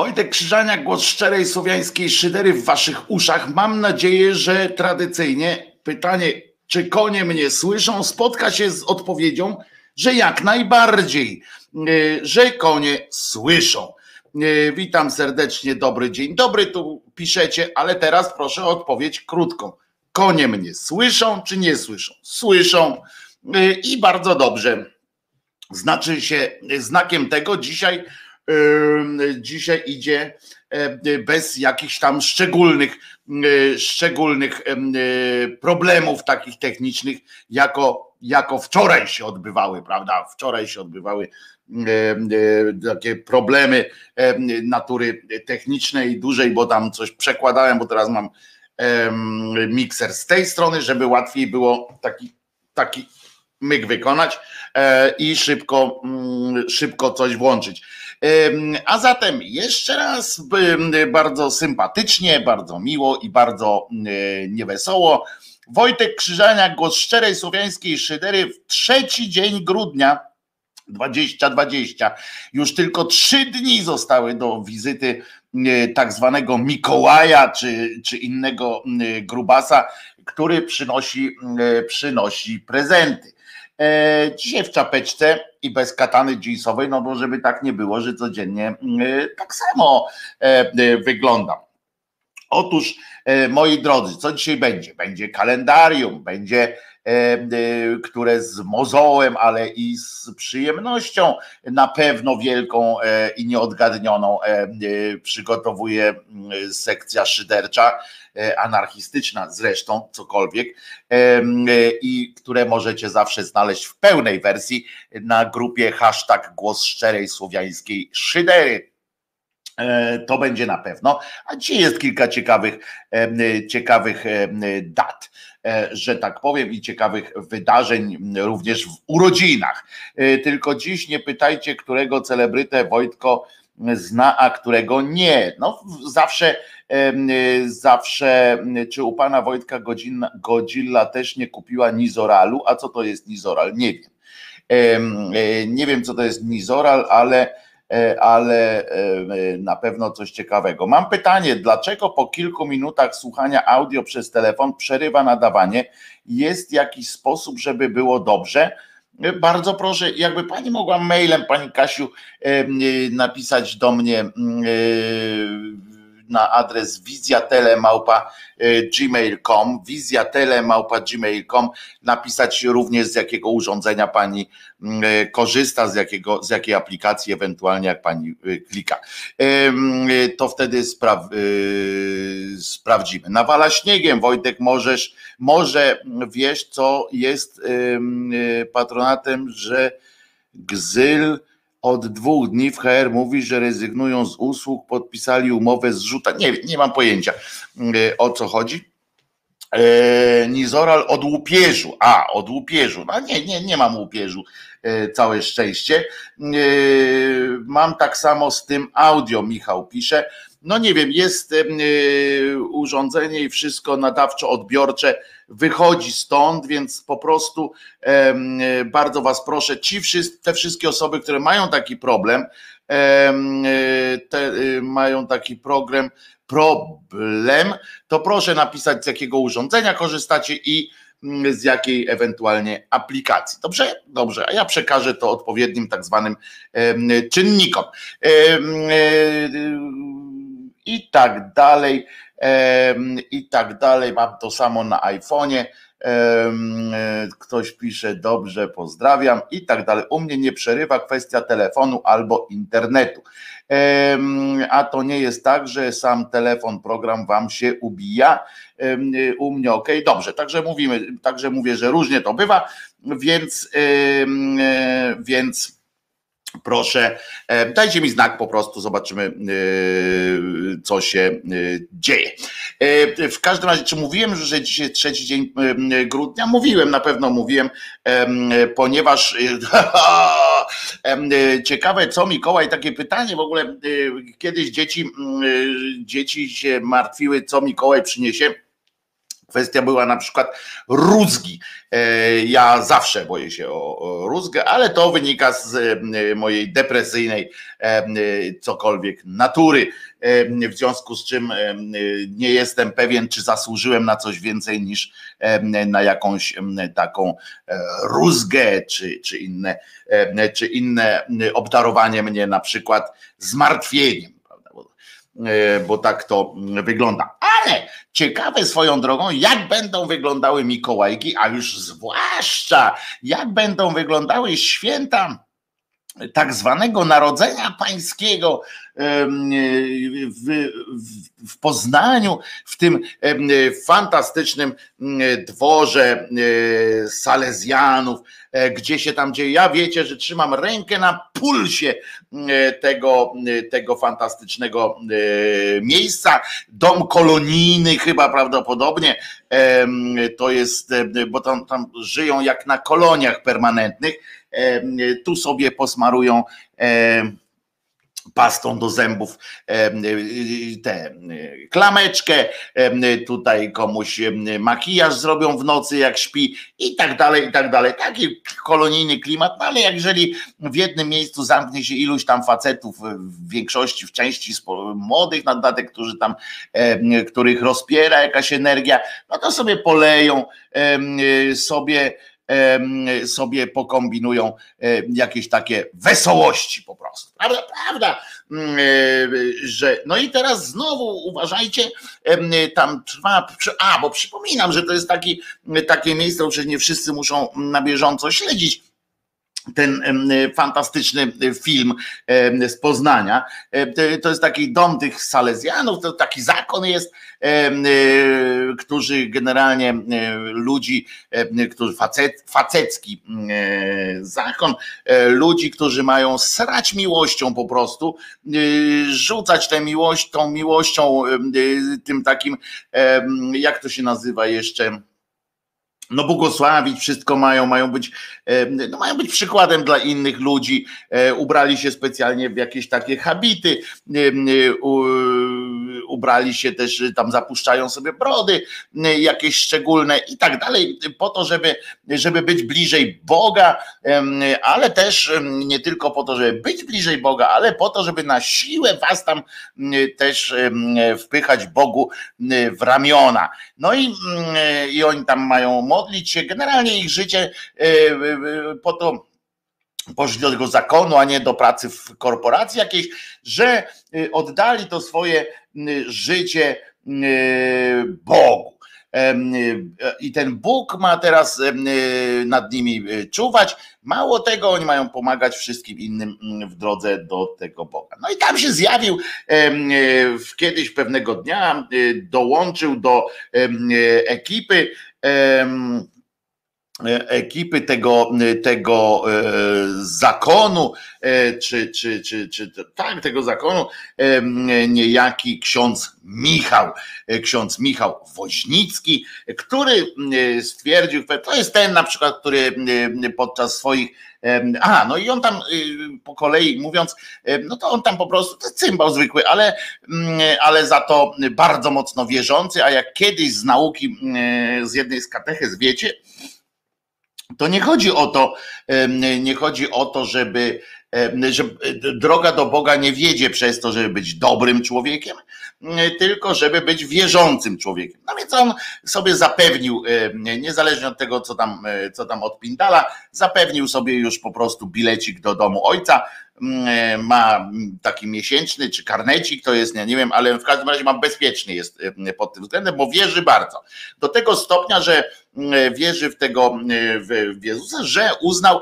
Wojtek Krzyżaniak, głos szczerej słowiańskiej szydery w waszych uszach. Mam nadzieję, że tradycyjnie pytanie, czy konie mnie słyszą, spotka się z odpowiedzią, że jak najbardziej, e, że konie słyszą. E, witam serdecznie, dobry dzień. Dobry tu piszecie, ale teraz proszę o odpowiedź krótką. Konie mnie słyszą czy nie słyszą? Słyszą e, i bardzo dobrze. Znaczy się znakiem tego dzisiaj dzisiaj idzie bez jakichś tam szczególnych, szczególnych problemów takich technicznych, jako, jako wczoraj się odbywały, prawda? Wczoraj się odbywały takie problemy natury technicznej dużej, bo tam coś przekładałem, bo teraz mam mikser z tej strony, żeby łatwiej było taki, taki myk wykonać e, i szybko, mm, szybko coś włączyć. A zatem jeszcze raz bardzo sympatycznie, bardzo miło i bardzo niewesoło. Wojtek Krzyżania, głos szczerej słowiańskiej szydery w trzeci dzień grudnia 2020. Już tylko trzy dni zostały do wizyty tak zwanego Mikołaja czy, czy innego grubasa, który przynosi, przynosi prezenty. E, dzisiaj w czapeczce i bez katany jeansowej, no bo żeby tak nie było, że codziennie e, tak samo e, wyglądam. Otóż, moi drodzy, co dzisiaj będzie? Będzie kalendarium, będzie które z mozołem, ale i z przyjemnością na pewno wielką i nieodgadnioną przygotowuje sekcja szydercza anarchistyczna zresztą, cokolwiek, e, i które możecie zawsze znaleźć w pełnej wersji na grupie hashtag głos szczerej słowiańskiej szydery. E, to będzie na pewno. A dzisiaj jest kilka ciekawych, ciekawych dat, że tak powiem, i ciekawych wydarzeń również w urodzinach. Tylko dziś nie pytajcie, którego celebrytę Wojtko zna, a którego nie. No zawsze Y, zawsze, y, czy u pana Wojtka Godzilla, Godzilla też nie kupiła Nizoralu, a co to jest Nizoral? Nie wiem. Y, nie wiem, co to jest Nizoral, ale, ale na pewno coś ciekawego. Mam pytanie, dlaczego po kilku minutach słuchania audio przez telefon przerywa nadawanie? Jest jakiś sposób, żeby było dobrze? Bardzo proszę, jakby pani mogła mailem, pani Kasiu, napisać do mnie na adres wizjatelemałpa.gmail.com, wizjatelemałpa.gmail.com, napisać również z jakiego urządzenia pani mm, e, korzysta, z, jakiego, z jakiej aplikacji ewentualnie jak pani e, klika. To wtedy spraw, sprawdzimy. Nawala śniegiem, Wojtek, możesz, może wiesz, co jest patronatem, że Gzyl od dwóch dni w HR mówi, że rezygnują z usług, podpisali umowę z rzuta. Nie, nie mam pojęcia e, o co chodzi. E, Nizoral od łupieżu. A, od łupieżu. No nie, nie, nie mam łupieżu. E, całe szczęście. Mam tak samo z tym audio, Michał pisze no nie wiem, jest y, urządzenie i wszystko nadawczo-odbiorcze wychodzi stąd, więc po prostu bardzo Was proszę, ci wszyscy, te wszystkie osoby, które mają taki problem, te, y, mają taki program, problem, to proszę napisać z jakiego urządzenia korzystacie i mm, z jakiej ewentualnie aplikacji. Dobrze? Dobrze, a ja przekażę to odpowiednim tak zwanym czynnikom i tak dalej, i tak dalej. Mam to samo na iPhone'ie. Ktoś pisze dobrze, pozdrawiam i tak dalej. U mnie nie przerywa kwestia telefonu albo internetu. A to nie jest tak, że sam telefon, program wam się ubija. U mnie ok, dobrze. Także mówimy, także mówię, że różnie to bywa, więc, więc Proszę, e, dajcie mi znak po prostu, zobaczymy, e, co się e, dzieje. W każdym razie, czy mówiłem, że dzisiaj trzeci dzień grudnia? Mówiłem, na pewno mówiłem, ponieważ ciekawe, co Mikołaj, takie pytanie w ogóle, kiedyś dzieci, dzieci się martwiły, co Mikołaj przyniesie Kwestia była na przykład rózgi. E, ja zawsze boję się o rózgę, ale to wynika z e, mojej depresyjnej e, cokolwiek natury. W związku z czym nie jestem pewien, czy zasłużyłem na coś więcej niż na jakąś taką rózgę, czy, czy, inne, czy inne obdarowanie mnie na przykład zmartwieniem bo tak to wygląda. Ale ciekawe swoją drogą, jak będą wyglądały Mikołajki, a już zwłaszcza jak będą wyglądały święta tak zwanego Narodzenia Pańskiego w, w, Poznaniu, w tym fantastycznym dworze Salezjanów, e, gdzie się tam dzieje. Ja wiecie, że trzymam rękę na pulsie tego, tego fantastycznego miejsca. Dom kolonijny chyba prawdopodobnie to jest, bo tam, tam żyją jak na koloniach permanentnych tu sobie posmarują pastą do zębów tę klameczkę, tutaj komuś makijaż zrobią w nocy jak śpi i tak dalej, i tak dalej. Taki kolonijny klimat, no ale jeżeli w jednym miejscu zamknie się iluś tam facetów, w większości, w części młodych na dodatek, którzy tam, których rozpiera jakaś energia, no to sobie poleją sobie sobie pokombinują jakieś takie wesołości po prostu. Prawda, prawda, mm, e, że no i teraz znowu uważajcie, tam trwa, a bo przypominam, że to jest taki, takie miejsce, przecież nie wszyscy muszą na bieżąco śledzić ten fantastyczny film z Poznania. To jest taki dom tych Salezjanów, to taki zakon jest, e, którzy generalnie ludzi, którzy facet, facecki zakon, e, ludzi, którzy mają srać miłością po prostu, rzucać tę miłość, tą miłością, tym takim, jak to się nazywa jeszcze, no błogosławić, wszystko mają, mają być, no mają być przykładem dla innych ludzi, e, ubrali się specjalnie w jakieś takie habity, ubrali się też, tam zapuszczają sobie brody jakieś szczególne i tak dalej, po to, żeby, żeby być bliżej Boga, ale też nie tylko po to, żeby być bliżej Boga, ale po to, żeby na siłę was tam też wpychać Bogu w ramiona. No i, i oni tam mają modlić się, generalnie ich życie po to poszli do tego zakonu, a nie do pracy w korporacji jakiejś, że e, oddali to swoje życie Bogu. I ten Bóg ma teraz nad nimi czuwać. Mało tego, oni mają pomagać wszystkim innym w drodze do tego Boga. No i tam się zjawił kiedyś pewnego dnia, dołączył do ekipy ekipy tego, tego e, zakonu, e, czy, czy, czy, czy tego zakonu, niejaki ksiądz Michał, e, ksiądz Michał Woźnicki, który stwierdził, to jest ten na przykład, który podczas swoich a, no i on tam po kolei mówiąc, no to on tam po prostu, to cymbał zwykły, ale, ale za to bardzo mocno wierzący, a jak kiedyś z nauki, z jednej z katechez wiecie, to nie chodzi o to, nie chodzi o to, żeby że droga do Boga nie wiedzie przez to, żeby być dobrym człowiekiem, tylko żeby być wierzącym człowiekiem. No więc on sobie zapewnił, niezależnie od tego, co tam, co tam odpindala, zapewnił sobie już po prostu bilecik do domu ojca, ma taki miesięczny czy karnecik, to jest, nie, nie wiem, ale w każdym razie ma bezpiecznie jest pod tym względem, bo wierzy bardzo. Do tego stopnia, że wierzy w tego w Jezusa, że uznał,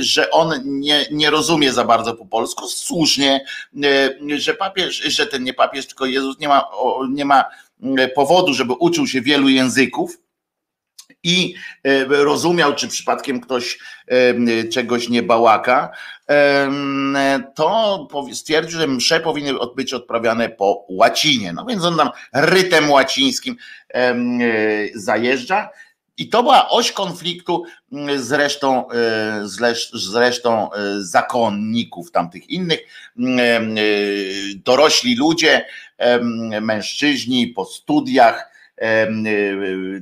że on nie, nie rozumie za bardzo po polsku. Słusznie, że papież, że ten nie papież, tylko Jezus nie ma, nie ma powodu, żeby uczył się wielu języków i e, rozumiał, czy przypadkiem ktoś e, czegoś nie bałaka, to stwierdził, że msze powinny być odprawiane po łacinie. No więc on tam rytem łacińskim e, zajeżdża. I to była oś konfliktu z resztą, z resztą zakonników tamtych innych. Dorośli ludzie, mężczyźni po studiach,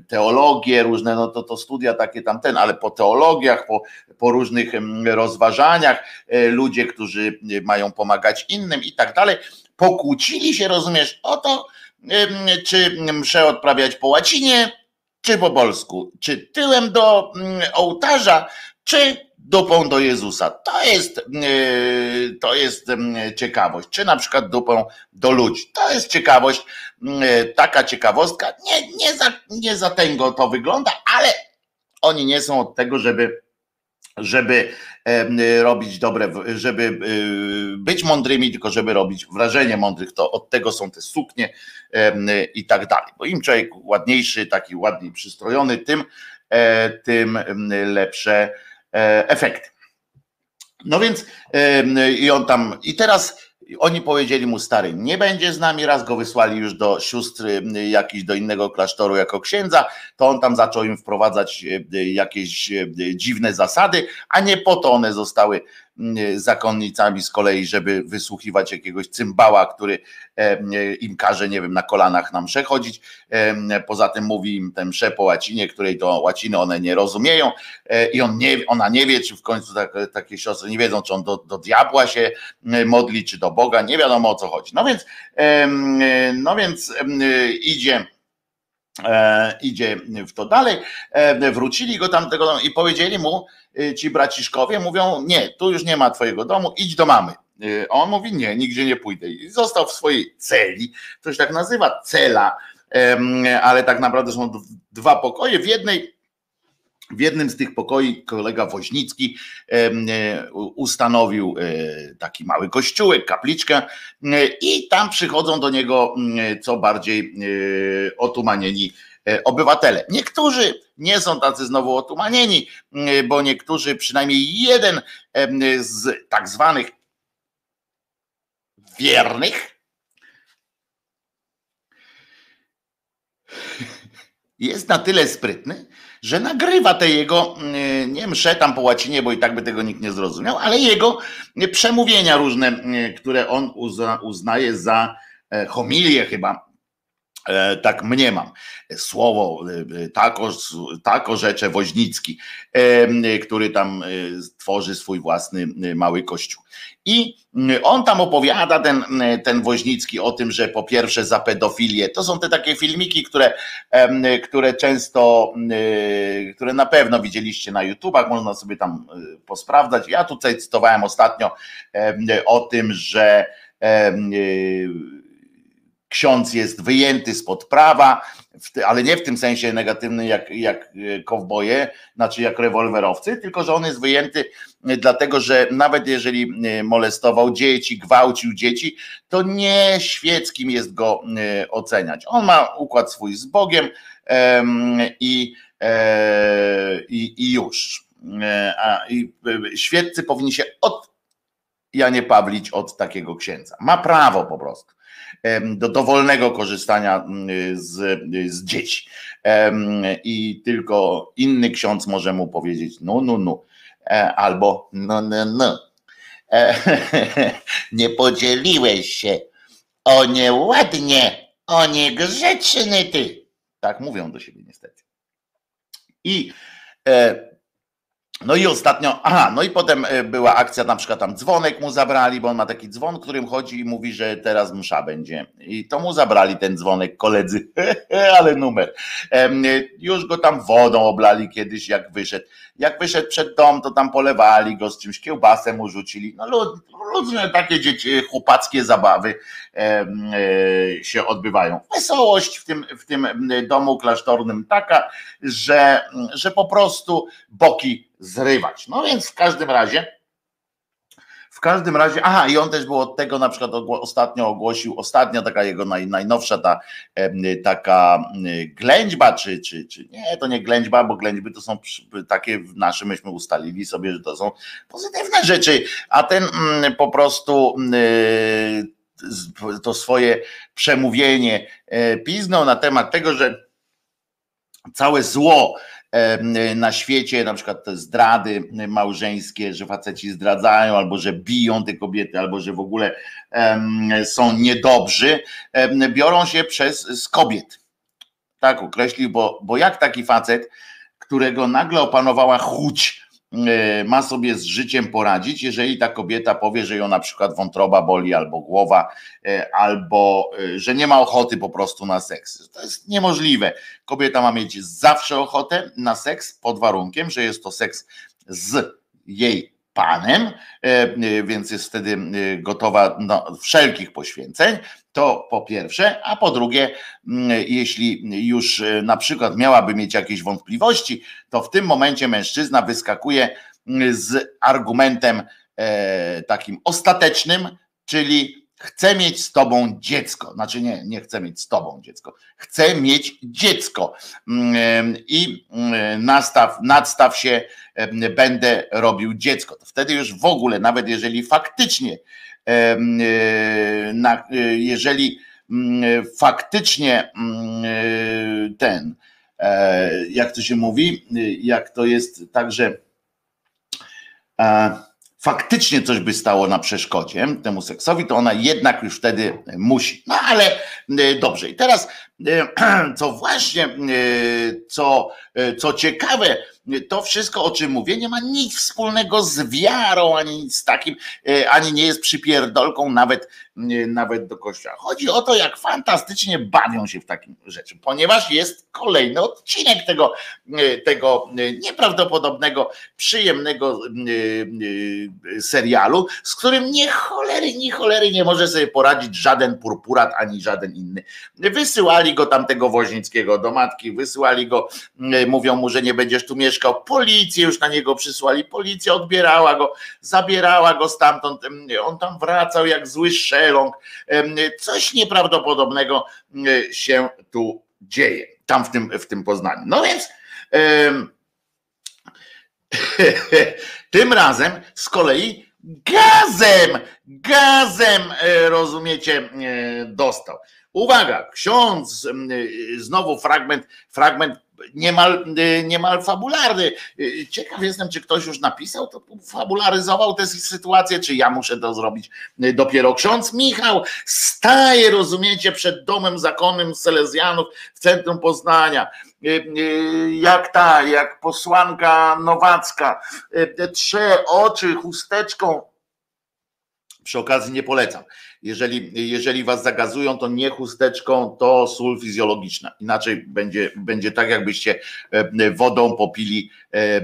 teologię, różne, no to, to studia takie tamten, ale po teologiach, po, po różnych rozważaniach, ludzie, którzy mają pomagać innym i tak dalej, pokłócili się, rozumiesz, o to, czy mszę odprawiać po łacinie, czy po polsku, czy tyłem do ołtarza, czy dupą do Jezusa. To jest, to jest ciekawość. Czy na przykład dupą do ludzi. To jest ciekawość, taka ciekawostka. Nie, nie, za, nie za tego to wygląda, ale oni nie są od tego, żeby żeby robić dobre, żeby być mądrymi, tylko żeby robić wrażenie mądrych, to od tego są te suknie i tak dalej. Bo im człowiek ładniejszy, taki ładniej przystrojony, tym, e, tym lepsze e, efekty. No więc i on tam, i teraz oni powiedzieli mu stary, nie będzie z nami, raz go wysłali już do sióstry jakiś do innego klasztoru jako księdza, to on tam zaczął im wprowadzać e, jakieś e, dziwne zasady, a nie po to one zostały zakonnicami z kolei, żeby wysłuchiwać jakiegoś cymbała, który im każe, nie wiem, na kolanach nam przechodzić. Poza tym mówi im ten msze po łacinie, której to łaciny one nie rozumieją e, i on nie, ona nie wie, czy w końcu tak, takie siostry nie wiedzą, czy on do, do diabła się modli, czy do Boga, nie wiadomo o co chodzi. No więc, no więc idzie E, idzie w to dalej. E, wrócili go tam tego i powiedzieli mu e, ci braciszkowie, mówią: Nie, tu już nie ma twojego domu, idź do mamy. A on mówi: Nie, nigdzie nie pójdę. I został w swojej celi. To się tak nazywa cela, ale tak naprawdę są dwa pokoje. W jednej w jednym z tych pokoi kolega Woźnicki ustanowił taki mały kościółek, kapliczkę i tam przychodzą do niego co bardziej otumanieni obywatele. Niektórzy nie są tacy znowu otumanieni, bo niektórzy, przynajmniej jeden z tak zwanych wiernych, jest na tyle sprytny, że nagrywa te jego, mm, nie msze tam po łacinie, bo i tak by tego nikt nie zrozumiał, ale jego przemówienia różne, mm, które on uzna, uznaje za e, homilie chyba, tak mniemam, słowo e, tako, tako rzecze Woźnicki, który tam tworzy swój własny mały kościół. I on tam opowiada, ten, ten Woźnicki, o tym, że po pierwsze za pedofilię, to są te takie filmiki, które, które często, które na pewno widzieliście na YouTubach, można sobie tam posprawdzać. Ja tutaj cytowałem ostatnio o tym, że ksiądz jest wyjęty spod prawa, ale nie w tym sensie negatywnym jak, jak e, kowboje, znaczy jak rewolwerowcy, tylko że on jest wyjęty e, dlatego, że nawet jeżeli e, molestował dzieci, gwałcił dzieci, to nie świeckim jest go oceniać. On ma układ swój z Bogiem i, i, i już. A, i świeccy powinni się od Janie Pawlić od takiego księdza. Ma prawo po prostu do dowolnego korzystania mm, z, z dzieci. I tylko inny ksiądz może mu powiedzieć no, no, no, e, albo no, no, no. E, nie podzieliłeś się. O nieładnie, o niegrzeczny ty. Tak mówią do siebie niestety. I e, no i ostatnio, aha, no i potem e, była akcja, na przykład tam dzwonek mu zabrali, bo on ma taki dzwon, którym chodzi i mówi, że teraz msza będzie. I to mu zabrali ten dzwonek koledzy, ale numer. Już go tam wodą oblali kiedyś, jak wyszedł. Jak wyszedł przed dom, to tam polewali go z czymś, kiełbasę mu rzucili. No różne takie dzieci, chłopackie zabawy e, się odbywają. Wesołość w tym, w tym domu klasztornym taka, że, że po prostu boki zrywać. No więc w każdym razie, w każdym razie, aha, i on też był od tego, na przykład ostatnio ogłosił, ostatnia taka jego naj, najnowsza ta taka ględźba, czy, czy, czy nie, to nie ględźba, bo ględźby to są takie nasze, myśmy ustalili sobie, że to są pozytywne rzeczy, a ten mm, po prostu to swoje przemówienie e, piznął na temat tego, że całe zło, na świecie, na przykład te zdrady małżeńskie, że faceci zdradzają, albo że biją te kobiety, albo że w ogóle są niedobrzy, biorą się przez z kobiet. tak określił, bo, bo jak taki facet, którego nagle opanowała chuć, ma sobie z życiem poradzić, jeżeli ta kobieta powie, że ją na przykład wątroba boli, albo głowa, e, albo e, że nie ma ochoty po prostu na seks. To jest niemożliwe. Kobieta ma mieć zawsze ochotę na seks pod warunkiem, że jest to seks z jej panem, więc jest wtedy gotowa do wszelkich poświęceń. To po pierwsze, a po drugie, jeśli już e, na przykład miałaby mieć jakieś wątpliwości, to w tym momencie mężczyzna wyskakuje z argumentem e, takim ostatecznym, czyli chcę mieć z tobą dziecko. Znaczy nie, nie chcę mieć z tobą dziecko. Chcę mieć dziecko. Mm, I nastaw, nadstaw się, będę robił dziecko. To wtedy już w ogóle, nawet jeżeli faktycznie E, e, jeżeli mm, faktycznie mm, e, ten, jak to się mówi, jak to jest także faktycznie coś by stało na przeszkodzie temu seksowi, to ona jednak już wtedy musi. No ale dobrze. I teraz, co właśnie, co, co ciekawe, to wszystko, o czym mówię, nie ma nic wspólnego z wiarą, ani nic takim, e, ani nie jest przypierdolką nawet, e, nawet do kościoła. Chodzi o to, jak fantastycznie bawią się w takim rzeczy, ponieważ jest kolejny odcinek tego, e, tego nieprawdopodobnego, przyjemnego serialu, z którym nie cholery, nie cholery nie może sobie poradzić żaden purpurat, ani żaden inny. Wysyłali go tamtego Woźnickiego do matki, wysyłali go, mówią mu, że nie będziesz tu mieszkał. Policję już na niego przysłali. Policja odbierała go, zabierała go stamtąd. On tam wracał jak zły szeląg. Coś nieprawdopodobnego się tu dzieje. Tam w tym, w tym Poznaniu. No więc. tym razem z kolei gazem, gazem, e, rozumiecie, e, dostał. Uwaga, ksiądz, znowu fragment, fragment niemal, y, niemal fabularny. Y, ciekaw jestem, czy ktoś już napisał, to fabularyzował tę sytuację, czy ja muszę to zrobić y, dopiero. Ksiądz Michał staje, rozumiecie, przed domem zakonnym Selezjanów w centrum Poznania. Jak ta, jak posłanka Nowacka, trze oczy chusteczką. Przy okazji nie polecam jeżeli, jeżeli was zagazują, to nie chusteczką, to sól fizjologiczna. Inaczej będzie, będzie tak, jakbyście e, wodą popili e, e,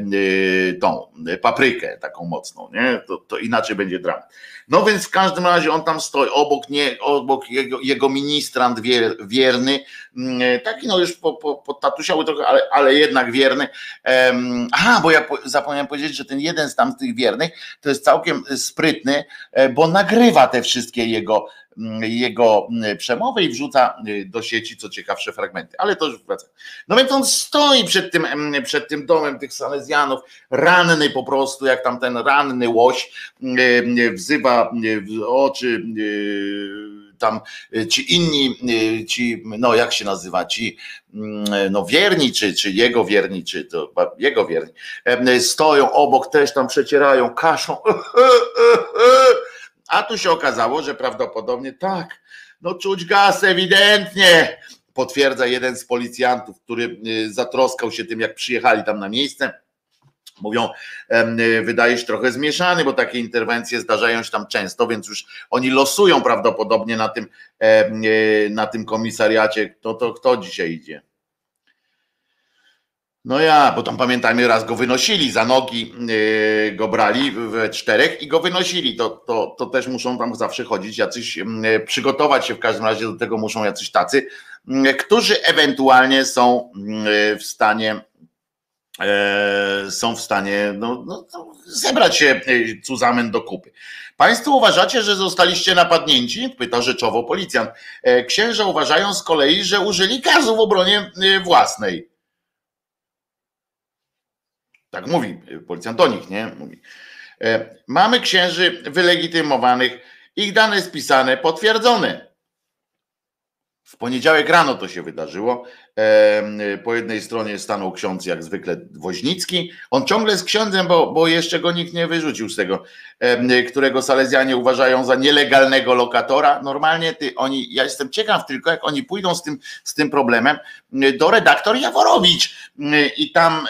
tą paprykę taką mocną, nie? To, to inaczej będzie dramat. No więc w każdym razie on tam stoi obok, nie, obok jego, jego ministrant wier, wierny, mm, taki no już po, po, po tatusiały trochę, ale, ale jednak wierny. Aha, bo ja zapomniałem powiedzieć, że ten jeden z tam tych wiernych to jest całkiem sprytny, bo nagrywa te wszystkie jego jego, mm, jego mm, przemowy i wrzuca y, do sieci co ciekawsze fragmenty. Ale to już wraca. No więc on stoi przed tym, mm, przed tym domem tych Salezjanów, ranny po prostu, jak tam ten ranny łoś wzywa w oczy tam ci inni, ci, no jak się nazywa, ci no wierni, czy, czy jego wierni, czy to jego wierni, stoją obok, też tam przecierają kaszą A tu się okazało, że prawdopodobnie tak, no czuć gaz ewidentnie, potwierdza jeden z policjantów, który y, zatroskał się tym, jak przyjechali tam na miejsce. Mówią, wydaje się trochę zmieszany, bo takie interwencje zdarzają się tam często, więc już oni losują prawdopodobnie na tym, y, na tym komisariacie, kto to kto dzisiaj idzie. No ja, bo tam pamiętajmy, raz go wynosili za nogi, yy, go brali we czterech i go wynosili. To, to, to też muszą tam zawsze chodzić jacyś, yy, przygotować się w każdym razie do tego muszą jacyś tacy, yy, którzy ewentualnie są w stanie są w stanie no, no, zebrać się cuzamen do kupy. Państwo uważacie, że zostaliście napadnięci? Pyta rzeczowo policjant. Księża uważają z kolei, że użyli gazu w obronie własnej. Tak mówi policjant do nich, nie? Mówi. E, mamy księży wylegitymowanych, ich dane spisane, potwierdzone. W poniedziałek rano to się wydarzyło. Po jednej stronie stanął ksiądz, jak zwykle Woźnicki. On ciągle jest księdzem, bo, bo jeszcze go nikt nie wyrzucił z tego, którego Salezjanie uważają za nielegalnego lokatora. Normalnie ty, oni, ja jestem ciekaw tylko, jak oni pójdą z tym, z tym problemem do redaktor Jaworowicz i tam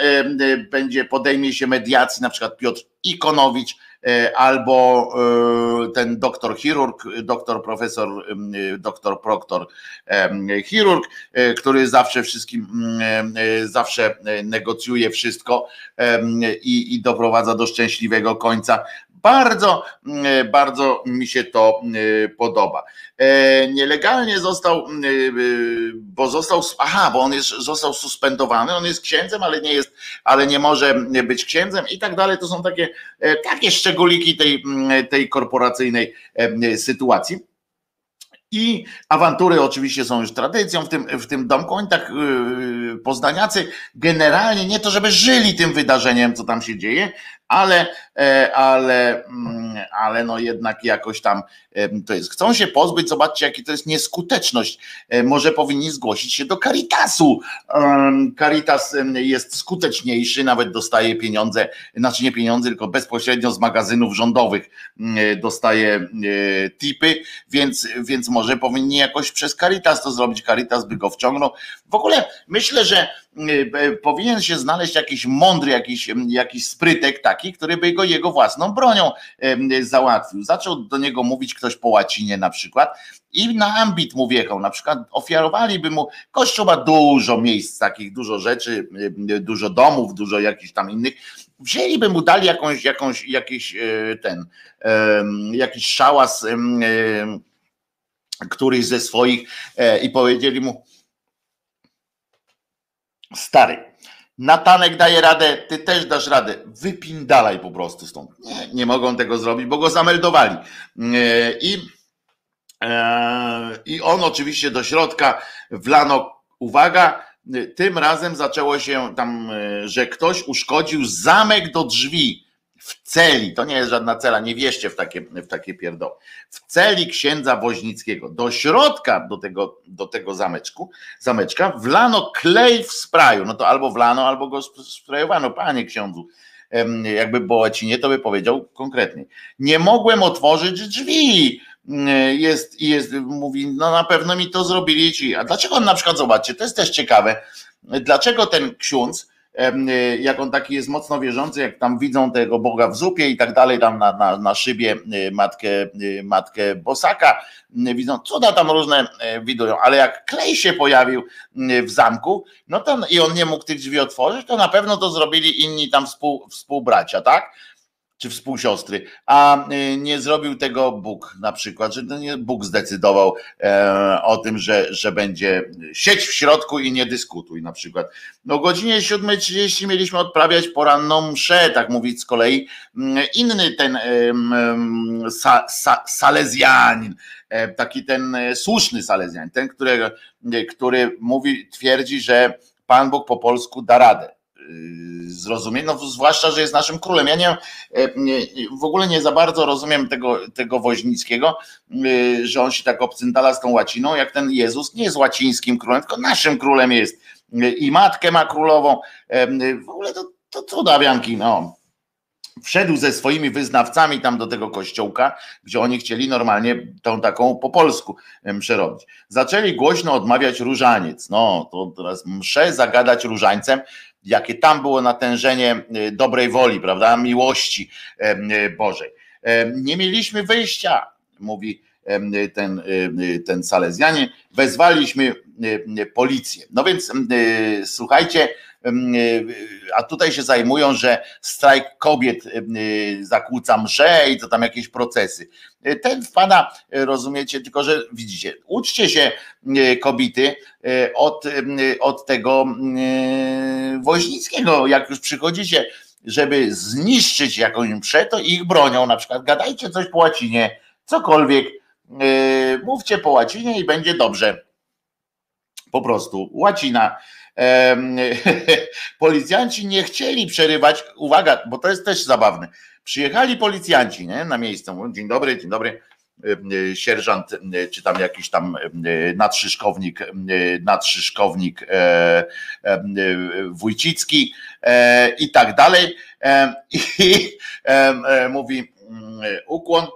będzie, podejmie się mediacji, na przykład Piotr Ikonowicz, albo e, ten doktor chirurg, doktor profesor, doktor proktor chirurg, e, który zawsze wszystkim, zawsze negocjuje wszystko i, i doprowadza do szczęśliwego końca. Bardzo, bardzo mi się to podoba. Nielegalnie został, bo został, aha, bo on jest, został suspendowany, on jest księdzem, ale nie jest, ale nie może być księdzem i tak dalej. To są takie, takie szczególiki tej, tej korporacyjnej sytuacji. I awantury oczywiście są już tradycją w tym, w tym domku. Oni tak yy, poznaniacy generalnie nie to, żeby żyli tym wydarzeniem, co tam się dzieje, ale, e, ale, mm, ale no jednak jakoś tam to jest. Chcą się pozbyć, zobaczcie, jaki to jest nieskuteczność. E, może powinni zgłosić się do Caritasu. Caritas jest skuteczniejszy, nawet dostaje pieniądze, znaczy nie pieniądze, tylko bezpośrednio z magazynów rządowych mm, dostaje e, tipy, więc, więc może powinni jakoś przez Caritas to zrobić. Caritas by go wciągnął. W ogóle myślę, że powinien się znaleźć jakiś mądry, jakiś, jakiś sprytek taki, który by go jego własną bronią załatwił. Zaczął do niego mówić ktoś po łacinie na przykład i na ambit mu wjechał, na przykład ofiarowaliby mu, Kościół ma dużo miejsc takich, dużo rzeczy, dużo domów, dużo jakichś tam innych, wzięliby mu, dali jakąś, jakąś jakiś e, ten, jakiś szałas któryś ze swoich e, i powiedzieli mu stary, Natanek daje radę, ty też dasz radę. Wypindalaj po prostu stąd. Nie, nie mogą tego zrobić, bo go zameldowali. E, I, e, I on oczywiście do środka wlano, uwaga, tym razem zaczęło się tam, e, że ktoś uszkodził zamek do drzwi w celi, to nie jest żadna cela, nie wierzcie w takie, w takie pierdoły, w celi księdza Woźnickiego, do środka do tego, do tego zameczku, zameczka wlano klej w spraju, no to albo wlano, albo go sprayowano, panie ksiądzu, jakby było łacinie, to by powiedział konkretnie. Nie mogłem otworzyć drzwi, jest, jest, mówi, no na pewno mi to zrobili ci. A dlaczego on na przykład, zobaczcie, to jest też ciekawe, dlaczego ten ksiądz jak on taki jest mocno wierzący, jak tam widzą tego Boga w zupie i tak dalej, tam na, na, na szybie y, matkę, y, matkę Bosaka, widzą cuda tam różne widują, ale jak klej się pojawił w zamku, no to i on nie mógł tych drzwi otworzyć, to na pewno to zrobili inni tam współ, współbracia, tak? Czy współsiostry, a y, nie zrobił tego Bóg na przykład, że nie Bóg zdecydował e, o tym, że, że będzie sieć w środku i nie dyskutuj na przykład. No o godzinie 7.30 mieliśmy odprawiać poranną mszę, tak mówić z kolei mm, inny ten sa, sa, salezjanin, e, taki ten e, słuszny salezjanin, ten, który, który mówi, twierdzi, że Pan Bóg po polsku da radę zrozumieć, no zwłaszcza, że jest naszym królem. Ja nie, e, w ogóle nie za bardzo rozumiem tego, tego Woźnickiego, y, że on się tak obcyndala z tą łaciną, jak ten Jezus nie jest łacińskim królem, tylko naszym królem jest y, i matkę ma królową, e, w ogóle to, to cudawianki, no wszedł ze swoimi wyznawcami tam do tego kościołka, gdzie oni chcieli normalnie tą taką po polsku przerobić. Zaczęli głośno odmawiać różaniec. No, to teraz mszę zagadać różańcem, jakie tam było natężenie y, dobrej woli, prawda, miłości y, Bożej. Nie mieliśmy wyjścia, mówi ten, y, ten Salezjanin, wezwaliśmy policję. No więc słuchajcie, a tutaj się zajmują, że strajk kobiet zakłóca msze i to tam jakieś procesy. Ten wpada, rozumiecie, tylko że widzicie, uczcie się kobiety od, od tego Woźnickiego, jak już przychodzicie, żeby zniszczyć jakąś mszę, to ich bronią, na przykład gadajcie coś po łacinie, cokolwiek, mówcie po łacinie i będzie dobrze. Po prostu. Łacina policjanci nie chcieli przerywać, uwaga, bo to jest też zabawne. Przyjechali policjanci nie, na miejsce, mówią, dzień dobry, dzień dobry, sierżant, czy tam jakiś tam nadszyszkownik, nadszyszkownik Wójcicki i tak dalej. I mówi ukłon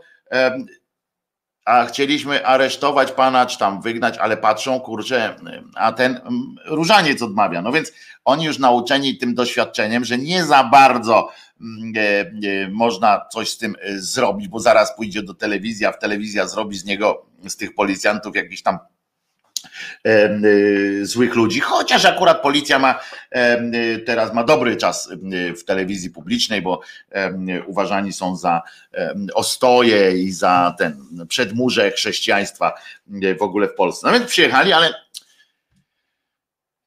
a chcieliśmy aresztować pana, czy tam wygnać, ale patrzą, kurczę, a ten mm, różaniec odmawia. No więc oni już nauczeni tym doświadczeniem, że nie za bardzo mm, można coś z tym e, zrobić, bo zaraz pójdzie do telewizji, a w telewizja zrobi z niego, z tych policjantów jakiś tam złych ludzi, chociaż akurat policja ma y, teraz ma dobry czas y, w telewizji publicznej, bo uważani są za ostoje i za ten przedmurze chrześcijaństwa w ogóle w Polsce. No więc przyjechali, ale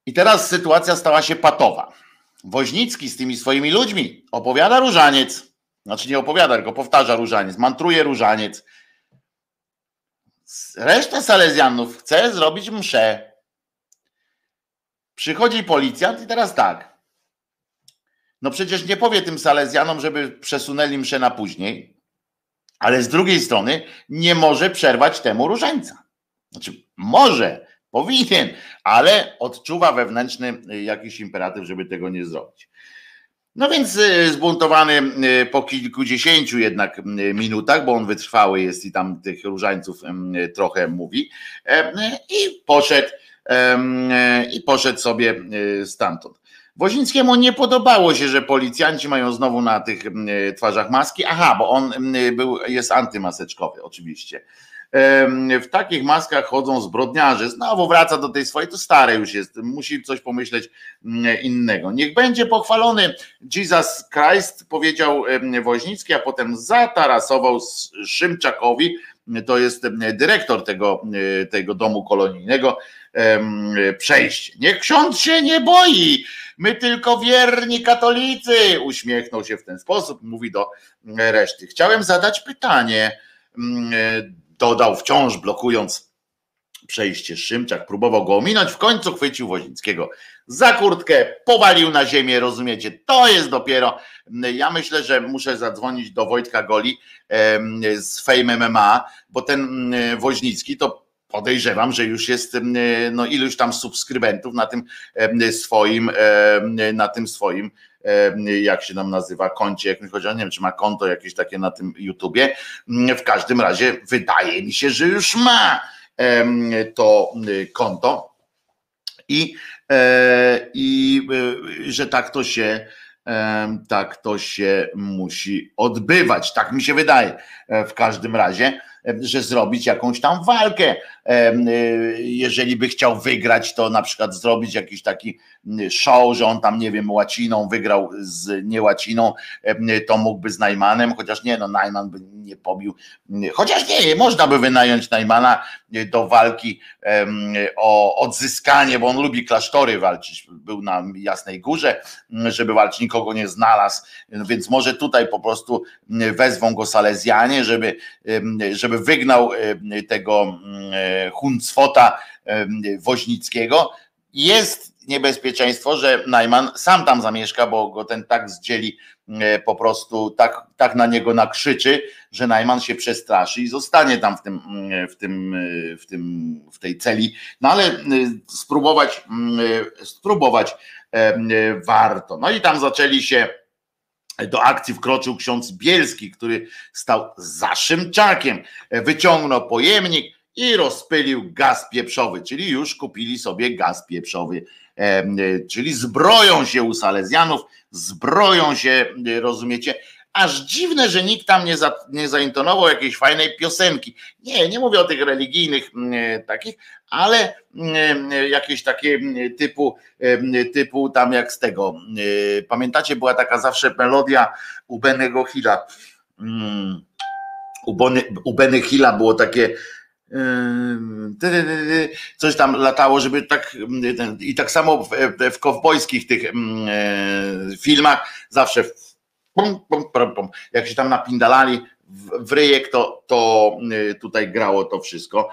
i teraz sytuacja stała się patowa. Woźnicki z tymi swoimi ludźmi opowiada różaniec, znaczy nie opowiada, tylko powtarza różaniec, mantruje różaniec Reszta Salezjanów chce zrobić mszę. Przychodzi policjant i teraz tak. No przecież nie powie tym Salezjanom, żeby przesunęli mszę na później, ale z drugiej strony nie może przerwać temu różańca. Znaczy, może, powinien, ale odczuwa wewnętrzny jakiś imperatyw, żeby tego nie zrobić. No więc y, zbuntowany y, po kilkudziesięciu jednak y, minutach, bo on wytrwały jest i tam tych różańców trochę mówi, i poszedł, i poszedł sobie stamtąd. Wozińskiemu nie podobało się, że policjanci mają znowu na tych twarzach maski. Aha, bo on był, jest antymaseczkowy, oczywiście w takich maskach chodzą zbrodniarze. Znowu wraca do tej swojej, to stare już jest, musi coś pomyśleć mm, innego. Niech będzie pochwalony Jesus Christ, powiedział Woźnicki, a potem zatarasował Szymczakowi, to jest dyrektor tego, tego domu kolonijnego, przejście. Niech ksiądz się nie boi, my tylko wierni katolicy, uśmiechnął się w ten sposób, mówi do reszty. Chciałem zadać pytanie dodał wciąż blokując przejście. Szymczak, próbował go ominąć, w końcu chwycił Wozińskiego za kurtkę, powalił na ziemię, rozumiecie, to jest dopiero, ja myślę, że muszę zadzwonić do Wojtka Goli z Fame MMA, bo ten Woźnicki to podejrzewam, że już jest no iluś tam subskrybentów na tym swoim, na tym swoim jak się nam nazywa, koncie, mi chodzi, nie wiem, czy ma konto jakieś takie na tym YouTubie. W każdym razie wydaje mi się, że już ma to konto i, e, i e, że tak to się tak to się musi odbywać. Tak mi się wydaje e, w każdym razie że zrobić jakąś tam walkę. Jeżeli by chciał wygrać, to na przykład zrobić jakiś taki show, że on tam, nie wiem, łaciną wygrał z niełaciną, to mógłby z Najmanem, chociaż nie, no Najman by nie pobił, chociaż nie, można by wynająć Najmana do walki o odzyskanie, bo on lubi klasztory walczyć, był na Jasnej Górze, żeby walczyć, nikogo nie znalazł, więc może tutaj po prostu wezwą go Salezjanie, żeby, żeby wygnał tego Huncwota Woźnickiego, jest niebezpieczeństwo, że Najman sam tam zamieszka, bo go ten tak zdzieli e, po prostu, tak, tak na niego nakrzyczy, że Najman się przestraszy i zostanie tam w tym, mm, w tym, e, w tym, w tej celi. No ale e, spróbować, spróbować warto. No i tam zaczęli się do akcji wkroczył ksiądz Bielski, który stał za Szymczakiem, wyciągnął pojemnik i rozpylił gaz pieprzowy, czyli już kupili sobie gaz pieprzowy E, czyli zbroją się u Salezjanów, zbroją się, e, rozumiecie? Aż dziwne, że nikt tam nie, za, nie zaintonował jakiejś fajnej piosenki. Nie, nie mówię o tych religijnych e, takich, ale jakieś takie typu, typu tam jak z tego. Pamiętacie, była taka zawsze melodia u Benego Hilla. Mm, u Benny Hilla było takie coś tam latało, żeby tak i tak samo w, w kowbojskich tych filmach zawsze pum, pum, pum, jak się tam napindalali w ryjek, to, to tutaj grało to wszystko.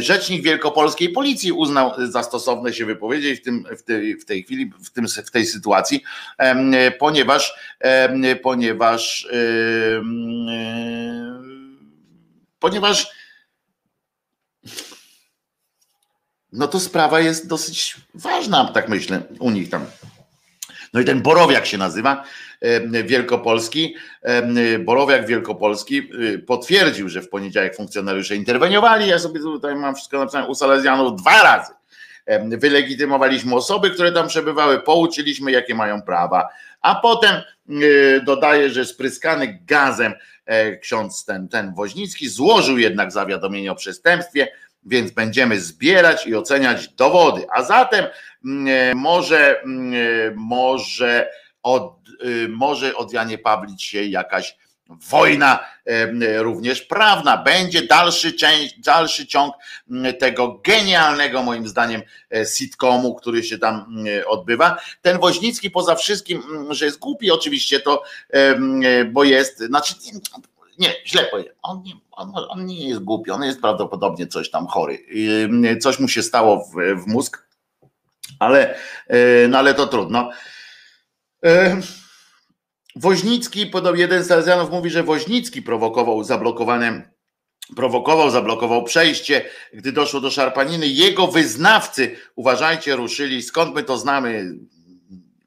Rzecznik Wielkopolskiej Policji uznał za stosowne się wypowiedzieć w, tym, w, tej, w tej chwili, w, tym, w tej sytuacji, ponieważ ponieważ ponieważ no to sprawa jest dosyć ważna, tak myślę, u nich tam. No i ten Borowiak się nazywa, Wielkopolski. Borowiak Wielkopolski y, potwierdził, że w poniedziałek funkcjonariusze interweniowali. Ja sobie tutaj mam wszystko napisane u Salezjanów dwa razy. Wylegitymowaliśmy osoby, które tam przebywały, pouczyliśmy, jakie mają prawa. A potem y, dodaje, że spryskany gazem e, ksiądz ten, ten Woźnicki złożył jednak zawiadomienie o przestępstwie więc będziemy zbierać i oceniać dowody. A zatem mm, e, może, mm, e, może od, y, może od Janie Pawlić się jakaś wojna e, również prawna. Będzie dalszy, część, dalszy ciąg tego genialnego, moim zdaniem, sitcomu, który się tam odbywa. Ten Woźnicki poza wszystkim, że jest głupi oczywiście, to bo jest, znaczy nie, źle powiedziałem. On nie, on, on nie jest głupi, on jest prawdopodobnie coś tam chory. Coś mu się stało w, w mózg, ale, e, no ale to trudno. Woźnicki, podobnie jeden z Salezjanów mówi, że Woźnicki prowokował zablokowane prowokował, zablokował przejście, gdy doszło do szarpaniny. Jego wyznawcy, uważajcie, ruszyli, skąd my to znamy,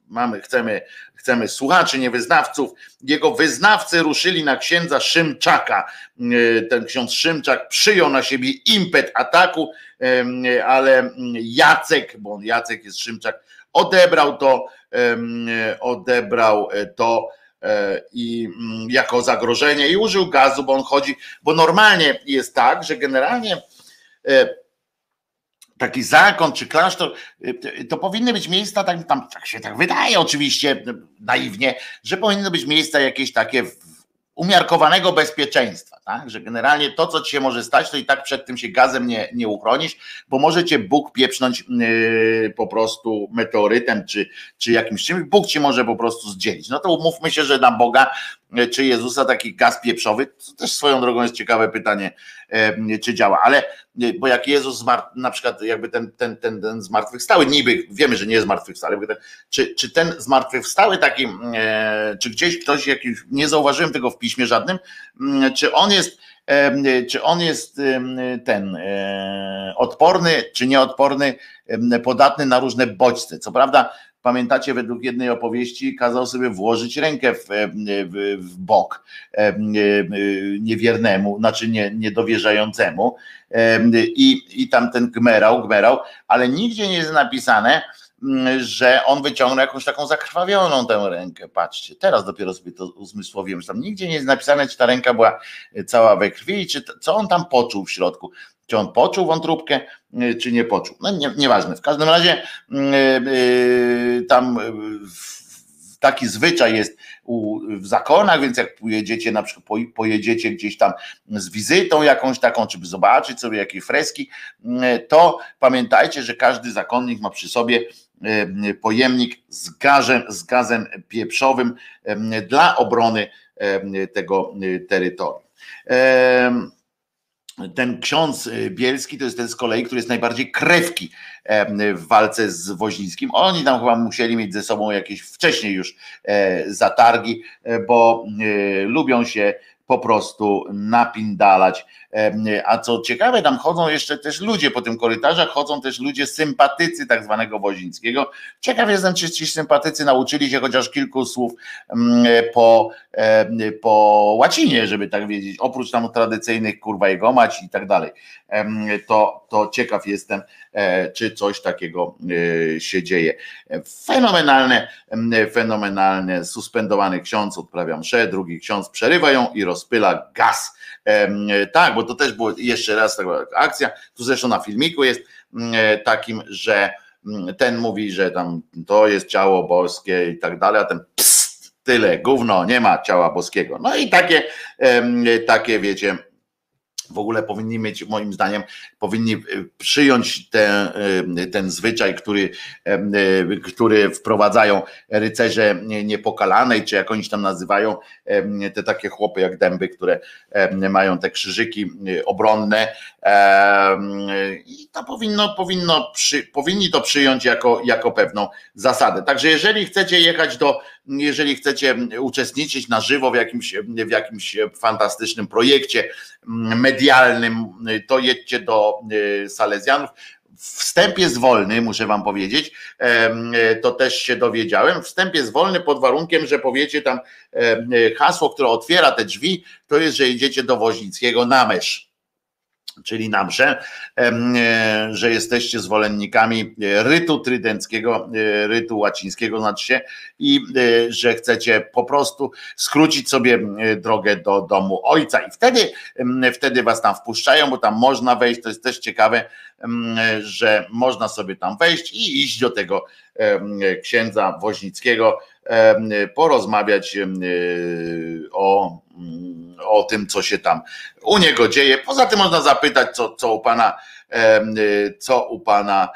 mamy, chcemy, chcemy słuchaczy, nie wyznawców. Jego wyznawcy ruszyli na księdza Szymczaka. E, ten ksiądz Szymczak przyjął na siebie impet ataku, e, ale Jacek, bo Jacek jest Szymczak, odebrał to, odebrał to i mm, jako zagrożenie i użył gazu, bo on chodzi, bo normalnie jest tak, że generalnie e, taki zakon czy klasztor, y, to powinny być miejsca, tak, tam, tak się tak wydaje oczywiście naiwnie, że powinny być miejsca jakieś takie umiarkowanego bezpieczeństwa, tak? że generalnie to, co ci się może stać, to i tak przed tym się gazem nie, nie uchronisz, bo może cię Bóg pieprznąć yy, po prostu meteorytem czy, czy jakimś czymś, Bóg ci może po prostu zdzielić. No to umówmy się, że na Boga yy, czy Jezusa taki gaz pieprzowy, to też swoją drogą jest ciekawe pytanie, czy działa, ale yy, bo jak Jezus zmarł, na przykład jakby ten, ten, ten, ten zmartwychwstały, niby wiemy, że nie zmartwychwstały, czy, czy ten zmartwychwstały taki, czy gdzieś ktoś jakiś, nie zauważyłem tego w piśmie żadnym, czy on jest, czy on jest ten e, odporny, czy nieodporny, podatny na różne bodźce. Co prawda, pamiętacie, według jednej opowieści kazał sobie włożyć rękę w, w, w bok niewiernemu, znaczy nie, niedowierzającemu i, i tam ten gmerał, gmerał, ale nigdzie nie jest napisane, Mm, że on wyciągnął jakąś taką zakrwawioną tę rękę. Patrzcie, teraz dopiero sobie to uzmysłowiłem, że tam nigdzie nie jest napisane, czy ta ręka była cała we krwi, czy co on tam poczuł w środku. Czy on poczuł wątróbkę, czy nie poczuł. No nie, nieważne. W każdym razie yy, tam taki zwyczaj jest u, w zakonach, więc jak pojedziecie na przykład pojedziecie gdzieś tam z wizytą jakąś taką, czy zobaczyć sobie jakieś freski, to pamiętajcie, że każdy zakonnik ma przy sobie pojemnik z gazem, z gazem pieprzowym dla obrony tego terytorium. Ten ksiądz Bielski to jest ten z kolei, który jest najbardziej krewki w walce z Woźnickim. Oni tam chyba musieli mieć ze sobą jakieś wcześniej już zatargi, bo lubią się po prostu napindalać. A co ciekawe, tam chodzą jeszcze też ludzie po tym korytarzach, chodzą też ludzie sympatycy tak zwanego Wozińskiego. Ciekaw jestem, czy ci sympatycy nauczyli się chociaż kilku słów po, po łacinie, żeby tak wiedzieć, oprócz tam tradycyjnych kurwa jego mać i tak dalej. To, to ciekaw jestem, e, czy coś takiego e, się dzieje. Fenomenalne, fenomenalne, suspendowany ksiądz odprawia mszę, drugi ksiądz przerywa ją i rozpyla gaz. Tak, bo to też było jeszcze raz taka akcja, tu zresztą na filmiku jest e, takim, że ten mówi, że tam to jest ciało boskie i tak dalej, a ten pst, tyle, gówno, nie ma ciała boskiego. No i takie, takie wiecie, w ogóle powinni mieć, moim zdaniem, powinni e, przyjąć ten, e, ten zwyczaj, który, e, który wprowadzają rycerze niepokalanej, czy jak oni się tam nazywają, te takie chłopy jak dęby, które mają te krzyżyki obronne i to powinno, powinno przy, powinni to przyjąć jako, jako pewną zasadę. Także jeżeli chcecie jechać do jeżeli chcecie uczestniczyć na żywo w jakimś, w jakimś fantastycznym projekcie medialnym, to jedźcie do Salezjanów. Wstęp jest wolny, muszę wam powiedzieć, to też się dowiedziałem. Wstęp jest wolny pod warunkiem, że powiecie tam hasło, które otwiera te drzwi, to jest, że idziecie do Woźnickiego na mesz czyli na msze, e, że jesteście zwolennikami rytu trydenckiego, e, rytu łacińskiego, znaczy się, i e, że chcecie po prostu skrócić sobie drogę do domu ojca. I wtedy, wtedy was tam wpuszczają, bo tam można wejść. To jest też ciekawe, że można sobie tam wejść i iść do tego księdza Woźnickiego, porozmawiać o o tym, co się tam u niego dzieje. Poza tym można zapytać, co, co u pana, co u pana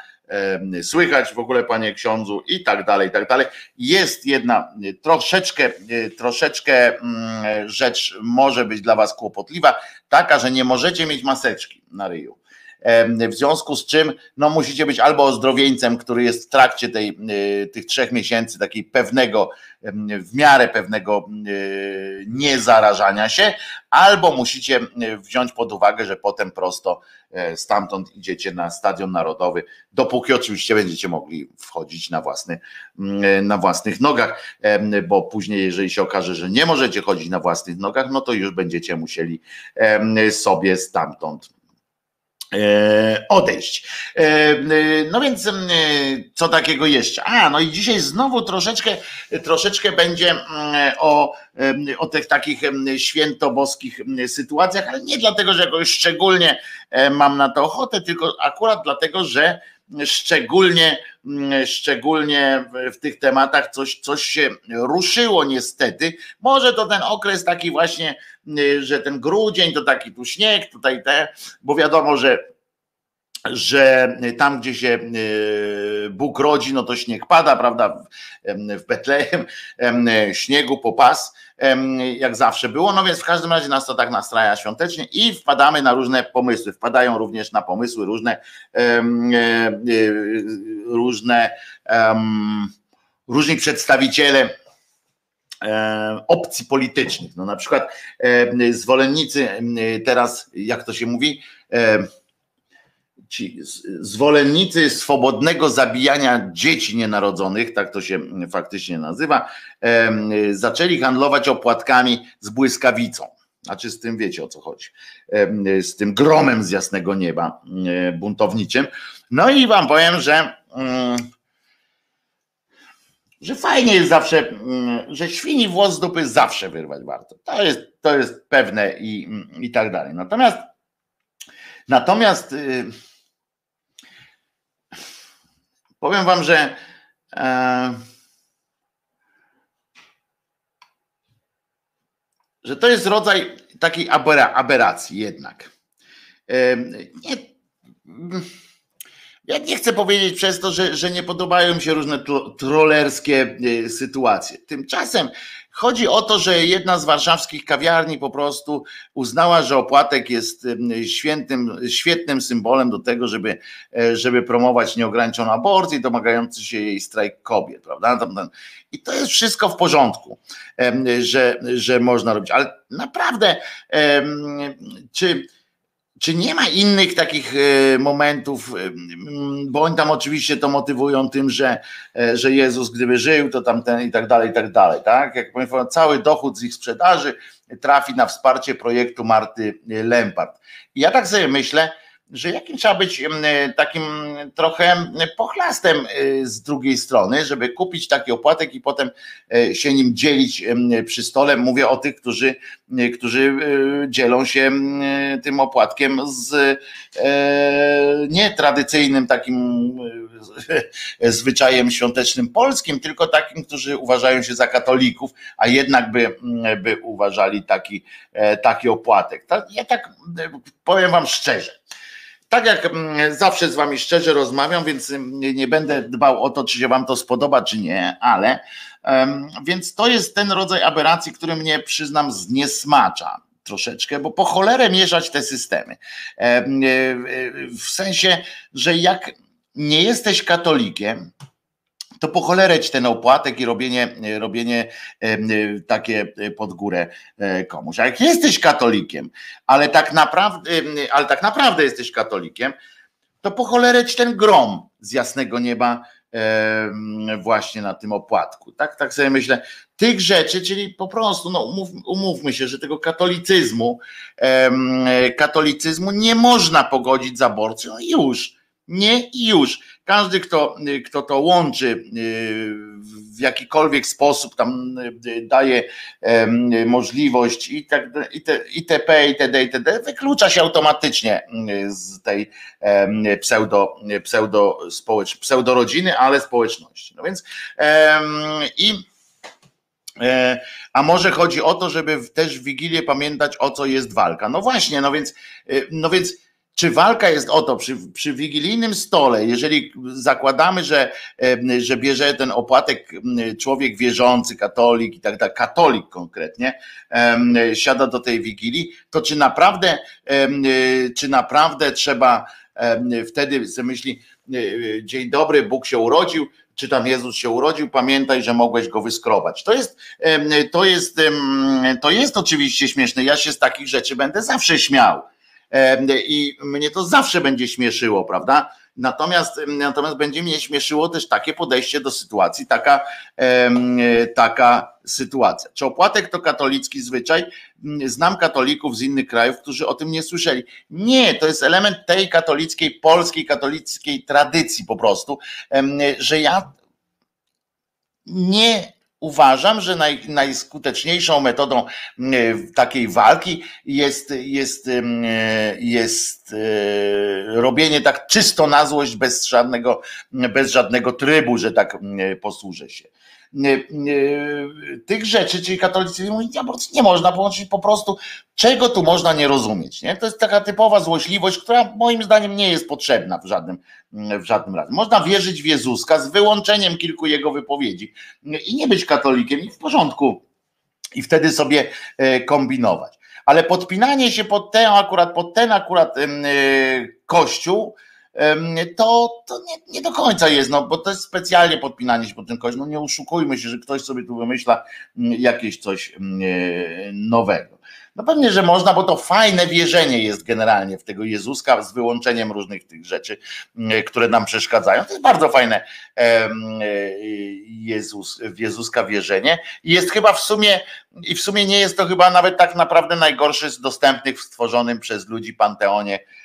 słychać w ogóle, panie ksiądzu, i tak dalej, i tak dalej. Jest jedna troszeczkę, troszeczkę mm, rzecz może być dla was kłopotliwa, taka, że nie możecie mieć maseczki na ryju. W związku z czym no, musicie być albo ozdrowieńcem, który jest w trakcie tej, e, tych trzech miesięcy takiej pewnego, w miarę pewnego e, niezarażania się, albo musicie wziąć pod uwagę, że potem prosto e, stamtąd idziecie na stadion narodowy, dopóki oczywiście będziecie mogli wchodzić na, własny, na własnych nogach, bo później, jeżeli się okaże, że nie możecie chodzić na własnych nogach, no to już będziecie musieli sobie stamtąd E, odejść. E, e, no więc co takiego jeszcze? A, no i dzisiaj znowu troszeczkę, troszeczkę będzie o, o tych takich świętoboskich sytuacjach, ale nie dlatego, że jakoś szczególnie mam na to ochotę, tylko akurat dlatego, że szczególnie, szczególnie w tych tematach coś, coś się ruszyło niestety. Może to ten okres taki właśnie że ten grudzień to taki tu śnieg, tutaj te, bo wiadomo, że że tam, gdzie się e, Bóg rodzi, no to śnieg pada, prawda? W Betlejem śniegu po pas, jak zawsze było. No więc w każdym razie nas to tak nastraja świątecznie i wpadamy na różne pomysły. Wpadają również na pomysły różne, e, różne różni przedstawiciele E, opcji politycznych. No na przykład e, zwolennicy teraz, jak to się mówi, e, ci zwolennicy swobodnego zabijania dzieci nienarodzonych, tak to się faktycznie nazywa, zaczęli handlować opłatkami z błyskawicą. Znaczy z tym wiecie o co chodzi. Z tym gromem z jasnego nieba buntowniczym. No i wam powiem, że mm, że fajnie jest zawsze, mm, że świni włos z dupy zawsze wyrwać warto. To jest, to jest pewne i, i tak dalej. Natomiast natomiast yy, powiem wam, że yy, że to jest rodzaj takiej aberracji jednak. Yy, nie, ja nie chcę powiedzieć przez to, że, że nie podobają mi się różne trollerskie y, sytuacje. Tymczasem chodzi o to, że jedna z warszawskich kawiarni po prostu uznała, że opłatek jest świętym, świetnym symbolem do tego, żeby, e, żeby promować nieograniczoną aborcję i domagający się jej strajk kobiet, prawda? I to jest wszystko w porządku, że, że można robić. Ale naprawdę, czy czy nie ma innych takich e, momentów, e, bo oni tam oczywiście to motywują tym, że, e, że Jezus gdyby żył, to tamten i tak dalej, i tak dalej, tak? Jak powiem, cały dochód z ich sprzedaży trafi na wsparcie projektu Marty Lempart. I ja tak sobie myślę, że jakim trzeba być takim trochę pochlastem y, z drugiej strony, żeby kupić taki opłatek i potem e, się nim dzielić przy stole. Mówię o tych, którzy, y, którzy dzielą się tym opłatkiem z e, nietradycyjnym takim zwyczajem świątecznym polskim, tylko takim, którzy uważają się za katolików, a jednak by, by uważali taki, e, taki opłatek. Ja tak powiem wam szczerze tak jak mm, zawsze z wami szczerze rozmawiam, więc mm, nie będę dbał o to, czy się wam to spodoba, czy nie, ale więc to jest ten rodzaj aberracji, który mnie przyznam zniesmacza troszeczkę, bo po cholerę mieszać te systemy. E, w sensie, że jak nie jesteś katolikiem, to po ten opłatek i robienie, robienie takie pod górę komuś. A jak jesteś katolikiem, ale tak naprawdę, ale tak naprawdę jesteś katolikiem, to po ten grom z jasnego nieba właśnie na tym opłatku. Tak, tak sobie myślę, tych rzeczy, czyli po prostu, no umów, umówmy się, że tego katolicyzmu, katolicyzmu nie można pogodzić z aborcją, już. Nie już. Każdy, kto, kto to łączy y, w jakikolwiek sposób, tam y, daje możliwość i tak, itp., itd., itd., wyklucza się automatycznie y, z tej pseudo, pseudo, społecz, pseudorodziny, ale społeczności. No więc i e, a może chodzi o to, żeby też w Wigilię pamiętać, o co jest walka. No właśnie, no więc, no więc czy walka jest o to przy, przy wigilijnym stole, jeżeli zakładamy, że, że bierze ten opłatek człowiek wierzący, katolik i tak dalej, katolik konkretnie, siada do tej wigilii, to czy naprawdę, czy naprawdę trzeba wtedy sobie myśli, e, dzień dobry, Bóg się urodził, czy tam Jezus się urodził, pamiętaj, że mogłeś go wyskrobać. To jest, to jest, to jest oczywiście śmieszne. Ja się z takich rzeczy będę zawsze śmiał i mnie to zawsze będzie śmieszyło, prawda? Natomiast, natomiast będzie mnie śmieszyło też takie podejście do sytuacji, taka, taka sytuacja. Czy opłatek to katolicki zwyczaj? Znam katolików z innych krajów, którzy o tym nie słyszeli. Nie, to jest element tej katolickiej, polskiej katolickiej tradycji po prostu, że ja nie uważam, że naj, najskuteczniejszą metodą mm, takiej walki jest, jest, jest e, robienie tak czysto na złość bez żadnego, bez żadnego trybu, że tak posłużę się tych rzeczy, czyli katolicyzmu i aborcji nie można połączyć po prostu, czego tu można nie rozumieć. Nie? To jest taka typowa złośliwość, która moim zdaniem nie jest potrzebna w żadnym, w żadnym razie. Można wierzyć w Jezuska z wyłączeniem kilku jego wypowiedzi i nie być katolikiem i w porządku i wtedy sobie e, kombinować. Ale podpinanie się pod ten akurat, pod ten akurat e, kościół, to, to nie, nie, do końca jest, no bo to jest specjalnie podpinanie się pod ten kość. No nie oszukujmy się, że ktoś sobie tu wymyśla mm, jakieś coś mm, e, nowego. No pewnie, że można, bo to fajne wierzenie jest generalnie w tego Jezuska z wyłączeniem różnych tych rzeczy, mm, które nam przeszkadzają. To jest bardzo fajne e, Jezus, w Jezuska wierzenie. I jest chyba w sumie, i w sumie nie jest to chyba nawet tak naprawdę najgorszy z dostępnych w stworzonym przez ludzi panteonie E,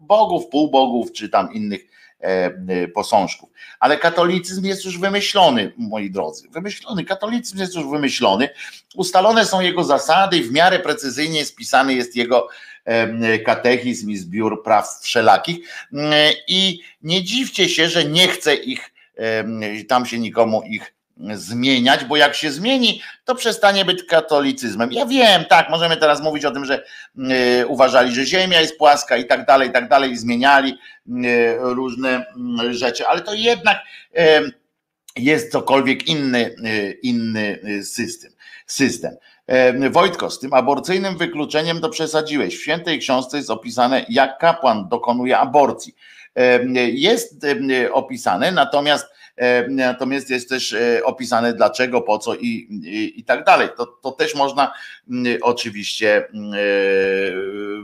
bogów, półbogów czy tam innych e, e, posążków. Ale katolicyzm jest już wymyślony, moi drodzy. Wymyślony. Katolicyzm jest już wymyślony. Ustalone są jego zasady w miarę precyzyjnie spisany jest jego katechizm i zbiór praw wszelakich. I nie dziwcie się, że nie chce ich, tam się nikomu ich zmieniać, bo jak się zmieni, to przestanie być katolicyzmem. Ja wiem, tak, możemy teraz mówić o tym, że y, uważali, że Ziemia jest płaska i tak dalej, i tak dalej, i zmieniali y, różne y, rzeczy, ale to jednak jest cokolwiek inny, inny system. system. Wojtko, z tym aborcyjnym wykluczeniem to przesadziłeś. W świętej książce jest opisane, jak kapłan dokonuje aborcji. Jest opisane, natomiast natomiast jest też e, opisane dlaczego, po co i, i, i tak dalej. To, to też można mm, oczywiście mm, e,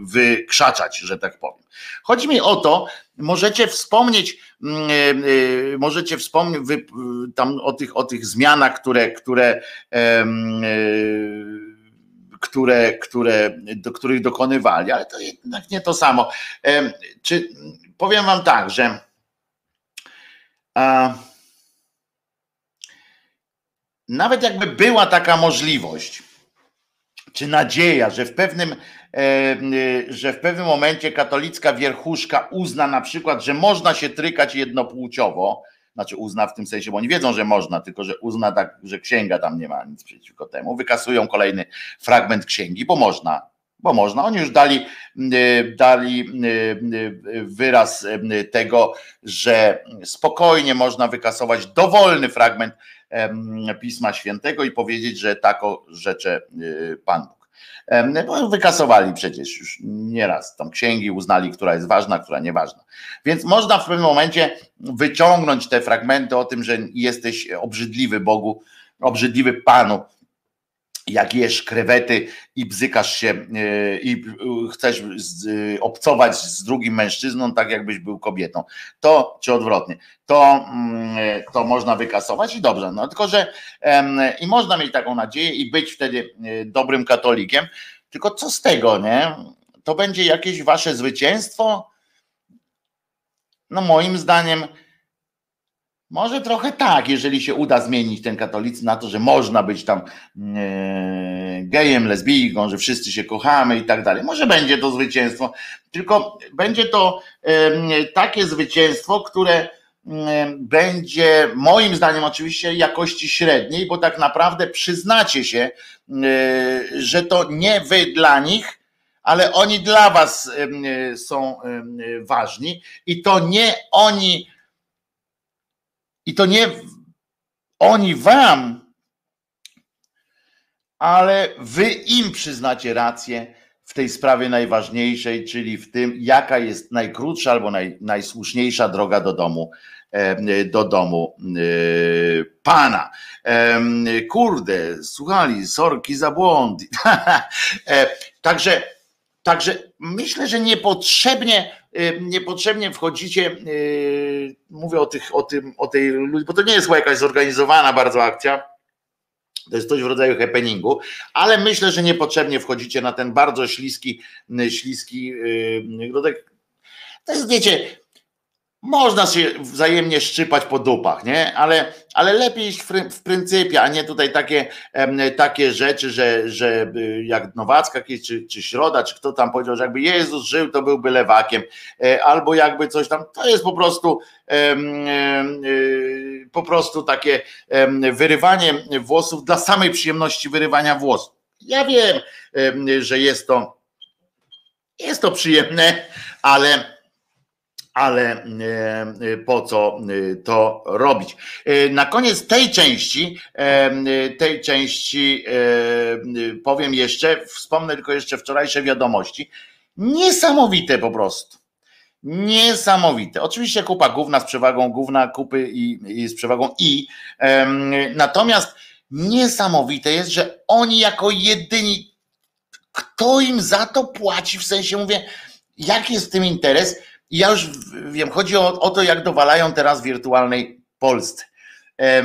wykrzaczać, że tak powiem. Chodzi mi o to, możecie wspomnieć, mm, możecie wspomnieć tam o tych, o tych zmianach, które, które które, które, do których dokonywali, ale to jednak nie to samo. Czy powiem wam tak, że nawet jakby była taka możliwość, czy nadzieja, że w pewnym, e, e, że w pewnym momencie katolicka wierchuszka uzna na przykład, że można się trykać jednopłciowo, znaczy uzna w tym sensie, bo oni wiedzą, że można, tylko że uzna tak, że księga tam nie ma nic przeciwko temu, wykasują kolejny fragment księgi, bo można, bo można. Oni już dali, e, dali wyraz tego, że spokojnie można wykasować dowolny fragment Pisma Świętego i powiedzieć, że tako rzecze y, Pan Bóg. Wykasowali przecież już nieraz tam księgi, uznali, która jest ważna, która nieważna. Więc można w pewnym momencie wyciągnąć te fragmenty o tym, że jesteś obrzydliwy Bogu, obrzydliwy Panu, jak jesz krewety i bzykasz się e, i chcesz obcować z drugim mężczyzną, tak jakbyś był kobietą, to czy odwrotnie, to, mm, to można wykasować i dobrze. No tylko, że i można mieć taką nadzieję i być wtedy e, dobrym katolikiem, tylko co z tego, nie? To będzie jakieś wasze zwycięstwo? No moim zdaniem może trochę tak, jeżeli się uda zmienić ten katolicyzm na to, że można być tam e, gejem, lesbijką, że wszyscy się kochamy i tak dalej. Może będzie to zwycięstwo, tylko będzie to e, takie zwycięstwo, które e, będzie moim zdaniem oczywiście jakości średniej, bo tak naprawdę przyznacie się, że to nie wy dla nich, ale oni dla was są ważni i to nie oni i to nie oni wam, ale wy im przyznacie rację w tej sprawie najważniejszej, czyli w tym, jaka jest najkrótsza albo naj, najsłuszniejsza droga do domu, do domu e, Pana. Kurde, słuchali, sorki za błąd. E, także, także myślę, że niepotrzebnie niepotrzebnie wchodzicie, y, mówię o tych, o tym, o tej, bo to nie jest jakaś zorganizowana bardzo akcja, to jest coś w rodzaju happeningu, ale myślę, że niepotrzebnie wchodzicie na ten bardzo śliski, śliski grodek. Y, to jest, wiecie, można się wzajemnie szczypać po dupach, nie? Ale, ale lepiej iść w, pryncypie, a nie tutaj takie, takie rzeczy, że, że jak Nowacka czy, czy Środa, czy kto tam powiedział, że jakby Jezus żył, to byłby lewakiem, e, albo jakby coś tam, to jest po prostu e, po prostu takie wyrywanie włosów dla samej przyjemności wyrywania włosów. Ja wiem, że jest to jest to przyjemne, ale ale e, e, po co e, to robić? Na koniec tej części, tej części powiem jeszcze, wspomnę tylko jeszcze wczorajsze wiadomości. Niesamowite po prostu. Niesamowite. Oczywiście kupa główna z przewagą główna kupy i, i z przewagą i. Natomiast niesamowite jest, że oni jako jedyni, kto im za to płaci, w sensie mówię, jaki jest w tym interes, ja już wiem, chodzi o, o to, jak dowalają teraz wirtualnej Polsce. E,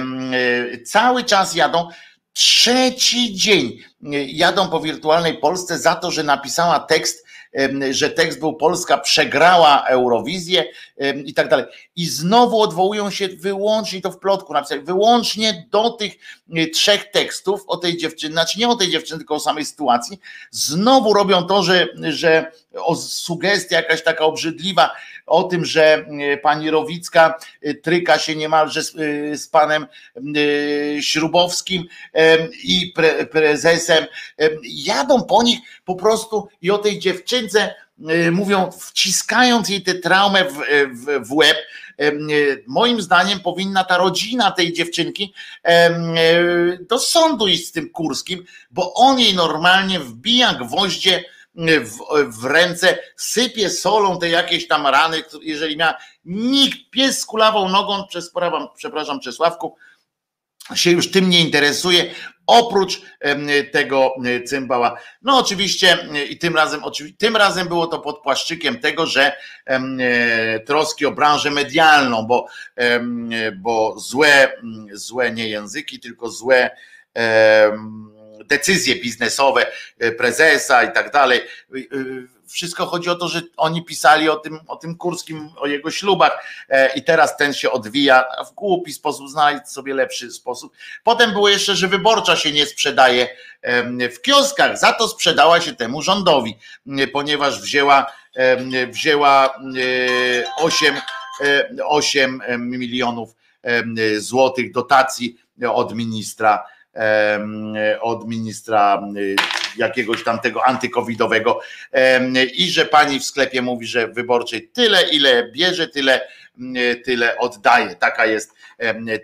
cały czas jadą, trzeci dzień jadą po wirtualnej Polsce za to, że napisała tekst że tekst był Polska przegrała Eurowizję i tak dalej. I znowu odwołują się wyłącznie, to w plotku napisali, wyłącznie do tych e, trzech tekstów o tej dziewczynie, znaczy nie o tej dziewczynie, tylko o samej sytuacji. Znowu robią to, że, że o sugestia jakaś taka obrzydliwa o tym, że e, pani Rowicka e, tryka się niemalże z, z panem Śrubowskim i pre, prezesem. Jadą po nich po prostu i o tej dziewczynce y, mówią, wciskając jej tę traumę w, w, w łeb, y, moim zdaniem powinna ta rodzina tej dziewczynki y, do sądu iść z tym Kurskim, bo on jej normalnie wbija gwoździe w, w ręce, sypie solą te jakieś tam rany, jeżeli miała nikt, pies z kulawą nogą, przepraszam Czesławku, się już tym nie interesuje, oprócz tego cymbała. No oczywiście i tym razem, tym razem było to pod płaszczykiem tego, że e, troski o branżę medialną, bo, bo złe, złe nie języki, tylko złe decyzje biznesowe e, prezesa i tak dalej wszystko chodzi o to, że oni pisali o tym, o tym Kurskim, o jego ślubach e, i teraz ten się odwija w głupi sposób, znajdź sobie lepszy sposób. Potem było jeszcze, że wyborcza się nie sprzedaje w kioskach, za to sprzedała się temu rządowi, ponieważ wzięła, wzięła 8, e, 8 e, milionów złotych dotacji od ministra od ministra jakiegoś tam tego antykowidowego i że pani w sklepie mówi, że wyborczej tyle, ile bierze, tyle, tyle oddaje. Taka jest,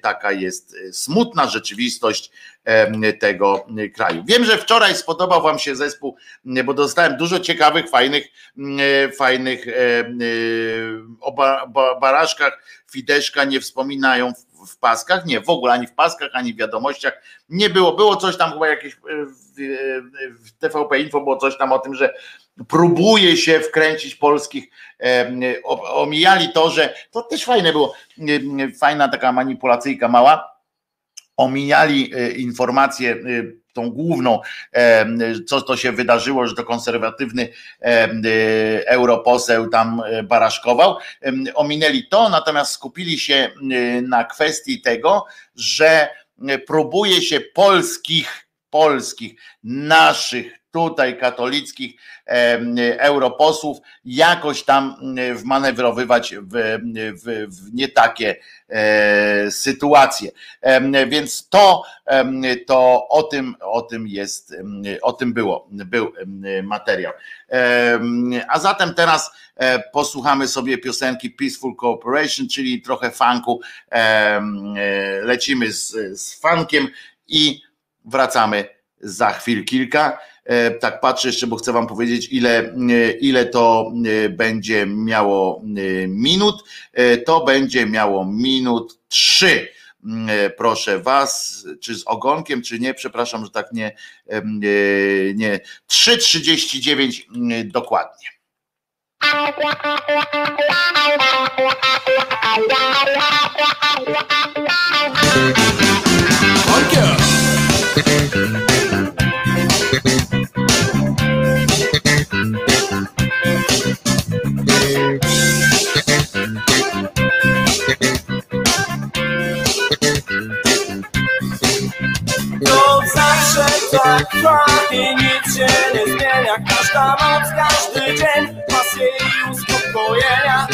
taka jest smutna rzeczywistość tego kraju. Wiem, że wczoraj spodobał Wam się zespół, bo dostałem dużo ciekawych, fajnych, fajnych o barażkach Fideszka nie wspominają w paskach, nie, w ogóle ani w paskach, ani w wiadomościach. Nie było. Było coś tam chyba jakieś w TVP Info było coś tam o tym, że próbuje się wkręcić polskich, omijali to, że to też fajne było, fajna taka manipulacyjka mała, omijali e, informację e, tą główną, co to się wydarzyło, że to konserwatywny europoseł tam e, baraszkował. Ominęli to, natomiast skupili się na kwestii tego, że próbuje się polskich, polskich, naszych tutaj katolickich europosłów jakoś tam wmanewrowywać w, w, w nie takie e, sytuacje. Więc to, to o tym, o tym jest, o tym było, był materiał. A zatem teraz e, posłuchamy sobie piosenki Peaceful Cooperation, czyli trochę funku. E, lecimy z, z funkiem i wracamy za chwil kilka. E, tak patrzę jeszcze, bo chcę Wam powiedzieć, ile, e, ile to e, będzie miało minut. To będzie miało minut trzy. Proszę Was, czy z ogonkiem, czy nie, przepraszam, że tak nie, nie. 3,39 dokładnie. To trwa i nic się nie zmienia Każda noc, każdy dzień pasje i uspokojenia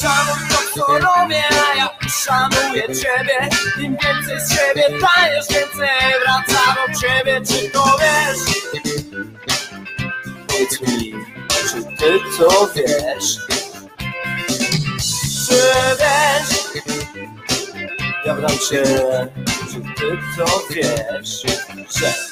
Szanuj to co robię, a ja szanuję ciebie Im więcej z siebie dajesz, więcej wraca do ciebie Czy to wiesz? Powiedz mi, czy ty to wiesz? Czy wiesz? Ja bram cię czy ty to wiesz, że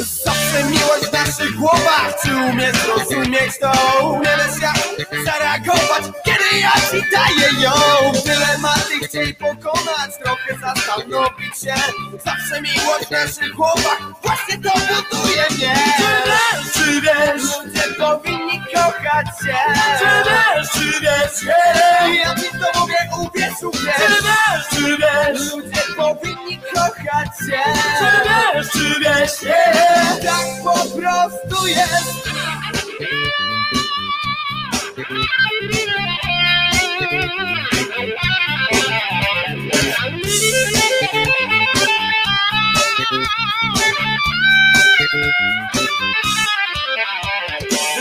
Cause Zawsze miłość w naszych głowach. Czy umiesz zrozumieć to? Umiesz jak zareagować Kiedy ja ci daję ją. Dylematy chciej pokonać. Trochę zastanowić się. Zawsze miłość w naszych głowach. Właśnie to buduje mnie. Czy wiesz, czy wiesz? Ludzie powinni kochać się. Czy wiesz, czy wiesz? Yeah. Ja ci to mówię, uwierz, uwierz. Czy wiesz, czy wiesz? Ludzie powinni kochać się. Czy wiesz, czy wiesz? Yeah. Tak po prostu jest.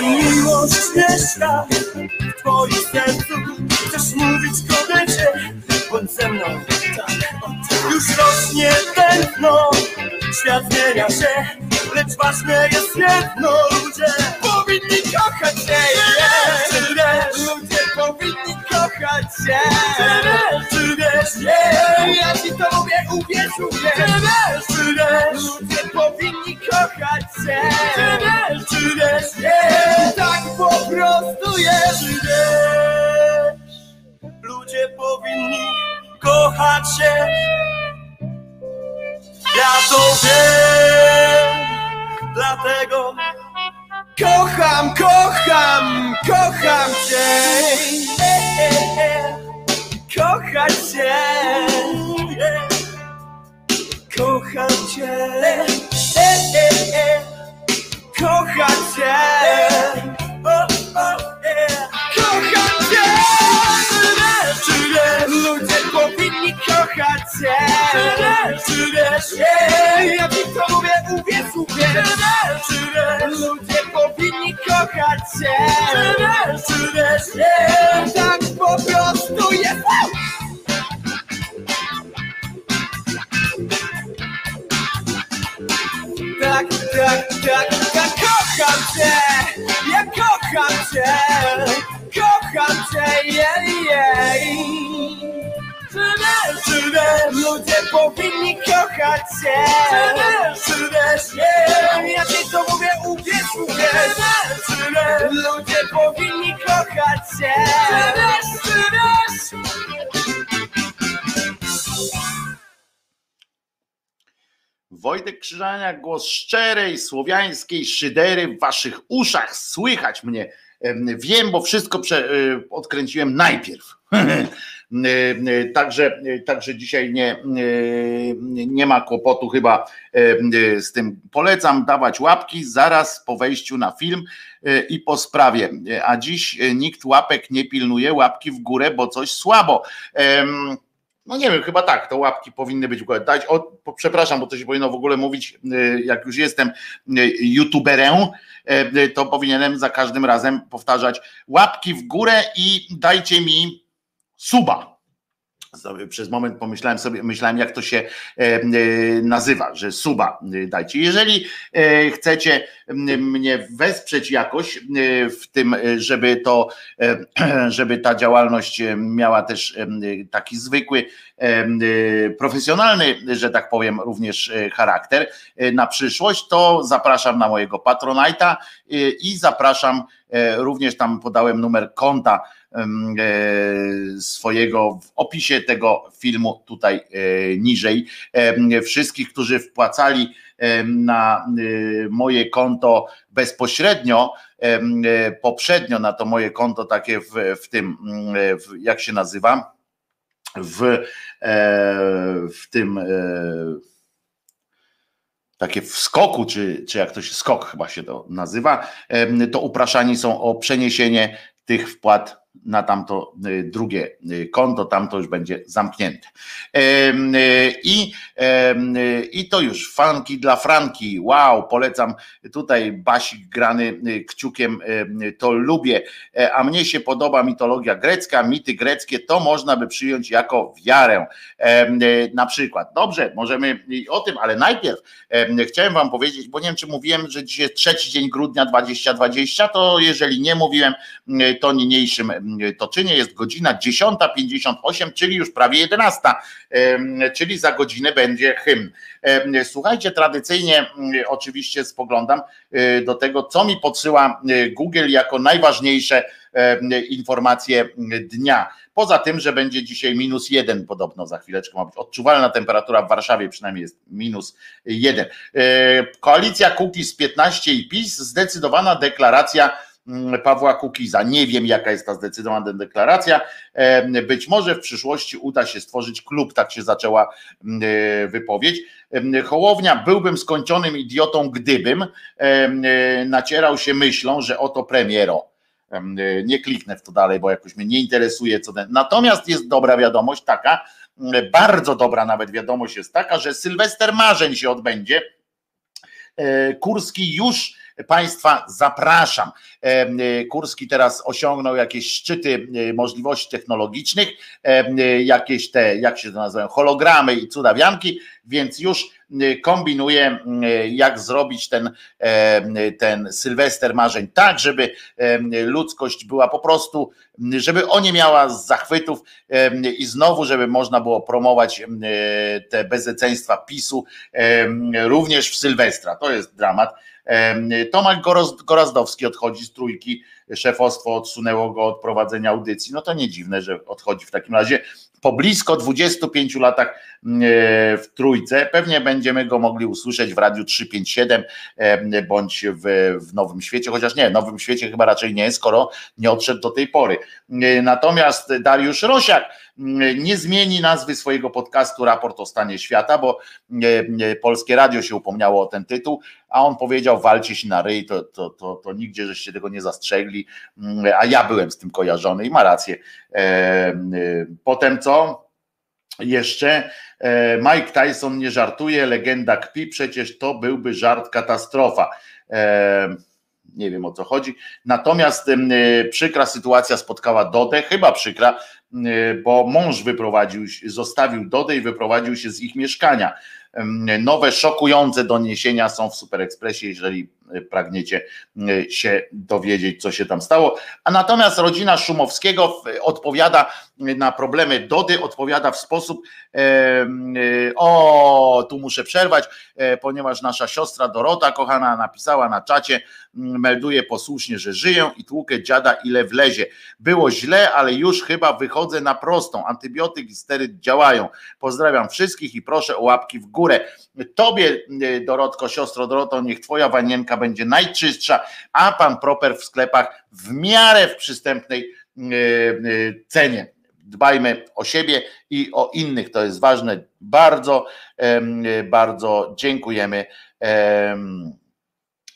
Miłość mieszka w twoim sercu. Chcesz mówić kobiecie, bądź ze mną. tak, Już rośnie tętno, świat zmienia się Lecz ważne jest jedno, ludzie powinni kochać się. Yeah. Czy wiesz, ludzie powinni kochać się. Czy wiesz, czy wiesz, ja ci to mówię, uwierz, uwierz Czy wiesz, czy wiesz, ludzie powinni kochać się. Czy wiesz, czy wiesz, tak po prostu jest. Czy wiesz, ludzie powinni kochać się ja to wiem, dlatego kocham, kocham, kocham cię. Kochać cię, kocham cię, e, e. kocham cię, yeah. ja ci to mówię, uwierz, uwierz ludzie powinni kochać yeah. tak po prostu jest. Tak, tak, tak, tak, kocham cię, ja kocham cię, kocham cię, jej, jej. Ludzie powinni kochać się ja ci to mówię, uwierz, uwierz ludzie powinni kochać się Wojtek Krzyżaniak, głos szczerej, słowiańskiej szydery w waszych uszach. Słychać mnie. Wiem, bo wszystko prze, y, odkręciłem najpierw. Także, także dzisiaj nie, nie ma kłopotu chyba z tym. Polecam dawać łapki zaraz po wejściu na film i po sprawie. A dziś nikt łapek nie pilnuje, łapki w górę, bo coś słabo. No nie wiem, chyba tak, to łapki powinny być w ogóle. Dać, o, przepraszam, bo to się powinno w ogóle mówić, y, jak już jestem youtuberem, to powinienem za każdym razem powtarzać łapki w górę i dajcie mi suba przez moment pomyślałem sobie, myślałem jak to się e, e, nazywa, że suba e, dajcie. Jeżeli chcecie mnie wesprzeć jakoś w tym, żeby to, żeby ta działalność miała też taki zwykły, profesjonalny, że tak powiem, również charakter na przyszłość, to zapraszam na mojego Patronite'a i zapraszam również tam podałem numer konta E, swojego w opisie tego filmu tutaj e, niżej. Wszystkich, którzy wpłacali na e, moje konto bezpośrednio, poprzednio na to moje konto takie w, w tym, w, jak się nazywa, w, w tym takie w skoku, czy, czy jak to się skok chyba się to nazywa, to upraszani są o przeniesienie tych wpłat na tamto y, drugie y, konto, tam to już będzie zamknięte. Y, I, i to już, fanki dla Franki, wow, polecam tutaj basik grany kciukiem, to lubię, e, a mnie się podoba mitologia grecka, mity greckie, to można by przyjąć jako wiarę, na przykład. Dobrze, możemy o tym, ale najpierw chciałem wam powiedzieć, bo nie wiem, czy mówiłem, że dzisiaj jest trzeci dzień grudnia 2020, to jeżeli nie mówiłem, to niniejszym toczynie. Jest godzina 10.58, czyli już prawie 11, czyli za godzinę będzie hymn. Słuchajcie, tradycyjnie oczywiście spoglądam e, do tego, co mi podsyła e, Google jako najważniejsze informacje dnia. Poza tym, że będzie dzisiaj minus jeden, podobno za chwileczkę ma być odczuwalna temperatura w Warszawie, przynajmniej jest minus jeden. E, koalicja Kukiz 15 i PiS, zdecydowana deklaracja Mm, Pawła Kukiza. Nie wiem, jaka jest ta zdecydowana deklaracja. E, być może w przyszłości uda się stworzyć klub, tak się zaczęła mm, e, wypowiedź. E, Hołownia, byłbym skończonym idiotą, gdybym nacierał się myślą, że oto premiero. Nie kliknę w to dalej, bo jakoś mnie nie interesuje. Co ten... Natomiast jest dobra wiadomość taka, bardzo dobra nawet wiadomość jest taka, że Sylwester Marzeń się odbędzie. Kurski już Państwa zapraszam. E, Kurski teraz osiągnął jakieś szczyty e, możliwości technologicznych, e, jakieś te, jak się to nazywają, hologramy i cudawianki, więc już kombinuje, jak zrobić ten, ten Sylwester marzeń tak, żeby ludzkość była po prostu, żeby o nie miała zachwytów i znowu, żeby można było promować te bezeceństwa PiSu również w Sylwestra. To jest dramat. Tomek Gorazdowski odchodzi z trójki, szefostwo odsunęło go od prowadzenia audycji. No to nie dziwne, że odchodzi w takim razie po blisko 25 latach mm, e, w trójce. Pewnie będziemy go mogli usłyszeć w Radiu 357 bądź w, w Nowym Świecie, chociaż nie, w Nowym Świecie chyba raczej nie, skoro nie odszedł do tej pory. E, natomiast Dariusz Rosiak mm, nie zmieni nazwy swojego podcastu Raport o stanie świata, bo e, Polskie Radio się upomniało o ten tytuł, a on powiedział walcie się na ryj, to, to, to, to nigdzie żeście tego nie zastrzegli, mm, a ja byłem z tym kojarzony i ma rację. Potem co? Jeszcze e, Mike Tyson nie żartuje, legenda kpi, przecież to byłby żart katastrofa. E, nie wiem o co chodzi. Natomiast e, przykra sytuacja spotkała Dodę, chyba przykra, bo mąż wyprowadził, zostawił Dodę i wyprowadził się z ich mieszkania. Nowe, szokujące doniesienia są w Super Expressie, jeżeli pragniecie się dowiedzieć, co się tam stało. A natomiast rodzina Szumowskiego odpowiada na problemy Dody, odpowiada w sposób o, tu muszę przerwać, ponieważ nasza siostra Dorota, kochana, napisała na czacie, melduje posłusznie, że żyję i tłukę dziada ile wlezie. Było źle, ale już chyba wychodzę na prostą. Antybiotyk i steryd działają. Pozdrawiam wszystkich i proszę o łapki w górę. Tobie, Dorotko, siostro Doroto, niech twoja wanienka będzie najczystsza, a pan proper w sklepach w miarę w przystępnej e, e, cenie. Dbajmy o siebie i o innych, to jest ważne. Bardzo, bardzo dziękujemy.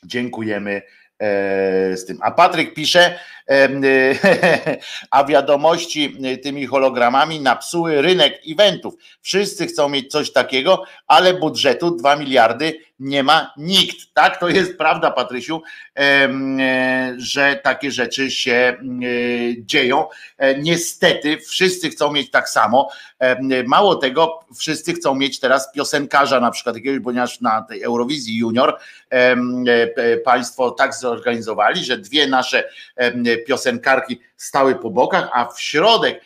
Dziękujemy e, z tym. A Patryk pisze, a wiadomości tymi hologramami napsuły rynek eventów. Wszyscy chcą mieć coś takiego, ale budżetu 2 miliardy nie ma nikt. Tak, to jest prawda, Patrysiu, e, że takie rzeczy się e, dzieją. E, niestety wszyscy chcą mieć tak samo. Mało tego, wszyscy chcą mieć teraz piosenkarza na przykład jakiegoś, ponieważ na tej Eurowizji Junior państwo tak zorganizowali, że dwie nasze piosenkarki stały po bokach, a w środek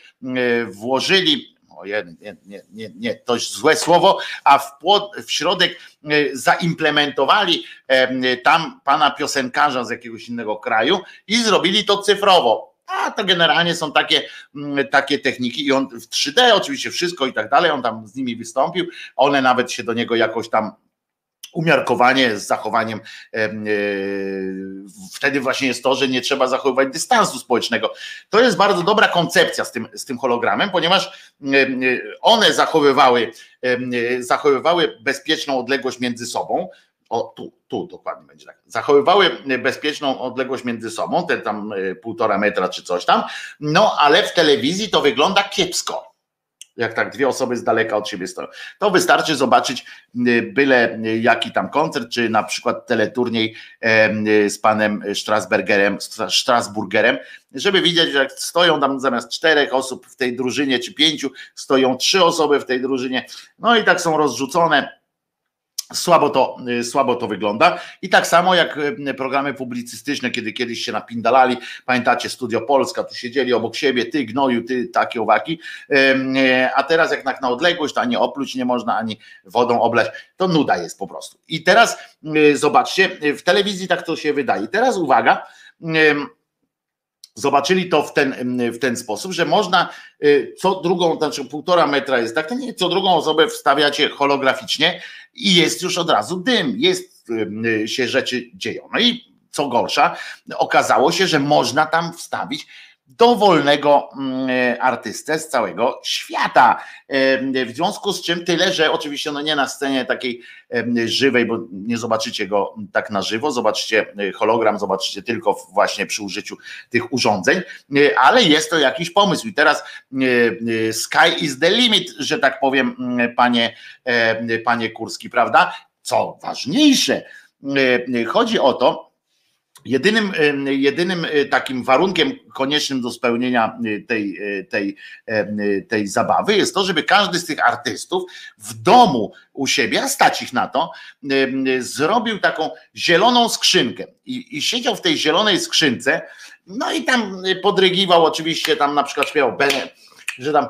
włożyli o nie, nie, nie, nie, to złe słowo, a w, płot, w środek e, zaimplementowali e, tam pana piosenkarza z jakiegoś innego kraju i zrobili to cyfrowo. A to generalnie są takie, takie techniki i on w 3D oczywiście wszystko i tak dalej, on tam z nimi wystąpił, one nawet się do niego jakoś tam umiarkowanie z zachowaniem e, wtedy właśnie jest to, że nie trzeba zachowywać dystansu społecznego. To jest bardzo dobra koncepcja z tym, z tym hologramem, ponieważ one zachowywały, zachowywały bezpieczną odległość między sobą. O, tu, tu dokładnie będzie tak. Zachowywały bezpieczną odległość między sobą, te tam e, półtora metra czy coś tam, no ale w telewizji to wygląda kiepsko jak tak dwie osoby z daleka od siebie stoją. To wystarczy zobaczyć y, byle jaki tam koncert, czy na przykład teleturniej y, z panem Strasbergerem, Strasburgerem, żeby widzieć, że jak stoją tam zamiast czterech osób w tej drużynie, czy pięciu, stoją trzy osoby w tej drużynie, no i tak są rozrzucone Słabo to, y, słabo to wygląda. I tak samo jak y, programy publicystyczne, kiedy kiedyś się napindalali, pamiętacie, Studio Polska, tu siedzieli obok siebie, ty gnoju, ty takie owaki, y, a teraz jak na, odległość, to ani opluć nie można, ani wodą oblać, to nuda jest po prostu. I teraz zobaczcie, w telewizji tak to się wydaje. Teraz uwaga, zobaczyli to w ten, w ten sposób, że można y, co drugą, znaczy półtora metra jest tak, nie co drugą osobę wstawiacie holograficznie i jest już od razu dym, jest y, się rzeczy dzieją. No i co gorsza, okazało się, że można tam wstawić dowolnego mm, artystę z całego świata. W związku z czym tyle, że oczywiście no nie na scenie takiej żywej, bo nie zobaczycie go tak na żywo, zobaczycie e, hologram, zobaczycie tylko właśnie przy użyciu tych urządzeń, e, ale jest to jakiś pomysł i teraz e, sky is the limit, że tak powiem, mm, panie, panie Kurski, prawda? Co ważniejsze, chodzi o to, Jedynym, jedynym e, takim warunkiem koniecznym do spełnienia e, tej, e, tej, tej zabawy jest to, żeby każdy z tych artystów w domu u siebie, a stać ich na to, zrobił taką zieloną skrzynkę. I, i siedział w tej zielonej skrzynce, no i tam podrygiwał oczywiście, tam na przykład śpiewał, że tam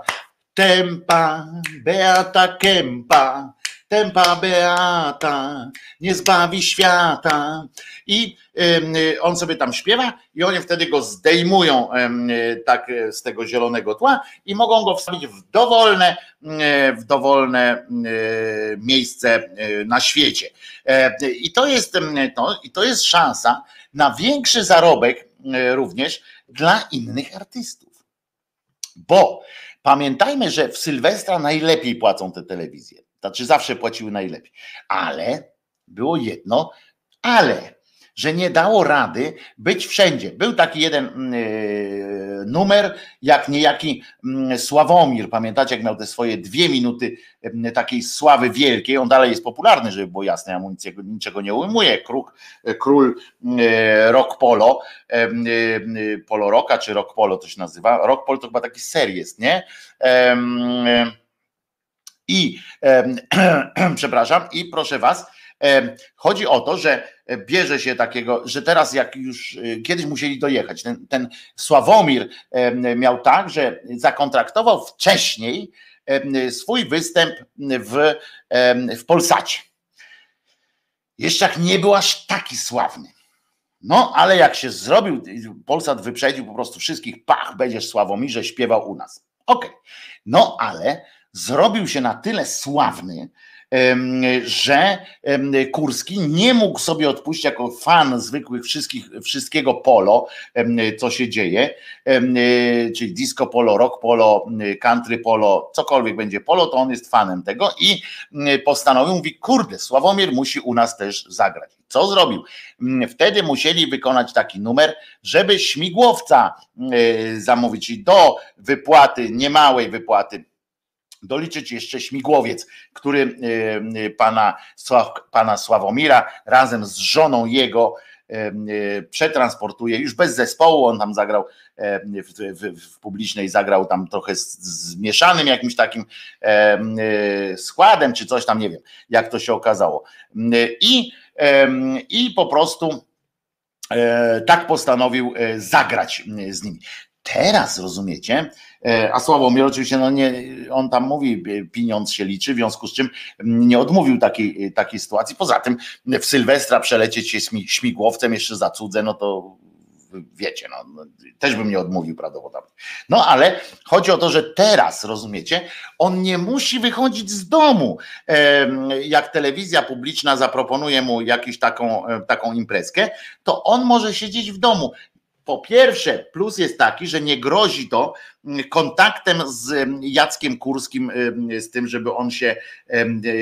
tempa, Beata Kempa, tempa Beata, nie zbawi świata. I on sobie tam śpiewa i oni wtedy go zdejmują tak e, z tego zielonego tła i mogą go wstawić w dowolne, e, w dowolne e, miejsce na świecie. I to jest, to, i to jest szansa na większy zarobek również dla innych artystów. Bo pamiętajmy, że w Sylwestra najlepiej płacą te telewizje. Znaczy zawsze płaciły najlepiej. Ale było jedno, ale że nie dało rady być wszędzie. Był taki jeden e, numer, jak niejaki mm, Sławomir, pamiętacie, jak miał te swoje dwie minuty mm, takiej sławy wielkiej, on dalej jest popularny, żeby było jasne, ja mu niczego nie ujmuję, król, król e, rock polo, e, polo rocka, czy rock polo to się nazywa, rock polo to chyba taki ser jest, nie? I przepraszam, i proszę was, Chodzi o to, że bierze się takiego, że teraz jak już y, kiedyś musieli dojechać, ten, ten Sławomir miał tak, że zakontraktował wcześniej swój występ w, w Polsacie. Jeszcze nie był aż taki sławny. No, ale jak się zrobił, Polsat wyprzedził po prostu wszystkich, pach, będziesz Sławomirze śpiewał u nas. Okej. Okay. No, ale zrobił się na tyle sławny, że Kurski nie mógł sobie odpuścić jako fan zwykłych wszystkich, wszystkiego polo, co się dzieje, czyli disco polo, rock polo, country polo, cokolwiek będzie polo, to on jest fanem tego i postanowił, mówi, kurde, Sławomir musi u nas też zagrać. Co zrobił? Wtedy musieli wykonać taki numer, żeby śmigłowca zamówić i do wypłaty, niemałej wypłaty doliczyć jeszcze śmigłowiec, który e, e, pana, pana Sławomira razem z żoną jego e, przetransportuje już bez zespołu, on tam zagrał w, w, w publicznej, zagrał tam trochę zmieszanym jakimś takim składem, czy coś tam, nie wiem, jak to się okazało. I, i po prostu tak postanowił zagrać z nimi. Teraz rozumiecie, e, a Sławomir oczywiście, no nie, on tam mówi, e, pieniądz się liczy, w związku z czym nie odmówił takiej, e, takiej sytuacji. Poza tym w Sylwestra przelecieć się śmigłowcem jeszcze za cudze, no to wiecie, no, no, też bym nie odmówił prawdopodobnie. No ale chodzi o to, że teraz, rozumiecie, on nie musi wychodzić z domu. Jak telewizja publiczna zaproponuje mu jakąś taką, taką imprezkę, to on może siedzieć w domu po pierwsze, plus jest taki, że nie grozi to mm, kontaktem z mm, Jackiem Kurskim, mm, z tym, żeby on się,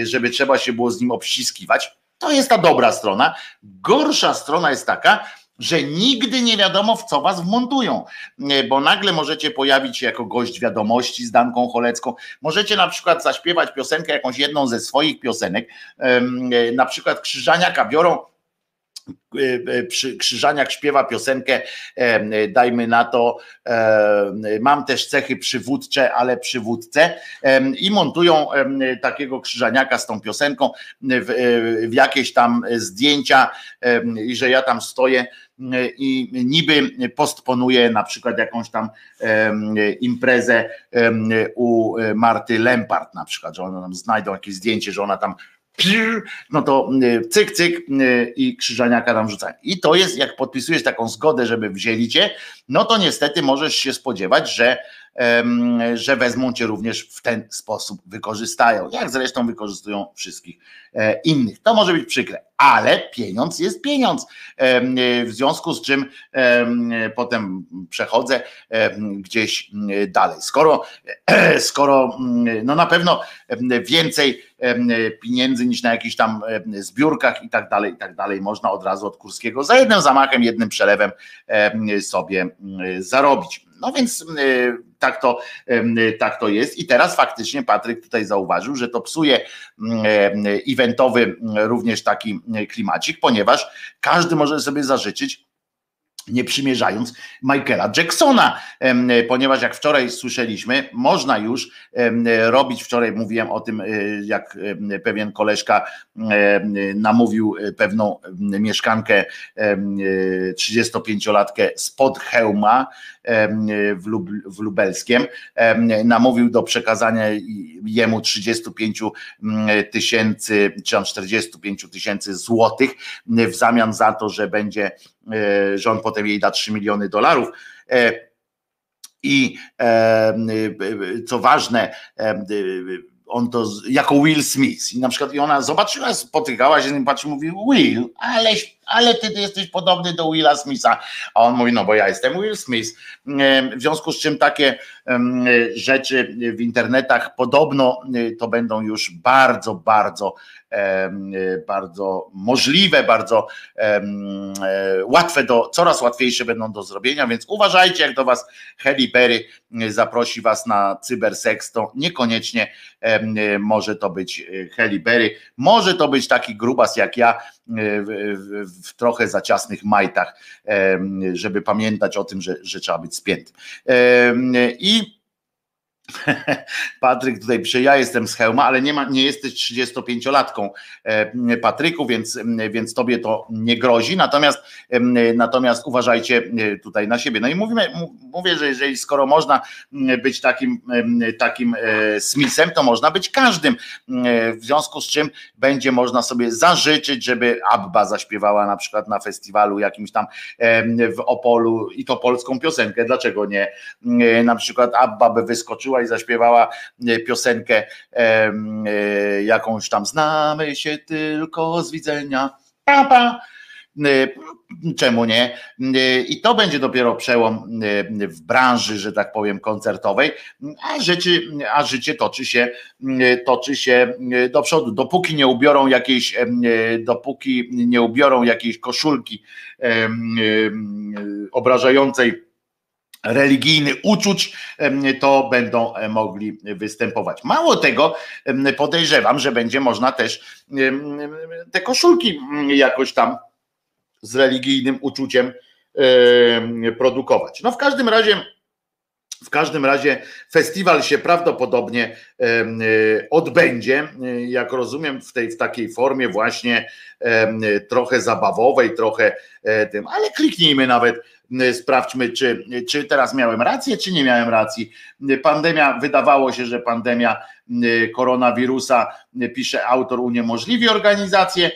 żeby trzeba się było z nim obściskiwać. To jest ta dobra strona. Gorsza strona jest taka, że nigdy nie wiadomo, w co was wmontują, bo nagle możecie pojawić się jako gość wiadomości z Danką Cholecką. Możecie na przykład zaśpiewać piosenkę, jakąś jedną ze swoich piosenek, na przykład Krzyżaniaka biorą przy Krzyżaniak śpiewa piosenkę, dajmy na to, mam też cechy przywódcze, ale przywódce i montują takiego Krzyżaniaka z tą piosenką w, w jakieś tam zdjęcia i że ja tam stoję i niby postponuję na przykład jakąś tam imprezę u Marty Lempart na przykład, że one tam znajdą jakieś zdjęcie, że ona tam no to y, cyk, cyk y, i krzyżaniaka tam rzucają. I to jest, jak podpisujesz taką zgodę, żeby wzięli cię, no to niestety możesz się spodziewać, że, że wezmą cię również w ten sposób, wykorzystają, jak zresztą wykorzystują wszystkich e, innych. To może być przykre, ale pieniądz jest pieniądz. W związku z czym potem przechodzę gdzieś dalej. Skoro, skoro no na pewno więcej pieniędzy niż na jakichś tam zbiórkach i tak dalej, i tak dalej można od razu od Kurskiego za jednym zamachem, jednym przelewem sobie zarobić. No więc tak to, tak to jest. I teraz faktycznie Patryk tutaj zauważył, że to psuje eventowy również taki klimacik, ponieważ każdy może sobie zażyczyć nie przymierzając Michaela Jacksona, ponieważ jak wczoraj słyszeliśmy, można już robić, wczoraj mówiłem o tym, e, jak pewien koleżka namówił e, pewną mieszkankę 35-latkę spod hełma w, Lub, w Lubelskiem, namówił do przekazania jemu 35 tysięcy, czy tam 45 tysięcy złotych w zamian za to, że będzie E, że on potem jej da 3 miliony dolarów. E, I e, co ważne, on to jako Will Smith. I na przykład i ona zobaczyła, spotykała się z nim, patrzy, mówi Will, ale, ale ty, ty jesteś podobny do Willa Smitha. A on mówi, no bo ja jestem Will Smith. W związku z czym takie rzeczy w internetach. Podobno to będą już bardzo, bardzo bardzo możliwe, bardzo e, łatwe do, coraz łatwiejsze będą do zrobienia, więc uważajcie, jak do Was Halle Berry zaprosi Was na cyberseks, to niekoniecznie może to być Halle Berry, może to być taki grubas jak ja, w, w, w trochę za ciasnych majtach, żeby pamiętać o tym, że, że trzeba być spiętym. I Patryk tutaj pisze, ja jestem z Hełma, ale nie, ma, nie jesteś 35-latką e, Patryku, więc, więc tobie to nie grozi, natomiast, natomiast uważajcie e, tutaj na siebie. No i mówimy, mówię, że jeżeli skoro można być takim, takim e, Smithem, to można być każdym, w związku z czym będzie można sobie zażyczyć, żeby Abba zaśpiewała na przykład na festiwalu jakimś tam w Opolu i to polską piosenkę, dlaczego nie? Na przykład Abba by wyskoczyła i zaśpiewała e, piosenkę e, jakąś tam znamy się tylko z widzenia. Papa. E, czemu nie? I to będzie dopiero przełom w branży, że tak powiem, koncertowej, a życie, a życie toczy się, toczy się do przodu. Dopóki nie ubiorą jakiejś, dopóki nie ubiorą jakiejś koszulki obrażającej religijny uczuć, to będą e, mogli występować. Mało tego, podejrzewam, że będzie można też te koszulki jakoś tam z religijnym uczuciem produkować. No w każdym razie w każdym razie festiwal się prawdopodobnie odbędzie, jak rozumiem, w tej w takiej formie właśnie trochę zabawowej, trochę e, tym, ale kliknijmy nawet sprawdźmy, czy, czy teraz miałem rację, czy nie miałem racji. Pandemia, wydawało się, że pandemia y, koronawirusa, y, pisze autor, uniemożliwi organizację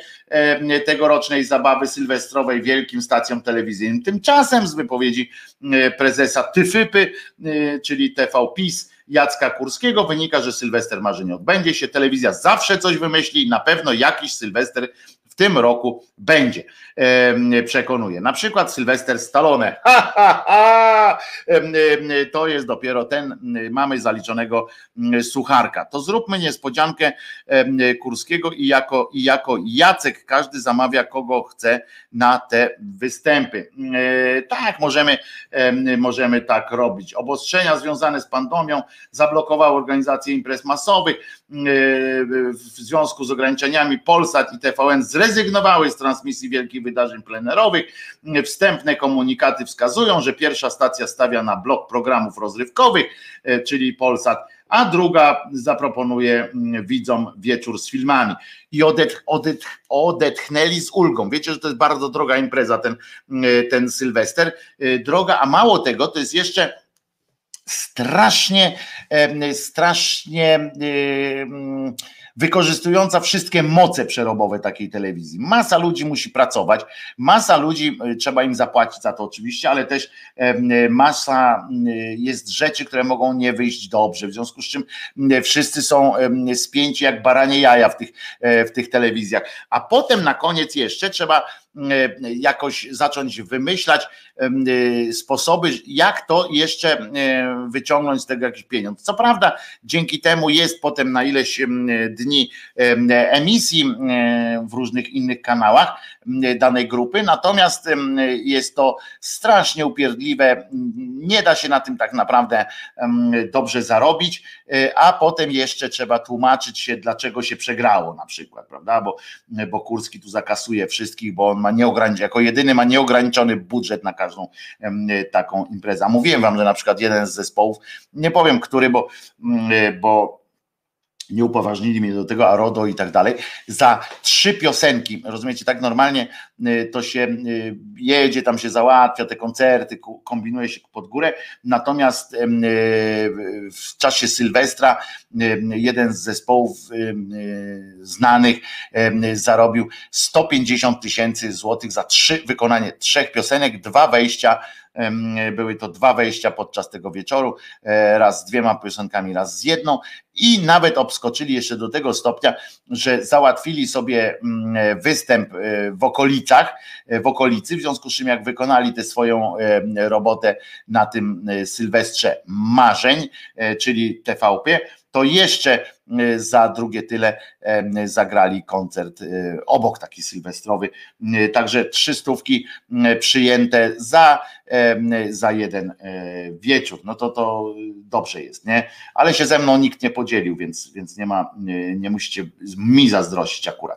tegorocznej zabawy sylwestrowej wielkim stacjom telewizyjnym. Tymczasem z wypowiedzi prezesa Tyfypy, czyli TV PiS, Jacka Kurskiego wynika, że Sylwester marzeń odbędzie się. Telewizja zawsze coś wymyśli, na pewno jakiś Sylwester tym roku będzie, przekonuje. Na przykład Sylwester Stallone. Ha, ha, ha! To jest dopiero ten, mamy zaliczonego sucharka. To zróbmy niespodziankę Kurskiego i jako, i jako Jacek każdy zamawia kogo chce na te występy. Tak, możemy, możemy tak robić. Obostrzenia związane z pandemią zablokowały organizację imprez masowych w związku z ograniczeniami Polsat i TVN zrezygnowały z transmisji wielkich wydarzeń plenerowych. Wstępne komunikaty wskazują, że pierwsza stacja stawia na blok programów rozrywkowych, e, czyli Polsat, a druga zaproponuje mm, widzom wieczór z filmami. I odetch, odetch, odetchnęli z ulgą. Wiecie, że to jest bardzo droga impreza, ten, mm, ten Sylwester. E, droga, a mało tego, to jest jeszcze strasznie, strasznie wykorzystująca wszystkie moce przerobowe takiej telewizji. Masa ludzi musi pracować, masa ludzi, e, trzeba im zapłacić za to oczywiście, ale też masa jest rzeczy, które mogą nie wyjść dobrze, w związku z czym wszyscy są spięci jak baranie jaja w tych, e, w tych telewizjach. A potem na koniec jeszcze trzeba E, jakoś zacząć wymyślać e, sposoby, jak to jeszcze e, wyciągnąć z tego jakiś pieniądz. Co prawda, dzięki temu jest potem na ileś dni emisji w różnych innych kanałach danej grupy, natomiast jest to strasznie upierdliwe, nie da się na tym tak naprawdę dobrze zarobić, a potem jeszcze trzeba tłumaczyć się, dlaczego się przegrało na przykład, prawda, bo, bo Kurski tu zakasuje wszystkich, bo on ma nieograniczony, jako jedyny ma nieograniczony budżet na każdą taką imprezę. Mówiłem wam, że na przykład jeden z zespołów, nie powiem który, bo, bo nie upoważnili mnie do tego, a RODO i tak dalej, za trzy piosenki, rozumiecie, tak normalnie y, to się y, jedzie, tam się załatwia te koncerty, kombinuje się pod górę, natomiast y, w czasie Sylwestra jeden z zespołów znanych zarobił 150 tysięcy złotych za trzy, wykonanie trzech piosenek, dwa wejścia były to dwa wejścia podczas tego wieczoru, e, raz z dwiema piosenkami, raz z jedną. I nawet obskoczyli jeszcze do tego stopnia, że załatwili sobie mm, występ e, w okolicach, e, w okolicy, w związku z czym jak wykonali tę swoją robotę na tym Sylwestrze Marzeń, czyli TVP, to jeszcze za drugie tyle zagrali koncert obok taki sylwestrowy. Także trzy stówki przyjęte za, za jeden wieczór. No to to dobrze jest, nie? Ale się ze mną nikt nie podzielił, więc, więc nie ma, nie musicie mi zazdrościć akurat.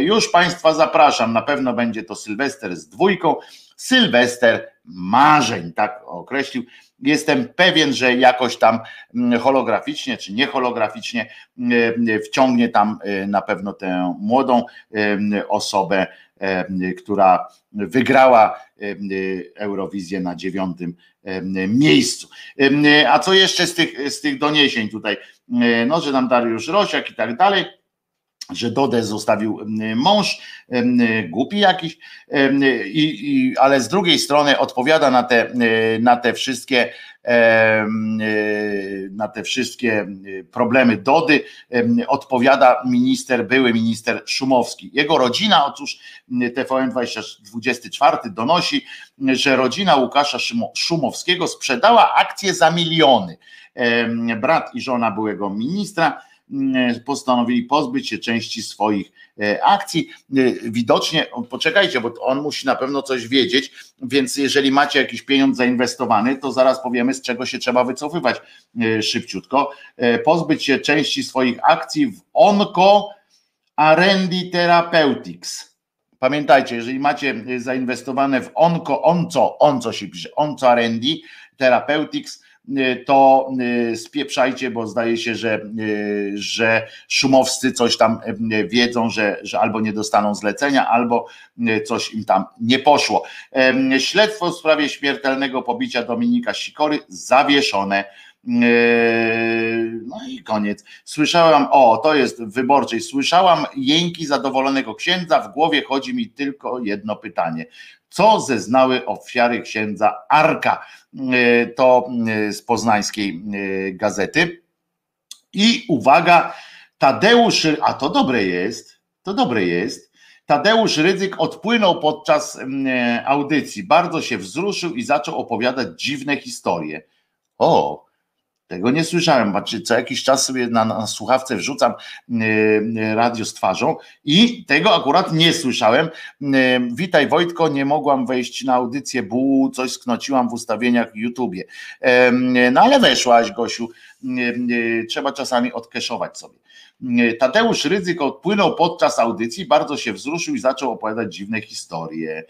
Już Państwa zapraszam, na pewno będzie to Sylwester z dwójką. Sylwester marzeń, tak określił. Jestem pewien, że jakoś tam mm, holograficznie czy nie holograficznie wciągnie tam y, na pewno tę młodą osobę, która wygrała Eurowizję na dziewiątym miejscu. A co jeszcze z tych, z tych doniesień tutaj? No, że tam Dariusz Rosiak i tak dalej że Dodę zostawił mąż, głupi jakiś, i, i, ale z drugiej strony odpowiada na te, na te wszystkie na te wszystkie problemy Dody odpowiada minister, były minister Szumowski. Jego rodzina, otóż TVN 24 donosi, że rodzina Łukasza Szumowskiego sprzedała akcje za miliony. Brat i żona byłego ministra E, postanowili pozbyć się części swoich e, akcji. E, widocznie, poczekajcie, bo on musi na pewno coś wiedzieć, więc jeżeli macie jakiś pieniądz zainwestowany, to zaraz powiemy, z czego się trzeba wycofywać szybciutko. Pozbyć się części swoich akcji w Onco Arendi Therapeutics. Pamiętajcie, jeżeli macie zainwestowane w Onco, Onco, Onco się pisze, Onco Arendi Therapeutics, to y, spieprzajcie, bo zdaje się, że, y, że szumowscy coś tam wiedzą, że, że albo nie dostaną zlecenia, albo coś im tam nie poszło. Śledztwo w sprawie śmiertelnego pobicia Dominika Sikory zawieszone. No i koniec. Słyszałam, o, to jest wyborczej, słyszałam jęki zadowolonego księdza, w głowie chodzi mi tylko jedno pytanie. Co zeznały ofiary księdza Arka? E, to e, z poznańskiej e, gazety. I uwaga, Tadeusz, a to dobre jest, to dobre jest. Tadeusz Rydzyk odpłynął podczas audycji, bardzo się wzruszył i zaczął opowiadać dziwne historie. O, tego nie słyszałem, znaczy co jakiś czas sobie na, na słuchawce wrzucam yy, radio z twarzą i tego akurat nie słyszałem. Yy, witaj Wojtko, nie mogłam wejść na audycję bu, coś sknociłam w ustawieniach YouTubie. Yy, no ale weszłaś Gosiu, trzeba czasami odkeszować sobie. Tadeusz Rydzyk odpłynął podczas audycji, bardzo się wzruszył i zaczął opowiadać dziwne historie.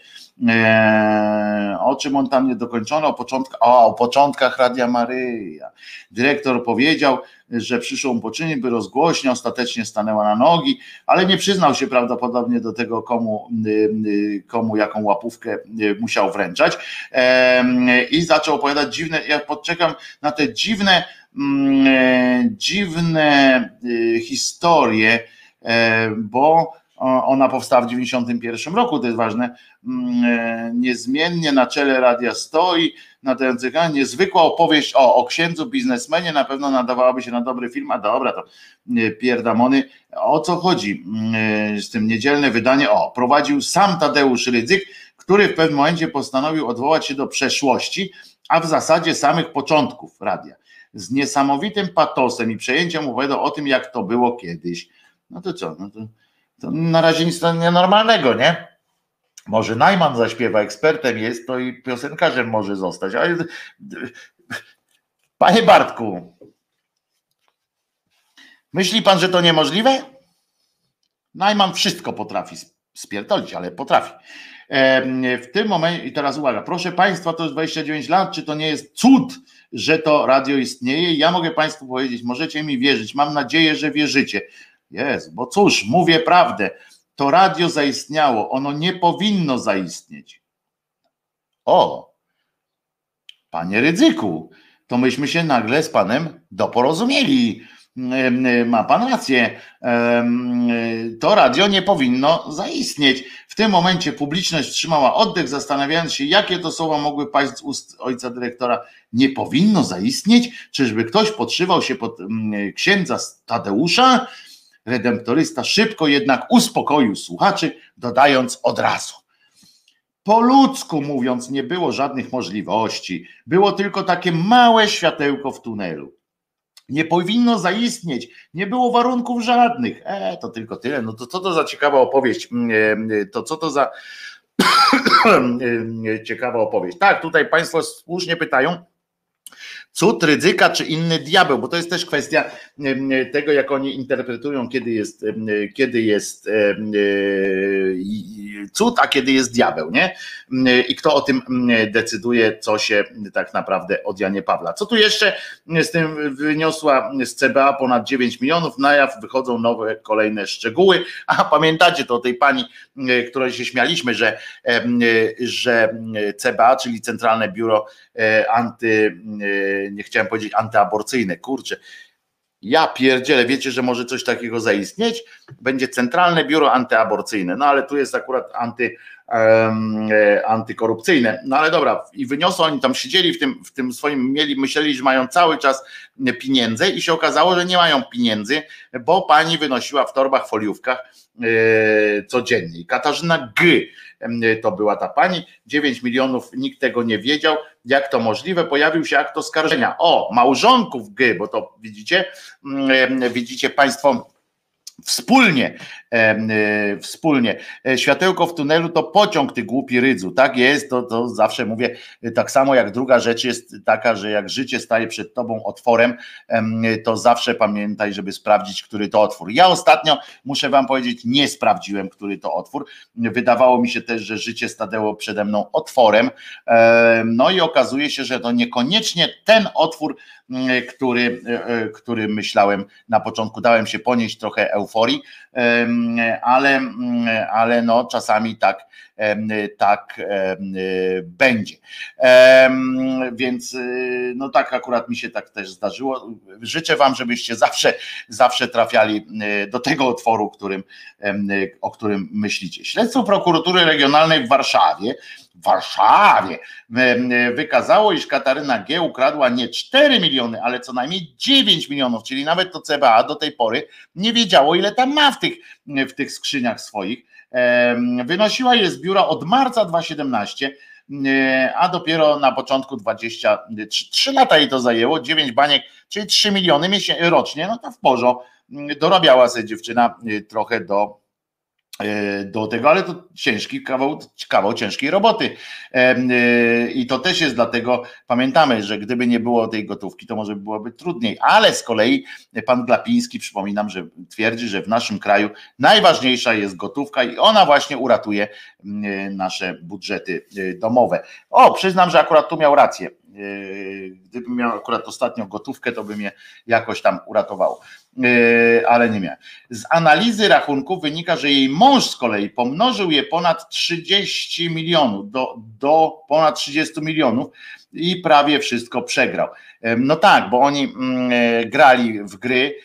Eee, o czym on tam nie dokończono? O, początkach, o, o początkach Radia Maryja. Dyrektor powiedział, że przyszło mu poczynić, by rozgłośnia ostatecznie stanęła na nogi, ale nie przyznał się prawdopodobnie do tego, komu, y, y, komu jaką łapówkę y, musiał wręczać. I zaczął opowiadać dziwne, ja podczekam na te dziwne, Mm, e, dziwne historie, e, bo ona powstała w 91 roku, to jest ważne. Mm, niezmiennie na czele radia stoi, nadających niezwykła opowieść o, o księdzu biznesmenie, na pewno nadawałaby się na dobry film, a dobra, to pierdamony. O co chodzi mm, z tym niedzielne wydanie? O, prowadził sam Tadeusz Rydzyk, który w pewnym momencie postanowił odwołać się do przeszłości, a w zasadzie samych początków radia z niesamowitym patosem i przejęciem opowiadał o tym, jak to było kiedyś. No to co? No to na razie nic nienormalnego, nie? Może Najman zaśpiewa, ekspertem jest, to i piosenkarzem może zostać. Ale panie Bartku, myśli pan, że to niemożliwe? Najman wszystko potrafi spierdolić, ale potrafi. W tym momencie, i teraz uwaga, proszę Państwa, to jest 29 lat, czy to nie jest cud, że to radio istnieje? Ja mogę Państwu powiedzieć, możecie mi wierzyć, mam nadzieję, że wierzycie. Jest, bo cóż, mówię prawdę, to radio zaistniało, ono nie powinno zaistnieć. O, panie Rydzyku, to myśmy się nagle z panem doporozumieli ma pan rację, to radio nie powinno zaistnieć. W tym momencie publiczność wstrzymała oddech, zastanawiając się, jakie to słowa mogły paść z ust ojca dyrektora. Nie powinno zaistnieć? Czyżby ktoś podszywał się pod księdza Tadeusza? Redemptorysta szybko jednak uspokoił słuchaczy, dodając od razu. Po ludzku mówiąc, nie było żadnych możliwości. Było tylko takie małe światełko w tunelu nie powinno zaistnieć, nie było warunków żadnych. E, to tylko tyle. No to co to za ciekawa opowieść? Mm, e, to co to za ciekawa opowieść? Tak, tutaj Państwo słusznie pytają, cud, ryzyka czy inny diabeł, bo to jest też kwestia tego, jak oni interpretują, kiedy jest, kiedy jest cud, a kiedy jest diabeł, nie? I kto o tym decyduje, co się tak naprawdę od Janie Pawla. Co tu jeszcze z tym wyniosła z CBA ponad 9 milionów, na jaw wychodzą nowe, kolejne szczegóły, a pamiętacie to o tej pani, której się śmialiśmy, że, że CBA, czyli Centralne Biuro e, Anty nie chciałem powiedzieć antyaborcyjne, kurczę. Ja pierdzielę, wiecie, że może coś takiego zaistnieć? Będzie Centralne Biuro Antyaborcyjne, no ale tu jest akurat anty, um, antykorupcyjne. No ale dobra, i wyniosą, oni tam siedzieli w tym, w tym swoim, mieli, myśleli, że mają cały czas pieniądze i się okazało, że nie mają pieniędzy, bo pani wynosiła w torbach, foliówkach e, codziennie. Katarzyna G to była ta pani, 9 milionów, nikt tego nie wiedział, jak to możliwe, pojawił się akt oskarżenia. O, małżonków G, bo to widzicie, widzicie Państwo Wspólnie, e, wspólnie. E, światełko w tunelu to pociąg, ty głupi rydzu. Tak jest, to, to zawsze mówię. Tak samo jak druga rzecz jest taka, że jak życie staje przed tobą otworem, to zawsze pamiętaj, żeby sprawdzić, który to otwór. Ja ostatnio, muszę wam powiedzieć, nie sprawdziłem, który to otwór. Wydawało mi się też, że życie stanęło przede mną otworem. No i okazuje się, że to niekoniecznie ten otwór, który, e, który myślałem na początku. Dałem się ponieść trochę euforii, ale, ale no czasami tak, tak będzie. Więc no tak akurat mi się tak też zdarzyło. Życzę Wam, żebyście zawsze, zawsze trafiali do tego otworu, którym, o którym myślicie. Śledztwo prokuratury regionalnej w Warszawie w Warszawie wykazało, iż Kataryna G. ukradła nie 4 miliony, ale co najmniej 9 milionów, czyli nawet to CBA do tej pory nie wiedziało, ile tam ma w tych, w tych skrzyniach swoich. Wynosiła je z biura od marca 2017 a dopiero na początku 23 lata jej to zajęło, 9 baniek, czyli 3 miliony rocznie, no to w porządku. Dorabiała sobie dziewczyna y, trochę do E, do tego, ale to ciężki kawał, kawał ciężkiej roboty. E, I to też jest dlatego, pamiętamy, że gdyby nie było tej gotówki, to może byłoby trudniej. Ale z kolei pan Glapiński, przypominam, że twierdzi, że w naszym kraju najważniejsza jest gotówka i ona właśnie uratuje nasze budżety e, domowe. O, przyznam, że akurat tu miał rację. Gdybym miał akurat ostatnią gotówkę, to by mnie jakoś tam uratowało. E, ale nie miałem. Z analizy rachunków wynika, że jej mąż z kolei pomnożył je ponad 30 milionów, do, do ponad 30 milionów i prawie wszystko przegrał. No tak, bo oni mm, e, grali w gry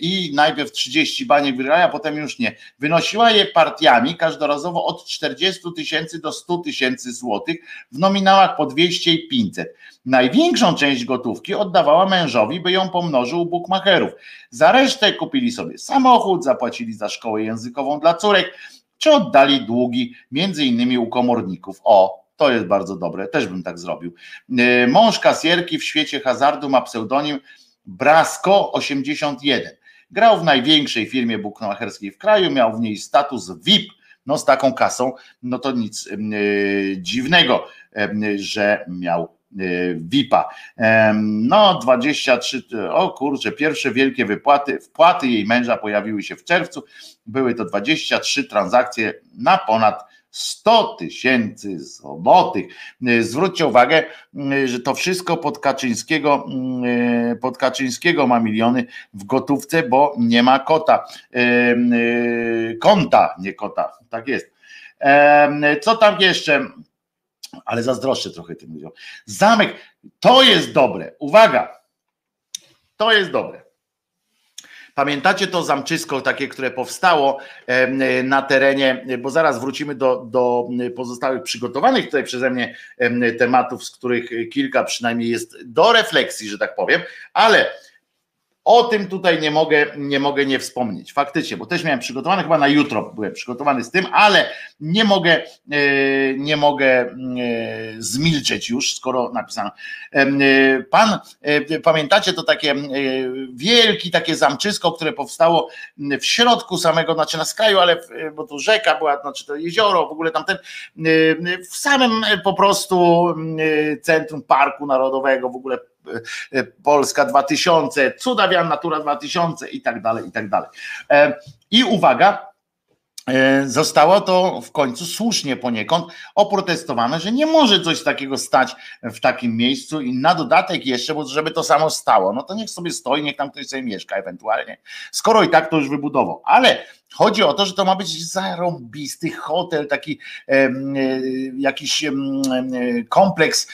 i najpierw 30 baniek wygrali, a potem już nie. Wynosiła je partiami każdorazowo od 40 tysięcy do 100 tysięcy złotych w nominałach po 200 i 500. Największą część gotówki oddawała mężowi, by ją pomnożył u bukmacherów. Za resztę kupili sobie samochód, zapłacili za szkołę językową dla córek, czy oddali długi, między innymi u komorników. O, to jest bardzo dobre, też bym tak zrobił. E, mąż kasjerki w świecie hazardu ma pseudonim Brasko 81. Grał w największej firmie bukmacherskiej w kraju, miał w niej status VIP. No z taką kasą, no to nic yy, dziwnego, yy, że miał VIP-a. No, 23, o kurczę, pierwsze wielkie wypłaty, wpłaty jej męża pojawiły się w czerwcu. Były to 23 transakcje na ponad 100 tysięcy złotych. Zwróćcie uwagę, że to wszystko pod Kaczyńskiego, pod Kaczyńskiego ma miliony w gotówce, bo nie ma kota. Konta, nie kota, tak jest. Co tam jeszcze? Ale zazdroszczę trochę tym ludziom. Zamek, to jest dobre. Uwaga, to jest dobre. Pamiętacie to zamczysko takie, które powstało na terenie, bo zaraz wrócimy do, do pozostałych przygotowanych tutaj przeze mnie tematów, z których kilka przynajmniej jest do refleksji, że tak powiem, ale O tym tutaj nie mogę, nie mogę nie wspomnieć. Faktycznie, bo też miałem przygotowany, chyba na jutro byłem przygotowany z tym, ale nie mogę, nie mogę zmilczeć już, skoro napisano. Pan, pamiętacie to takie wielki takie zamczysko, które powstało w środku samego, znaczy na skraju, ale bo tu rzeka była, znaczy to jezioro, w ogóle tamten, w samym po prostu centrum Parku Narodowego, w ogóle Polska 2000, Cudawian Natura 2000 i tak dalej, i tak dalej. I uwaga, E, zostało to w końcu słusznie poniekąd oprotestowane, że nie może coś takiego stać w takim miejscu i na dodatek jeszcze, bo żeby to samo stało, no to niech sobie stoi, niech tam ktoś sobie mieszka ewentualnie, skoro i tak to już wybudował. Ale Chodzi o to, że to ma być zarąbisty hotel, taki e, jakiś e, kompleks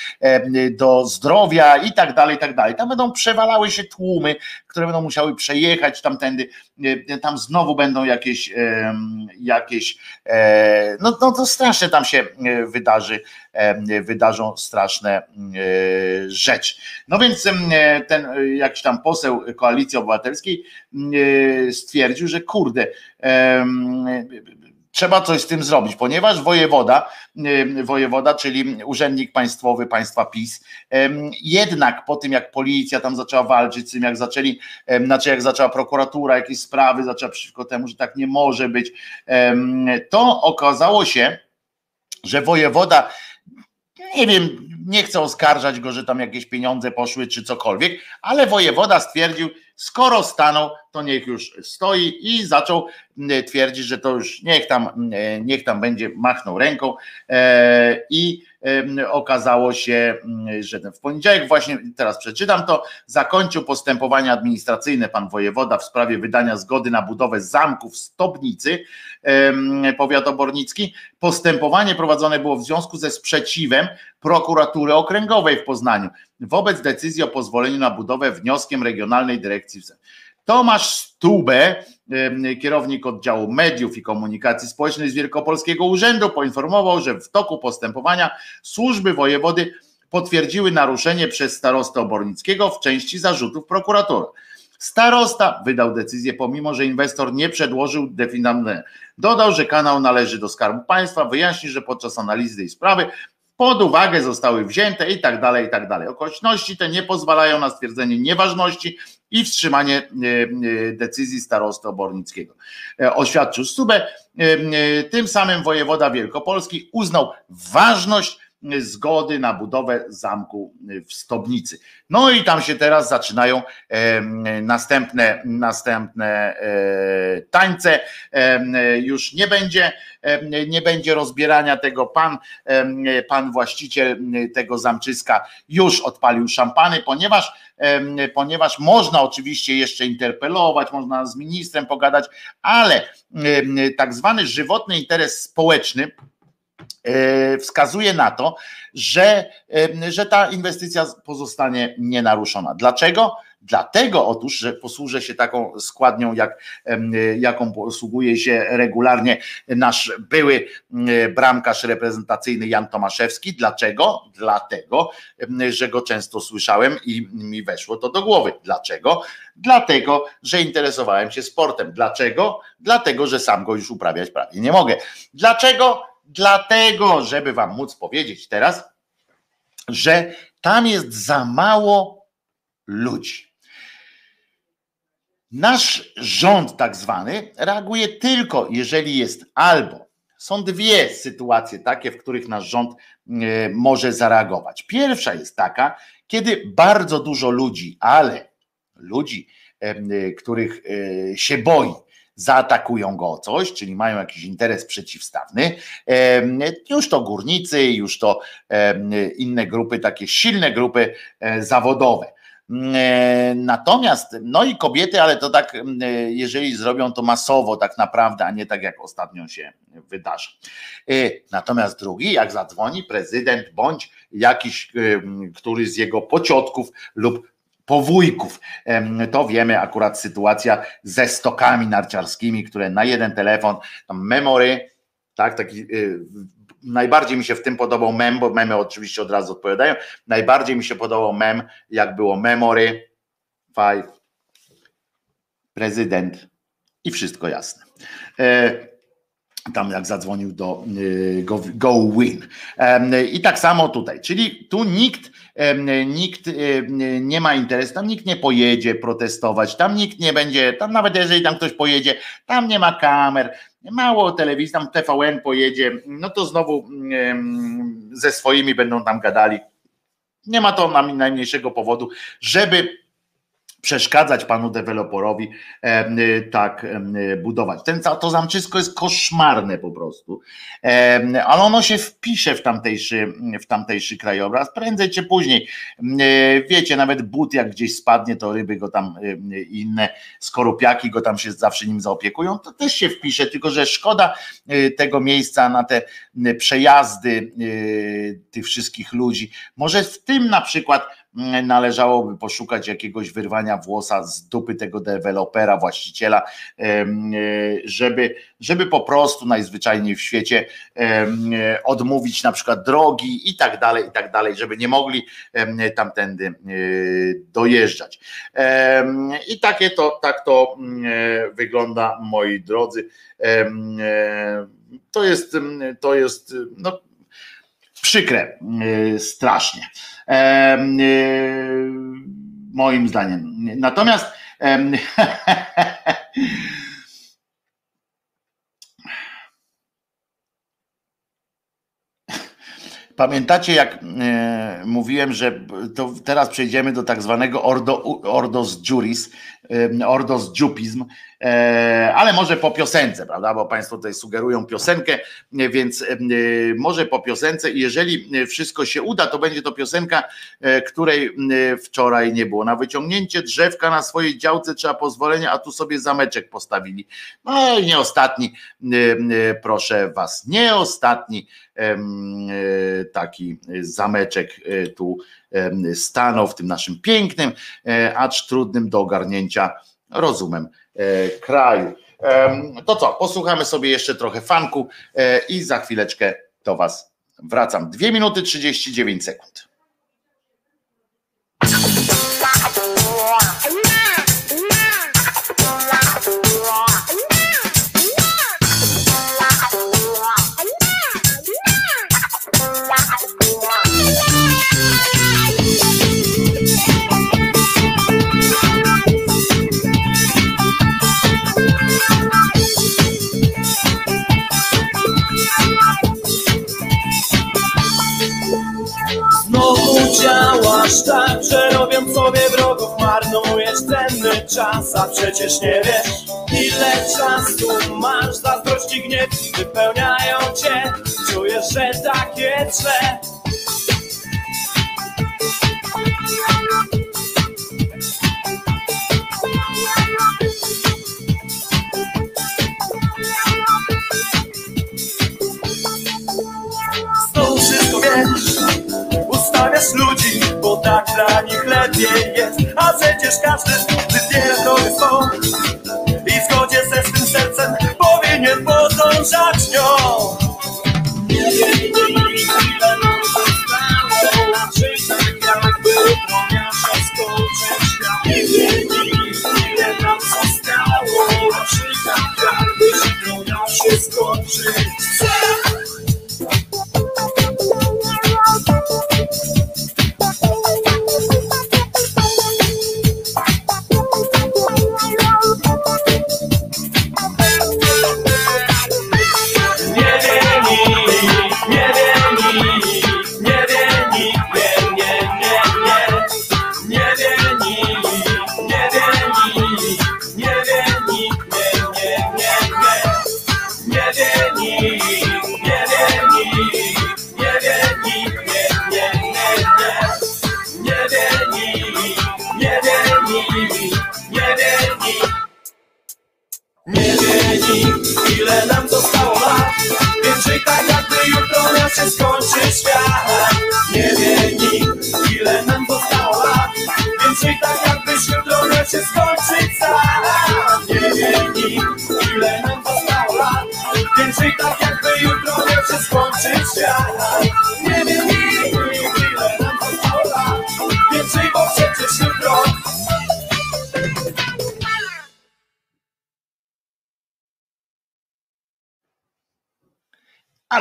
do zdrowia i tak dalej, i tak dalej. Tam będą przewalały się tłumy, które będą musiały przejechać tamtędy. E, tam znowu będą jakieś, jakieś no, no to strasznie tam się wydarzy, wydarzą straszne rzeczy. No więc ten jakiś tam poseł Koalicji Obywatelskiej stwierdził, że kurde, trzeba coś z tym zrobić, ponieważ wojewoda, wojewoda, czyli urzędnik państwowy państwa PiS, jednak po tym jak policja tam zaczęła walczyć tym, jak zaczęli, znaczy jak zaczęła prokuratura jakieś sprawy, zaczęła przeciwko temu, że tak nie może być, to okazało się, że wojewoda nie wiem, nie chcę oskarżać go, że tam jakieś pieniądze poszły czy cokolwiek, ale wojewoda stwierdził, skoro stanął, to niech już stoi i zaczął twierdzić, że to już niech tam, niech tam będzie, machnął ręką e, i okazało się, że w poniedziałek właśnie, teraz przeczytam to, zakończył postępowanie administracyjne pan wojewoda w sprawie wydania zgody na budowę zamku w Stobnicy, powiat obornicki. Postępowanie prowadzone było w związku ze sprzeciwem prokuratury okręgowej w Poznaniu wobec decyzji o pozwoleniu na budowę wnioskiem Regionalnej Dyrekcji Tomasz Stube, kierownik oddziału mediów i komunikacji społecznej z Wielkopolskiego Urzędu, poinformował, że w toku postępowania służby wojewody potwierdziły naruszenie przez starostę Obornickiego w części zarzutów prokuratury. Starosta wydał decyzję, pomimo że inwestor nie przedłożył definitywne. Dodał, że kanał należy do Skarbu Państwa, wyjaśni, że podczas analizy tej sprawy pod uwagę zostały wzięte i tak dalej, i tak dalej. Okoliczności te nie pozwalają na stwierdzenie nieważności i wstrzymanie e, e, decyzji starosty Obornickiego. E, oświadczył Stubę. Tym samym wojewoda Wielkopolski uznał ważność zgody na budowę zamku w Stobnicy. No i tam się teraz zaczynają następne, następne tańce. Już nie będzie, nie będzie rozbierania tego. Pan, pan właściciel tego zamczyska już odpalił szampany, ponieważ ponieważ można oczywiście jeszcze interpelować, można z ministrem pogadać, ale tak zwany żywotny interes społeczny E, wskazuje na to, że, e, że ta inwestycja pozostanie nienaruszona. Dlaczego? Dlatego otóż, że posłużę się taką składnią, jak, jaką posługuje się regularnie nasz były bramkarz reprezentacyjny Jan Tomaszewski. Dlaczego? Dlatego, że go często słyszałem i mi weszło to do głowy. Dlaczego? Dlatego, że interesowałem się sportem. Dlaczego? Dlatego, że sam go już uprawiać prawie nie mogę. Dlaczego? Dlatego, żeby wam móc powiedzieć teraz, że tam jest za mało ludzi. Nasz rząd, tak zwany, reaguje tylko, jeżeli jest albo są dwie sytuacje takie, w których nasz rząd e, może zareagować. Pierwsza jest taka, kiedy bardzo dużo ludzi, ale ludzi, e, których e, się boi, zaatakują go o coś, czyli mają jakiś interes przeciwstawny, już to górnicy, już to inne grupy, takie silne grupy e, zawodowe. E, natomiast, no i kobiety, ale to tak, jeżeli zrobią to masowo, tak naprawdę, a nie tak jak ostatnio się wydarzy. E, natomiast drugi, jak zadzwoni prezydent bądź jakiś, który z jego pociotków lub powójków. To wiemy akurat sytuacja ze stokami narciarskimi, które na jeden telefon, memory, tak, taki y, najbardziej mi się w tym podobał mem, bo memy oczywiście od razu odpowiadają. Najbardziej mi się podobał mem, jak było memory five prezydent i wszystko jasne. Tam jak zadzwonił do e, Go, go Win. I tak samo tutaj, czyli tu nikt, nikt nie ma interesu, tam nikt nie pojedzie protestować, tam nikt nie będzie, tam nawet jeżeli tam ktoś pojedzie, tam nie ma kamer, mało telewizji, tam TVN pojedzie, no to znowu ze swoimi będą tam gadali. Nie ma to najmniejszego powodu, żeby przeszkadzać panu deweloperowi y, tak budować. Ten, to zamczysko jest koszmarne po prostu, ale ono się wpisze w tamtejszy, w tamtejszy krajobraz, prędzej czy później. Wiecie, nawet but jak gdzieś spadnie, to ryby go tam, inne skorupiaki go tam się zawsze nim zaopiekują, to też się wpisze, tylko że szkoda tego miejsca na te przejazdy tych wszystkich ludzi. Może w tym na przykład należałoby poszukać jakiegoś wyrwania włosa z dupy tego dewelopera, właściciela, żeby, żeby po prostu najzwyczajniej w świecie odmówić na przykład drogi i tak dalej, i tak dalej, żeby nie mogli tamtędy e, dojeżdżać. I takie to, tak to wygląda, moi drodzy. To jest, to jest no, przykre strasznie. Moim zdaniem. Natomiast Pamiętacie, jak e, mówiłem, że to teraz przejdziemy do tak zwanego ordo, ordos juris, ordos dziupizm, e, ale może po piosence, prawda? Bo Państwo tutaj sugerują piosenkę, więc e, może po piosence. Jeżeli wszystko się uda, to będzie to piosenka, e, której wczoraj nie było. Na wyciągnięcie drzewka na swojej działce trzeba pozwolenia, a tu sobie zameczek postawili. No i nie ostatni, proszę Was, nie ostatni taki zameczek tu stanął w tym naszym pięknym, acz trudnym do ogarnięcia rozumem e, kraju. To co, posłuchamy sobie jeszcze trochę fanku e, i za chwileczkę do Was wracam. Dwie minuty 39 sekund. Czas A przecież nie wiesz, ile czasu masz. Zazdrości gniew wypełniają cię. Czujesz, że tak jest tak dla nich lepiej jest. A przecież każdy wybiera drogę swą. I w zgodzie ze swym sercem powinien podążać nią. Nie wiem,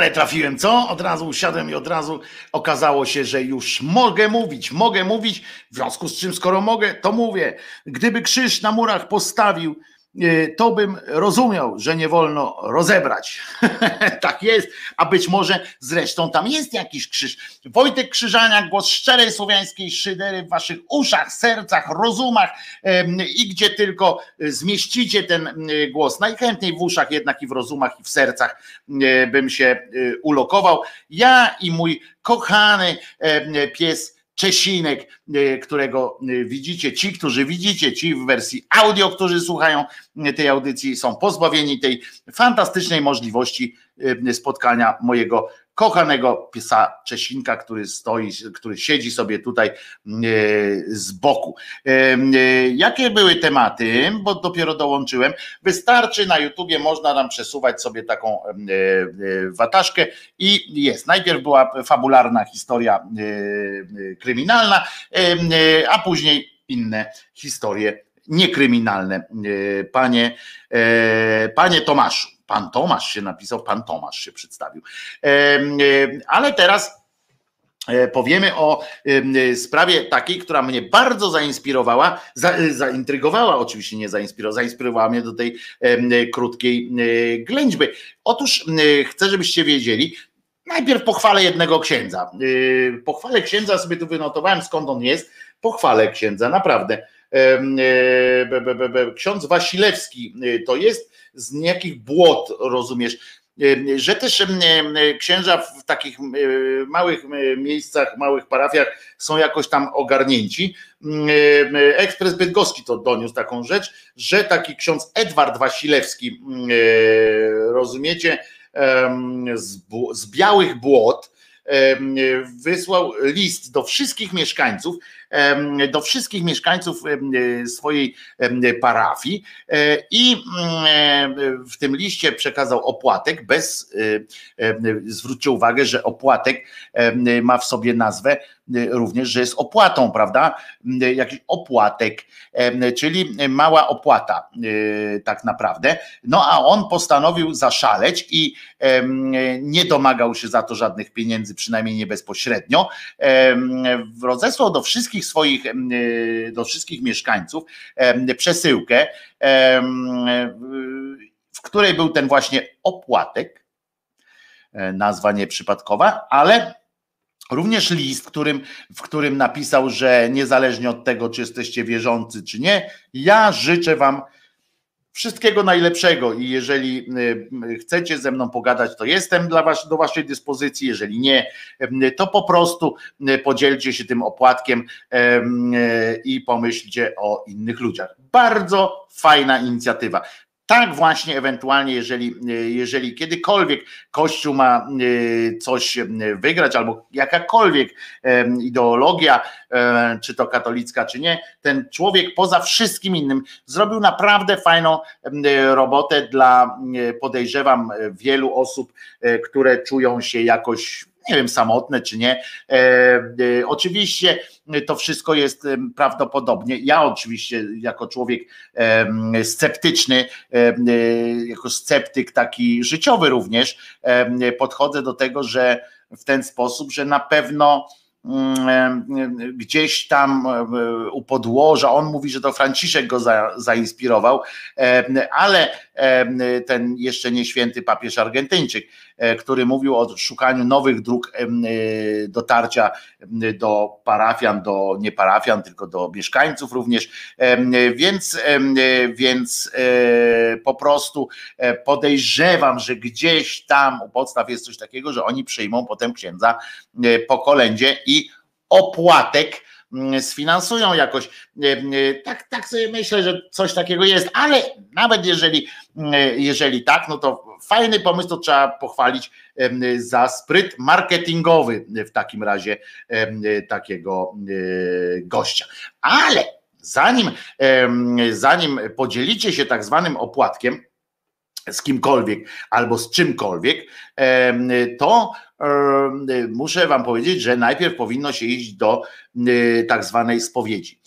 Trafiłem, co? Od razu usiadłem i od razu okazało się, że już mogę mówić, mogę mówić, w związku z czym, skoro mogę, to mówię. Gdyby krzyż na murach postawił, to bym rozumiał, że nie wolno rozebrać. tak jest, a być może zresztą tam jest jakiś krzyż. Wojtek Krzyżania, głos szczerej słowiańskiej szydery w waszych uszach, sercach, rozumach i gdzie tylko zmieścicie ten głos. Najchętniej w uszach, jednak i w rozumach, i w sercach bym się ulokował. Ja i mój kochany pies Czesinek, e, którego e, widzicie, ci, którzy widzicie, ci w wersji audio, którzy słuchają e, tej audycji, są pozbawieni tej fantastycznej możliwości spotkania mojego kochanego piesa Czesinka, który stoi, który siedzi sobie tutaj e, z boku. E, e, jakie były tematy, bo dopiero dołączyłem. Wystarczy na YouTubie, można nam przesuwać sobie taką wataszkę i jest. Najpierw była fabularna historia kryminalna, a później inne historie niekryminalne. Panie, panie Tomaszu. Pan Tomasz się napisał, pan Tomasz się przedstawił. Ale teraz e, powiemy o sprawie takiej, która mnie bardzo zainspirowała, za, zaintrygowała, oczywiście nie zainspirowała, zainspirowała mnie do tej krótkiej ględźby. Otóż chcę, żebyście wiedzieli, najpierw pochwalę jednego księdza. E, pochwalę księdza, sobie tu wynotowałem skąd on jest, pochwalę księdza, naprawdę. E, ksiądz Wasilewski to jest z niejakich błot, rozumiesz, że też księża w takich małych miejscach, małych parafiach są jakoś tam ogarnięci. Ekspres Bydgoski to doniósł taką rzecz, że taki ksiądz Edward Wasilewski, rozumiecie, z, białych błot, wysłał list do wszystkich mieszkańców, do wszystkich mieszkańców swojej parafii e, i mm, w tym liście przekazał opłatek bez, e, zwróćcie uwagę, że opłatek ma w sobie nazwę również, że jest opłatą, prawda? Jakiś opłatek, czyli mała opłata e, tak naprawdę. No a on postanowił zaszaleć i nie domagał się za to żadnych pieniędzy, przynajmniej nie bezpośrednio. Rozesłał do wszystkich swoich, do wszystkich mieszkańców przesyłkę, w której był ten właśnie opłatek, e, nazwa nieprzypadkowa, ale Również list, którym, w którym napisał, że niezależnie od tego, czy jesteście wierzący, czy nie, ja życzę Wam wszystkiego najlepszego i jeżeli y, chcecie ze mną pogadać, to jestem dla was, do Waszej dyspozycji. Jeżeli nie, y, to po prostu y, podzielcie się tym opłatkiem i pomyślcie o innych ludziach. Bardzo fajna inicjatywa. Tak właśnie ewentualnie, jeżeli, jeżeli kiedykolwiek Kościół ma e, coś e, wygrać, albo jakakolwiek e, ideologia, czy to katolicka, czy nie, ten człowiek poza wszystkim innym zrobił naprawdę fajną robotę dla, podejrzewam, wielu osób, które czują się jakoś nie wiem, samotne czy nie. E, e, oczywiście to wszystko jest prawdopodobnie, ja oczywiście jako człowiek sceptyczny, e, jako sceptyk taki życiowy również, podchodzę do tego, że w ten sposób, że na pewno Mm, gdzieś tam u podłoża, on mówi, że to Franciszek go za, zainspirował, ale ten jeszcze nie święty papież Argentyńczyk, który mówił o szukaniu nowych dróg dotarcia do parafian, do nie parafian, tylko do mieszkańców również, więc, więc po prostu podejrzewam, że gdzieś tam u podstaw jest coś takiego, że oni przyjmą potem księdza po kolędzie i opłatek sfinansują jakoś. E, e, tak, tak sobie myślę, że coś takiego jest, ale nawet jeżeli, mm, jeżeli tak, no to fajny pomysł, to trzeba pochwalić za spryt marketingowy w takim razie takiego e, gościa. Ale zanim, zanim podzielicie się tak zwanym opłatkiem, z kimkolwiek albo z czymkolwiek, to muszę Wam powiedzieć, że najpierw powinno się iść do tak zwanej spowiedzi.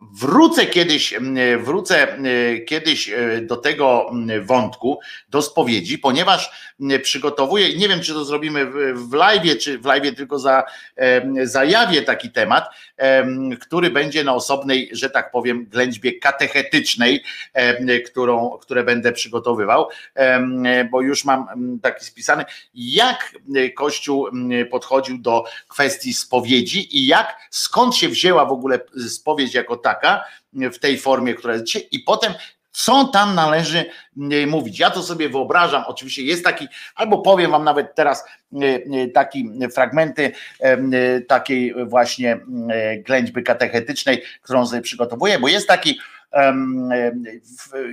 Wrócę kiedyś, wrócę kiedyś do tego wątku, do spowiedzi, ponieważ przygotowuję, nie wiem czy to zrobimy w live, czy w live tylko za, zajawię taki temat, który będzie na osobnej, że tak powiem, ględźbie katechetycznej, którą, które będę przygotowywał, bo już mam taki spisany, jak Kościół podchodził do kwestii spowiedzi i jak, skąd się wzięła w ogóle spowiedź jako w tej formie, która jest dzisiaj, i potem co tam należy mówić. Ja to sobie wyobrażam, oczywiście jest taki, albo powiem wam nawet teraz taki fragmenty takiej właśnie ględźby katechetycznej, którą sobie przygotowuję, bo jest taki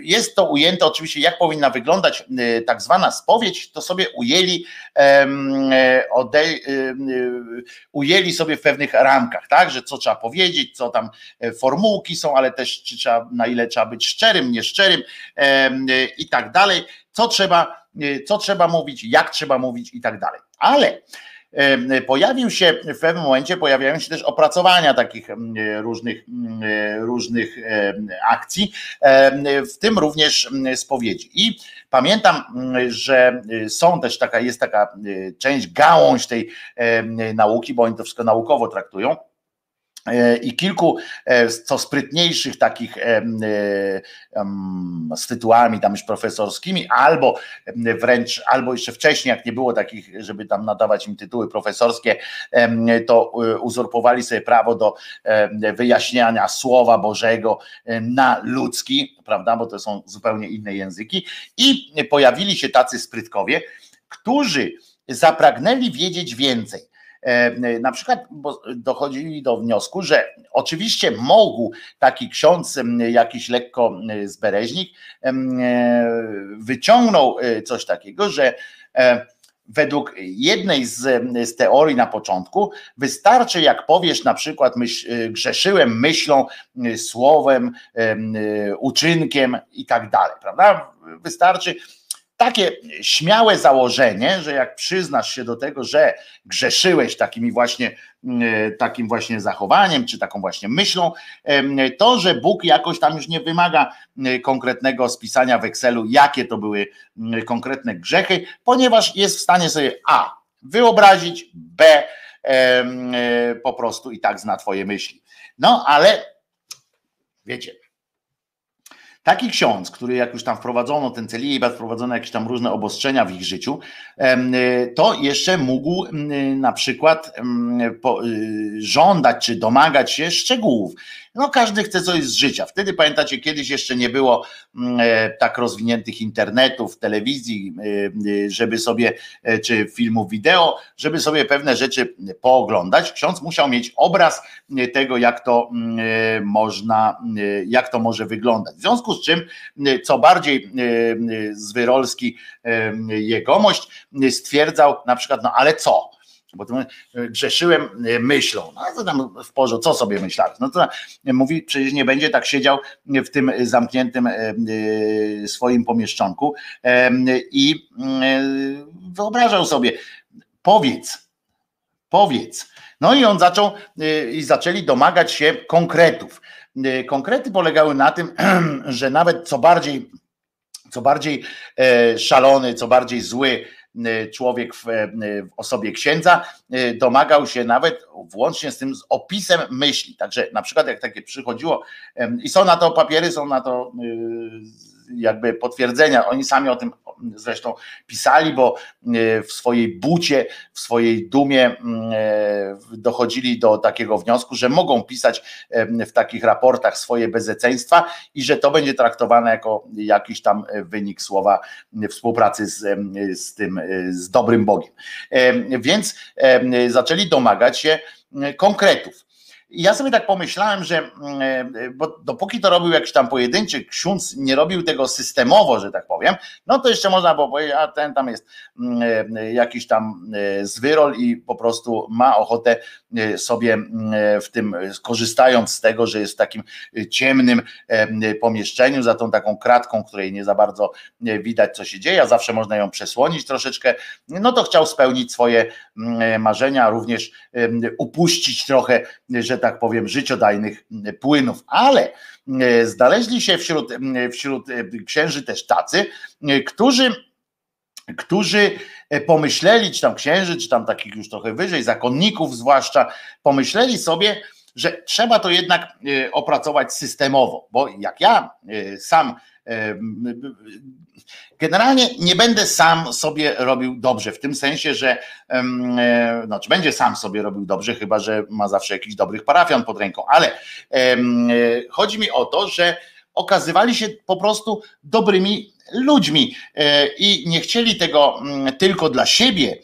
jest to ujęte oczywiście, jak powinna wyglądać tak zwana spowiedź, to sobie ujęli, ujęli sobie w pewnych ramkach, tak, że co trzeba powiedzieć, co tam e, formułki są, ale też czy trzeba, na ile trzeba być szczerym, nieszczerym i tak dalej, co trzeba, co trzeba mówić, jak trzeba mówić i tak dalej. Ale Pojawił się w pewnym momencie, pojawiają się też opracowania takich różnych, różnych akcji, w tym również spowiedzi. I pamiętam, że są też taka, jest taka część, gałąź tej nauki, bo oni to wszystko naukowo traktują E, i kilku e, co sprytniejszych takich e, z tytułami tam już profesorskimi, albo wręcz, albo jeszcze wcześniej, jak nie było takich, żeby tam nadawać im tytuły profesorskie, to uzurpowali sobie prawo do wyjaśniania Słowa Bożego na ludzki, prawda, bo to są zupełnie inne języki. I pojawili się tacy sprytkowie, którzy zapragnęli wiedzieć więcej. E, na przykład dochodzili do wniosku, że oczywiście mógł taki ksiądz, jakiś lekko zbereźnik, e, wyciągnął e, coś takiego, że według jednej z, z, teorii na początku, wystarczy, jak powiesz na przykład, myśl, grzeszyłem myślą, słowem, uczynkiem i tak dalej, prawda? Wystarczy takie śmiałe założenie, że jak przyznasz się do tego, że grzeszyłeś takimi właśnie, mm, takim właśnie zachowaniem, czy taką właśnie myślą, to, że Bóg jakoś tam już nie wymaga mm, konkretnego spisania w Excelu, jakie to były mm, konkretne grzechy, ponieważ jest w stanie sobie A wyobrazić, B e, po prostu i tak zna twoje myśli. No ale wiecie, Taki ksiądz, który jak już tam wprowadzono ten celibat, wprowadzono jakieś tam różne obostrzenia w ich życiu, to jeszcze mógł na przykład y, żądać czy domagać się szczegółów. No każdy chce coś z życia. Wtedy pamiętacie, kiedyś jeszcze nie było mm, e, tak rozwiniętych internetów, telewizji, e, e, żeby sobie, czy filmów wideo, żeby sobie pewne rzeczy pooglądać. Ksiądz musiał mieć obraz tego, jak to mm, można, jak to może wyglądać. W związku z czym, co bardziej Zwyrolski jegomość stwierdzał na przykład, no ale co? Bo e, grzeszyłem e, myślą. No to tam w porządku, co sobie myślałeś? No to mówi, przecież nie będzie tak siedział w tym zamkniętym e, swoim pomieszczonku i wyobrażał sobie, powiedz, powiedz. No i on zaczął i zaczęli domagać się konkretów. Konkrety polegały na tym, że nawet co bardziej, co bardziej szalony, co bardziej zły człowiek w, y, w, osobie księdza y, domagał się nawet włącznie z tym z opisem myśli. Także na przykład jak takie przychodziło i są na to papiery, są na to jakby potwierdzenia. Oni sami o tym zresztą pisali, bo e, w swojej bucie, w swojej dumie mm, e, dochodzili do takiego wniosku, że mogą pisać w takich raportach swoje bezeceństwa i że to będzie traktowane jako jakiś tam wynik słowa współpracy z, z tym, z dobrym Bogiem. Więc zaczęli domagać się konkretów. Ja sobie tak pomyślałem, że mm, e, bo dopóki to robił jakiś tam pojedynczy ksiądz, nie robił tego systemowo, że tak powiem, no to jeszcze można było powiedzieć, a ten tam jest mm, e, jakiś tam e, zwyrol i po prostu ma ochotę sobie mm, w tym, korzystając z tego, że jest w takim ciemnym pomieszczeniu, za tą taką kratką, której nie za bardzo widać, co się dzieje, a zawsze można ją przesłonić troszeczkę, no to chciał spełnić swoje marzenia, również upuścić trochę, że tak powiem, życiodajnych płynów. Ale znaleźli się wśród, wśród księży też tacy, którzy którzy pomyśleli, czy tam księży, czy tam takich już trochę wyżej, zakonników zwłaszcza, pomyśleli sobie, że trzeba to jednak opracować systemowo, bo jak ja sam Generalnie nie będę sam sobie robił dobrze, w tym sensie, że e, znaczy będzie sam sobie robił dobrze, chyba że ma zawsze jakiś dobrych parafian pod ręką, ale e, chodzi mi o to, że okazywali się po prostu dobrymi ludźmi e, i nie chcieli tego tylko dla siebie,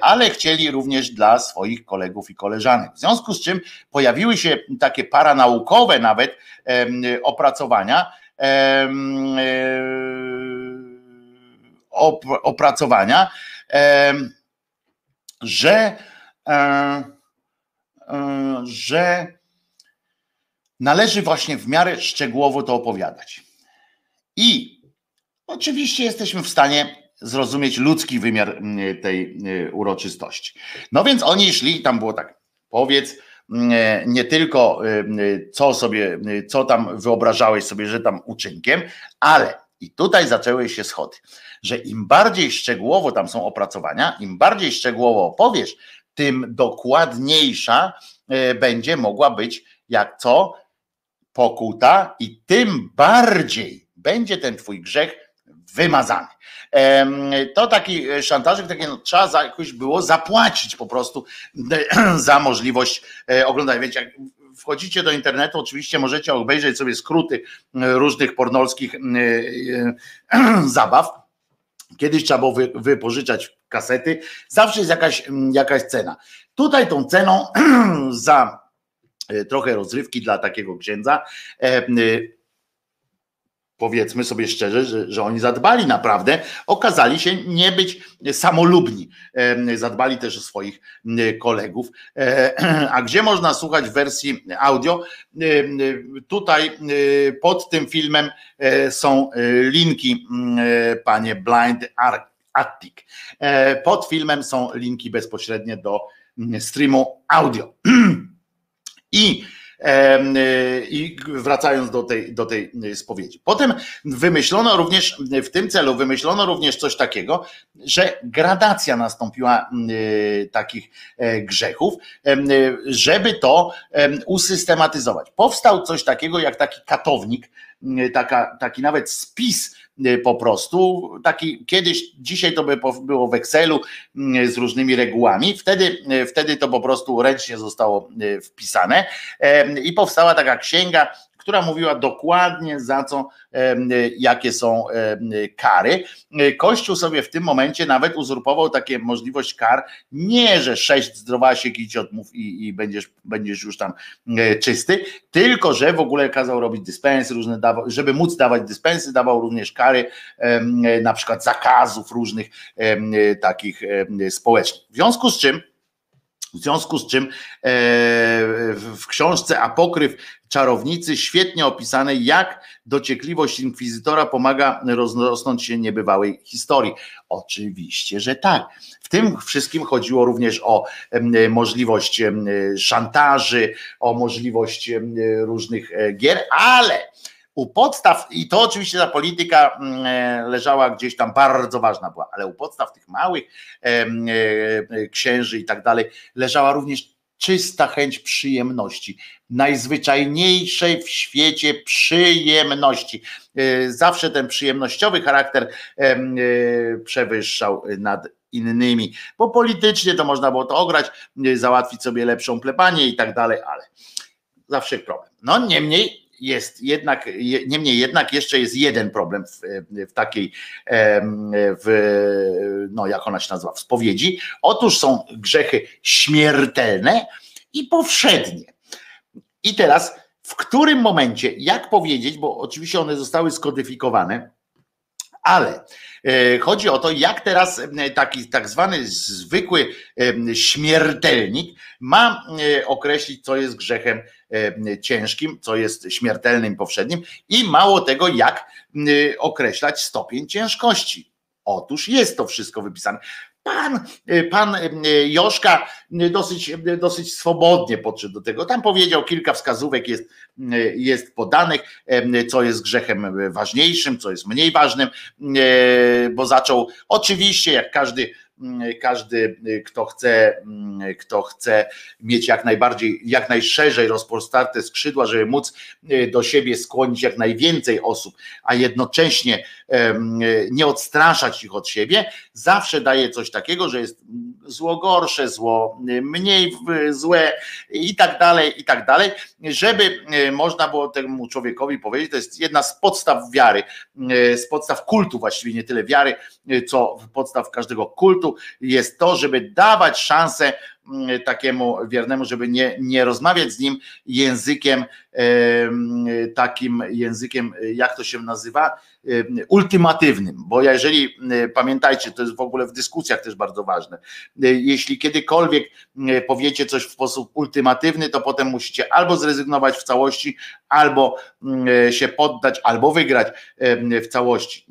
ale chcieli również dla swoich kolegów i koleżanek. W związku z czym pojawiły się takie paranaukowe nawet opracowania, opracowania, że, że należy właśnie w miarę szczegółowo to opowiadać. I oczywiście jesteśmy w stanie zrozumieć ludzki wymiar tej uroczystości. No więc oni szli, tam było tak, powiedz, nie tylko co sobie, co tam wyobrażałeś sobie, że tam uczynkiem, ale i tutaj zaczęły się schody, że im bardziej szczegółowo tam są opracowania, im bardziej szczegółowo opowiesz, tym dokładniejsza e, będzie mogła być jak co pokuta i tym bardziej będzie ten twój grzech wymazany. To taki szantażyk, takie no, trzeba za, jakoś było zapłacić po prostu za możliwość e, oglądania. Wiecie, jak wchodzicie do internetu, oczywiście możecie obejrzeć sobie skróty e, różnych pornolskich e, zabaw. Kiedyś trzeba było wypożyczać kasety, zawsze jest jakaś, jakaś cena. Tutaj tą ceną za trochę rozrywki dla takiego księdza powiedzmy sobie szczerze, że, że oni zadbali naprawdę, okazali się nie być samolubni. Zadbali też o swoich kolegów. E, a gdzie można słuchać wersji audio? Tutaj pod tym filmem e, są linki, panie Blind Attic. E, pod filmem są linki bezpośrednie do streamu audio. I I wracając do tej, do tej spowiedzi. Potem wymyślono również, w tym celu wymyślono również coś takiego, że gradacja nastąpiła y, takich e, grzechów, żeby to usystematyzować. Powstał coś takiego jak taki katownik, taka, taki nawet spis Y, po prostu. Taki kiedyś, dzisiaj to by było w Excelu y, z różnymi regułami, wtedy, y, wtedy to po prostu ręcznie zostało wpisane i powstała taka księga która mówiła dokładnie za co, jakie są kary. Kościół sobie w tym momencie nawet uzurpował takie możliwość kar, nie, że sześć zdrowasiek idź odmów i, i będziesz, będziesz już tam czysty, tylko, że w ogóle kazał robić dyspensy różne, żeby móc dawać dyspensy, dawał również kary na przykład zakazów różnych takich społecznych. W związku z czym w związku z czym e, w książce Apokryf czarownicy świetnie opisane, jak dociekliwość inkwizytora pomaga rozrosnąć się niebywałej historii. Oczywiście, że tak. W tym wszystkim chodziło również o możliwość szantaży, o możliwość różnych e, gier, ale u podstaw, i to oczywiście ta polityka mm, e, leżała gdzieś tam bardzo ważna była, ale u podstaw tych małych e, e, księży i tak dalej leżała również czysta chęć przyjemności, najzwyczajniejszej w świecie przyjemności. Zawsze ten przyjemnościowy charakter przewyższał nad innymi, bo politycznie to można było to ograć, załatwić sobie lepszą plebanię i tak dalej, ale zawsze problem. No niemniej jest jednak, niemniej jednak jeszcze jest jeden problem w, w takiej, w, no jak ona się nazywa, w spowiedzi. Otóż są grzechy śmiertelne i powszednie. I teraz w którym momencie, jak powiedzieć, bo oczywiście one zostały skodyfikowane, ale e, chodzi o to, jak teraz e, taki tak zwany zwykły e, śmiertelnik ma określić, co jest grzechem ciężkim, co jest śmiertelnym powszednim i mało tego, jak określać stopień ciężkości. Otóż jest to wszystko wypisane. pan, pan Joszka dosyć, dosyć swobodnie podszedł do tego. Tam powiedział kilka wskazówek jest, jest podanych, co jest grzechem ważniejszym, co jest mniej ważnym, bo zaczął oczywiście jak każdy każdy, y, kto chce, mm, kto chce mieć jak najbardziej, jak najszerzej rozpostarte skrzydła, żeby móc y, do siebie skłonić jak najwięcej osób, a jednocześnie nie odstraszać ich od siebie, zawsze daje coś takiego, że jest zło gorsze, zło y, mniej złe i tak dalej, i tak dalej, żeby można było temu człowiekowi powiedzieć, to jest jedna z podstaw wiary, z podstaw kultu właściwie, nie tyle wiary, co podstaw każdego kultu, jest to, żeby dawać szansę takiemu wiernemu, żeby nie, nie rozmawiać z nim językiem, takim językiem, jak to się nazywa, ultimatywnym, bo jeżeli pamiętajcie, to jest w ogóle w dyskusjach też bardzo ważne, jeśli kiedykolwiek powiecie coś w sposób ultimatywny, to potem musicie albo zrezygnować w całości, albo się poddać, albo wygrać w całości.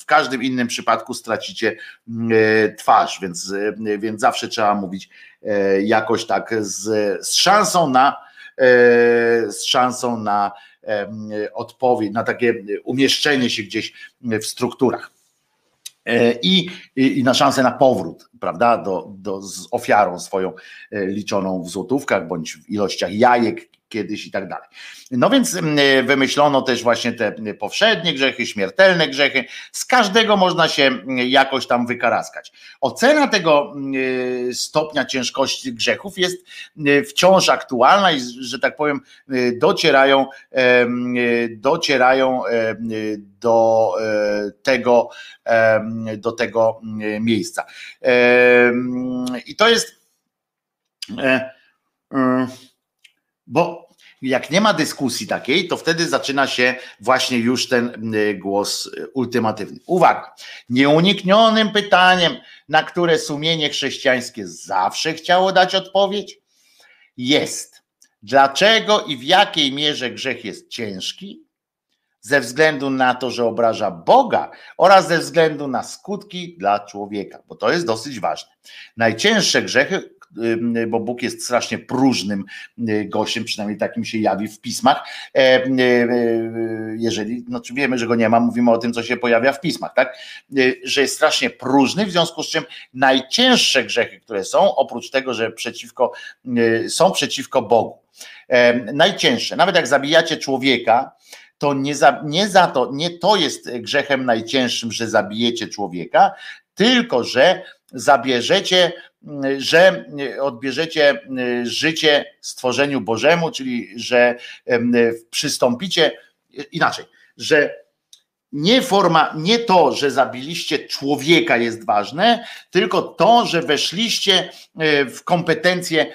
W każdym innym przypadku stracicie twarz, więc, więc zawsze trzeba mówić jakoś tak z, z szansą na z szansą na odpowiedź, na takie umieszczenie się gdzieś w strukturach. E, I, i, na szansę na powrót, prawda, do, do, z ofiarą swoją e, liczoną w złotówkach bądź w ilościach jajek, kiedyś i tak dalej. No więc mm, wymyślono też właśnie te powszednie grzechy, śmiertelne grzechy. Z każdego można się mm, jakoś tam wykaraskać. Ocena tego mm, stopnia ciężkości grzechów jest wciąż aktualna i, że tak powiem, docierają, docierają do e, tego, do tego miejsca. I to jest e, bo jak nie ma dyskusji takiej, to wtedy zaczyna się właśnie już ten y, głos y, ultimatywny. Uwaga, nieuniknionym pytaniem, na które sumienie chrześcijańskie zawsze chciało dać odpowiedź, jest dlaczego i w jakiej mierze grzech jest ciężki, ze względu na to, że obraża Boga oraz ze względu na skutki dla człowieka, bo to jest dosyć ważne. Najcięższe grzechy, bo Bóg jest strasznie próżnym y, gościem, przynajmniej takim się jawi w pismach. E, y, y, jeżeli, no wiemy, że go nie ma, mówimy o tym, co się pojawia w pismach, tak? Że jest strasznie próżny, w związku z czym najcięższe grzechy, które są, oprócz tego, że przeciwko, są przeciwko Bogu. E, najcięższe, nawet jak zabijacie człowieka, to nie za, nie za to, nie to jest grzechem najcięższym, że zabijecie człowieka, tylko że zabierzecie że odbierzecie życie stworzeniu Bożemu, czyli że przystąpicie inaczej, że nie forma, nie to, że zabiliście człowieka jest ważne, tylko to, że weszliście e, w kompetencje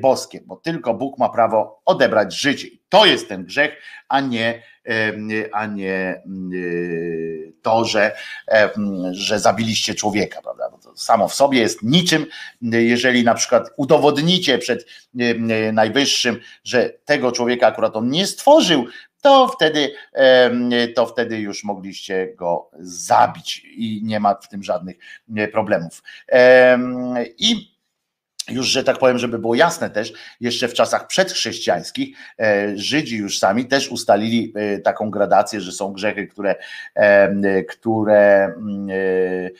boskie, bo tylko Bóg ma prawo odebrać życie. To jest ten grzech, a nie, a nie to, że, że zabiliście człowieka, prawda? Bo to samo w sobie jest niczym, jeżeli na przykład udowodnicie przed najwyższym, że tego człowieka akurat on nie stworzył, to wtedy, to wtedy już mogliście go zabić i nie ma w tym żadnych problemów. I już, że tak powiem, żeby było jasne też, jeszcze w czasach przedchrześcijańskich e, Żydzi już sami też ustalili e, taką gradację, że są grzechy, które, które e,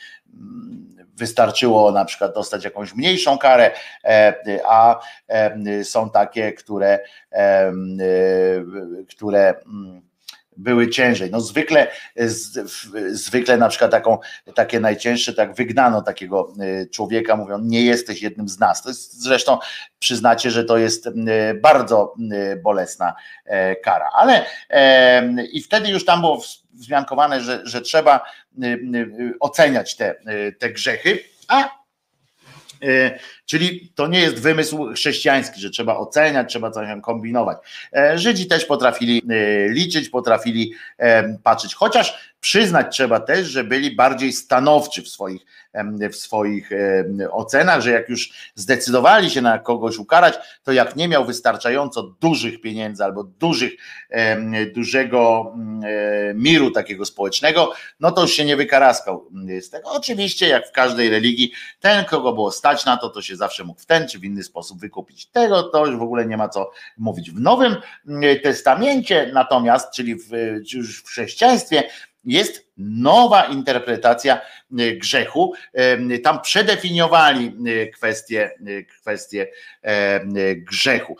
wystarczyło na przykład dostać jakąś mniejszą karę, a są takie, które, które były ciężej. No zwykle, zwykle na przykład taką, takie najcięższe, tak wygnano takiego y, człowieka, mówią, nie jesteś jednym z nas. To jest zresztą przyznacie, że to jest y, bardzo y, bolesna e, kara. Ale i wtedy już tam było wzmiankowane, że, że trzeba oceniać te, te grzechy, a Czyli to nie jest wymysł chrześcijański, że trzeba oceniać, trzeba coś kombinować. E, Żydzi też potrafili e, liczyć, potrafili e, patrzeć, chociaż przyznać trzeba też, że byli bardziej stanowczy w swoich, w swoich ocenach, że jak już zdecydowali się na kogoś ukarać, to jak nie miał wystarczająco dużych pieniędzy albo dużych, dużego miru takiego społecznego, no to już się nie wykaraskał z tego. Oczywiście, jak w każdej religii, ten, kogo było stać na to, to się zawsze mógł w ten czy w inny sposób wykupić. Tego to już w ogóle nie ma co mówić. W Nowym Testamencie natomiast, czyli w, już w chrześcijaństwie, jest nowa interpretacja e, grzechu. E, tam przedefiniowali e, kwestię, kwestię grzechu.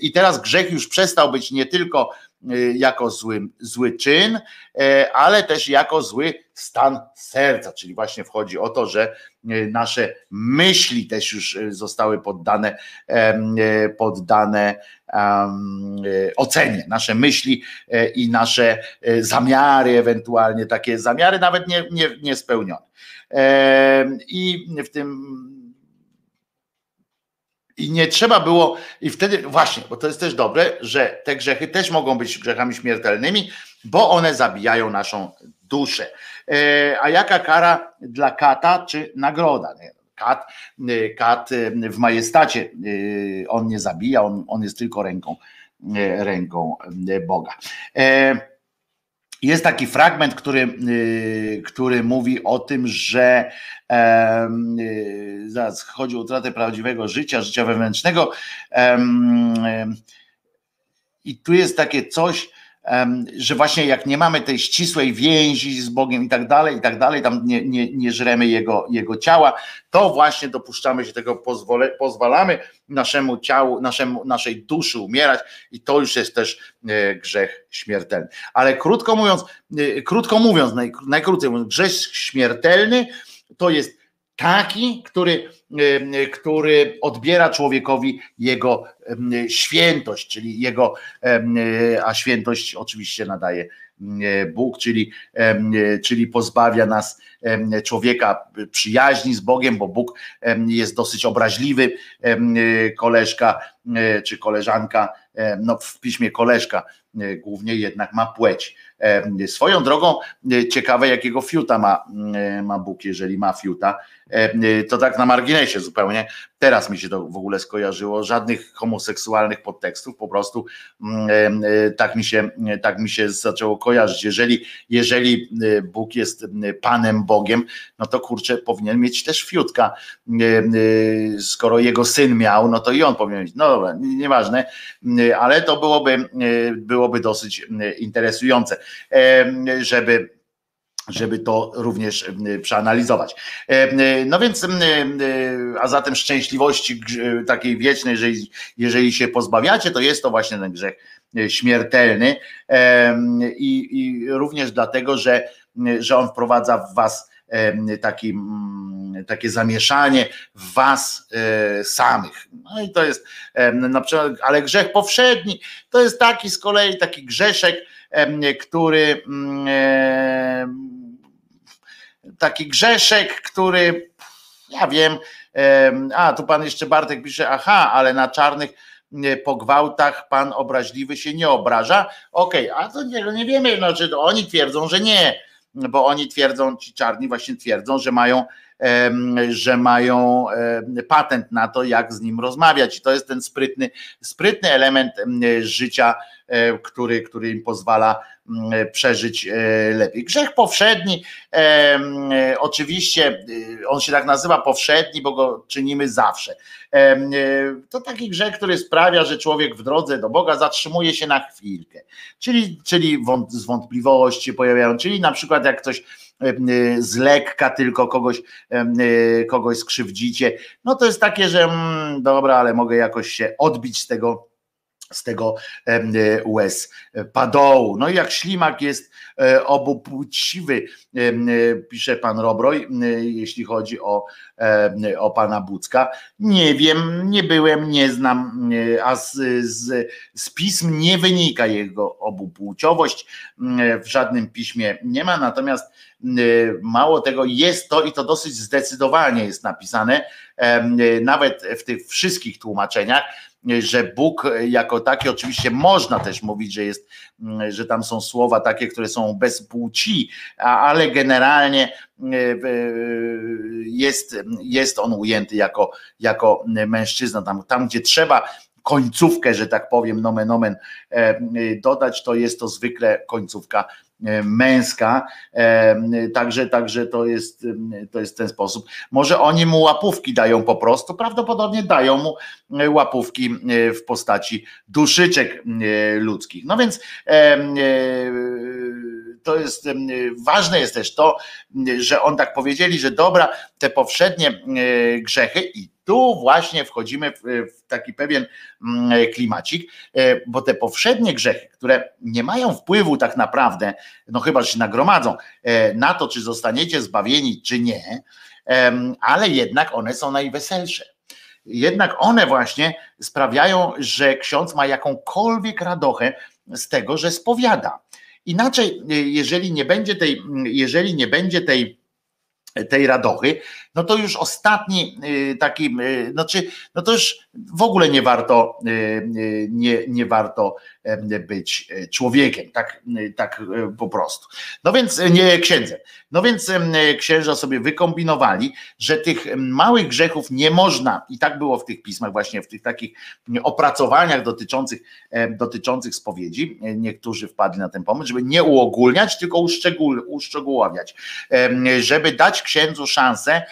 I teraz grzech już przestał być nie tylko jako zły, zły czyn, ale też jako zły stan serca, czyli właśnie wchodzi o to, że nasze myśli też już zostały poddane, poddane ocenie, nasze myśli i nasze zamiary, ewentualnie takie zamiary, nawet nie, nie, niespełnione. I w tym i nie trzeba było, i wtedy właśnie, bo to jest też dobre, że te grzechy też mogą być grzechami śmiertelnymi, bo one zabijają naszą duszę. E, a jaka kara dla kata czy nagroda? Kat, e, kat e, w majestacie on nie zabija, on, on jest tylko ręką, ręką Boga. Jest taki fragment, który, który mówi o tym, że zaraz chodzi o utratę prawdziwego życia, życia wewnętrznego. I tu jest takie coś, że właśnie jak nie mamy tej ścisłej więzi z Bogiem i tak dalej, i tak dalej, tam nie, nie, nie żremy jego, jego ciała, to właśnie dopuszczamy się tego, pozwole, pozwalamy naszemu ciału, naszemu, naszej duszy umierać i to już jest też e, grzech śmiertelny. Ale krótko mówiąc, e, krótko mówiąc, naj, najkrócej mówiąc, grzech śmiertelny to jest taki, który, który odbiera człowiekowi jego świętość, czyli jego, a świętość oczywiście nadaje Bóg, czyli, czyli pozbawia nas człowieka przyjaźni z Bogiem, bo Bóg jest dosyć obraźliwy, koleżka czy koleżanka, no w piśmie koleżka głównie jednak ma płeć. Swoją drogą ciekawe jakiego fiuta ma, ma Bóg, jeżeli ma fiuta, to tak na marginesie zupełnie, teraz mi się to w ogóle skojarzyło, żadnych homoseksualnych podtekstów, po prostu tak mi się, tak mi się zaczęło kojarzyć. Jeżeli, jeżeli Bóg jest Panem Bogiem, no to kurczę, powinien mieć też fiutka. Skoro jego syn miał, no to i on powinien mieć. No dobra, nieważne, ale to byłoby, byłoby dosyć interesujące, żeby żeby to również przeanalizować. No więc, a zatem szczęśliwości takiej wiecznej, jeżeli, jeżeli się pozbawiacie, to jest to właśnie ten grzech śmiertelny i, i również dlatego, że, że on wprowadza w was taki, takie zamieszanie w was e, samych. No i to jest na przykład, ale grzech powszedni to jest taki z kolei taki grzeszek, który taki grzeszek, który ja wiem, a tu pan jeszcze Bartek pisze, aha, ale na czarnych po gwałtach pan obraźliwy się nie obraża. Okej, okay, a to nie, nie wiemy, znaczy oni twierdzą, że nie, bo oni twierdzą, ci czarni właśnie twierdzą, że mają że mają patent na to, jak z nim rozmawiać. I to jest ten sprytny, sprytny element życia, e, który, który im pozwala przeżyć e, lepiej. Grzech powszedni, oczywiście e, on się tak nazywa powszedni, bo go czynimy zawsze. To taki grzech, który sprawia, że człowiek w drodze do Boga zatrzymuje się na chwilkę, czyli, czyli z wątpliwości pojawiają, czyli na przykład jak ktoś z lekka tylko kogoś, kogoś skrzywdzicie, no to jest takie, że mm, dobra, ale mogę jakoś się odbić z tego z tego łez padołu. No i jak ślimak jest obopłciwy, pisze pan Robroj, jeśli chodzi o, o pana Bucka. Nie wiem, nie byłem, nie znam, a z, z, z pism nie wynika jego obupłciowość. W żadnym piśmie nie ma, natomiast mało tego jest to i to dosyć zdecydowanie jest napisane, nawet w tych wszystkich tłumaczeniach, że Bóg jako taki, oczywiście można też mówić, że jest, mm, że tam są słowa takie, które są bez płci, ale generalnie e, jest, jest on ujęty jako, jako mężczyzna. Tam, tam, gdzie trzeba końcówkę, że tak powiem, nomen omen e, dodać, to jest to zwykle końcówka E, męska, e, także, także to jest, to jest ten sposób. Może oni mu łapówki dają po prostu, prawdopodobnie dają mu e, łapówki w postaci duszyczek ludzkich. No więc to jest ważne jest też to, że on tak powiedzieli, że dobra, te powszednie grzechy i tu właśnie wchodzimy w, w taki pewien mm, klimacik, e, bo te powszednie grzechy, które nie mają wpływu tak naprawdę, no chyba, że się nagromadzą, e, na to, czy zostaniecie zbawieni, czy nie, ale jednak one są najweselsze. Jednak one właśnie sprawiają, że ksiądz ma jakąkolwiek radochę z tego, że spowiada. Inaczej, e, jeżeli nie będzie tej, jeżeli nie będzie tej tej radochy, no to już ostatni y, taki, znaczy, no to już w ogóle nie warto, y, nie, nie warto być człowiekiem, tak, tak po prostu. No więc nie księdzem. No więc księża sobie wykombinowali, że tych małych grzechów nie można, i tak było w tych pismach, właśnie w tych takich opracowaniach dotyczących, dotyczących spowiedzi. Niektórzy wpadli na ten pomysł, żeby nie uogólniać, tylko uszczegół, uszczegóławiać, żeby dać księdzu szansę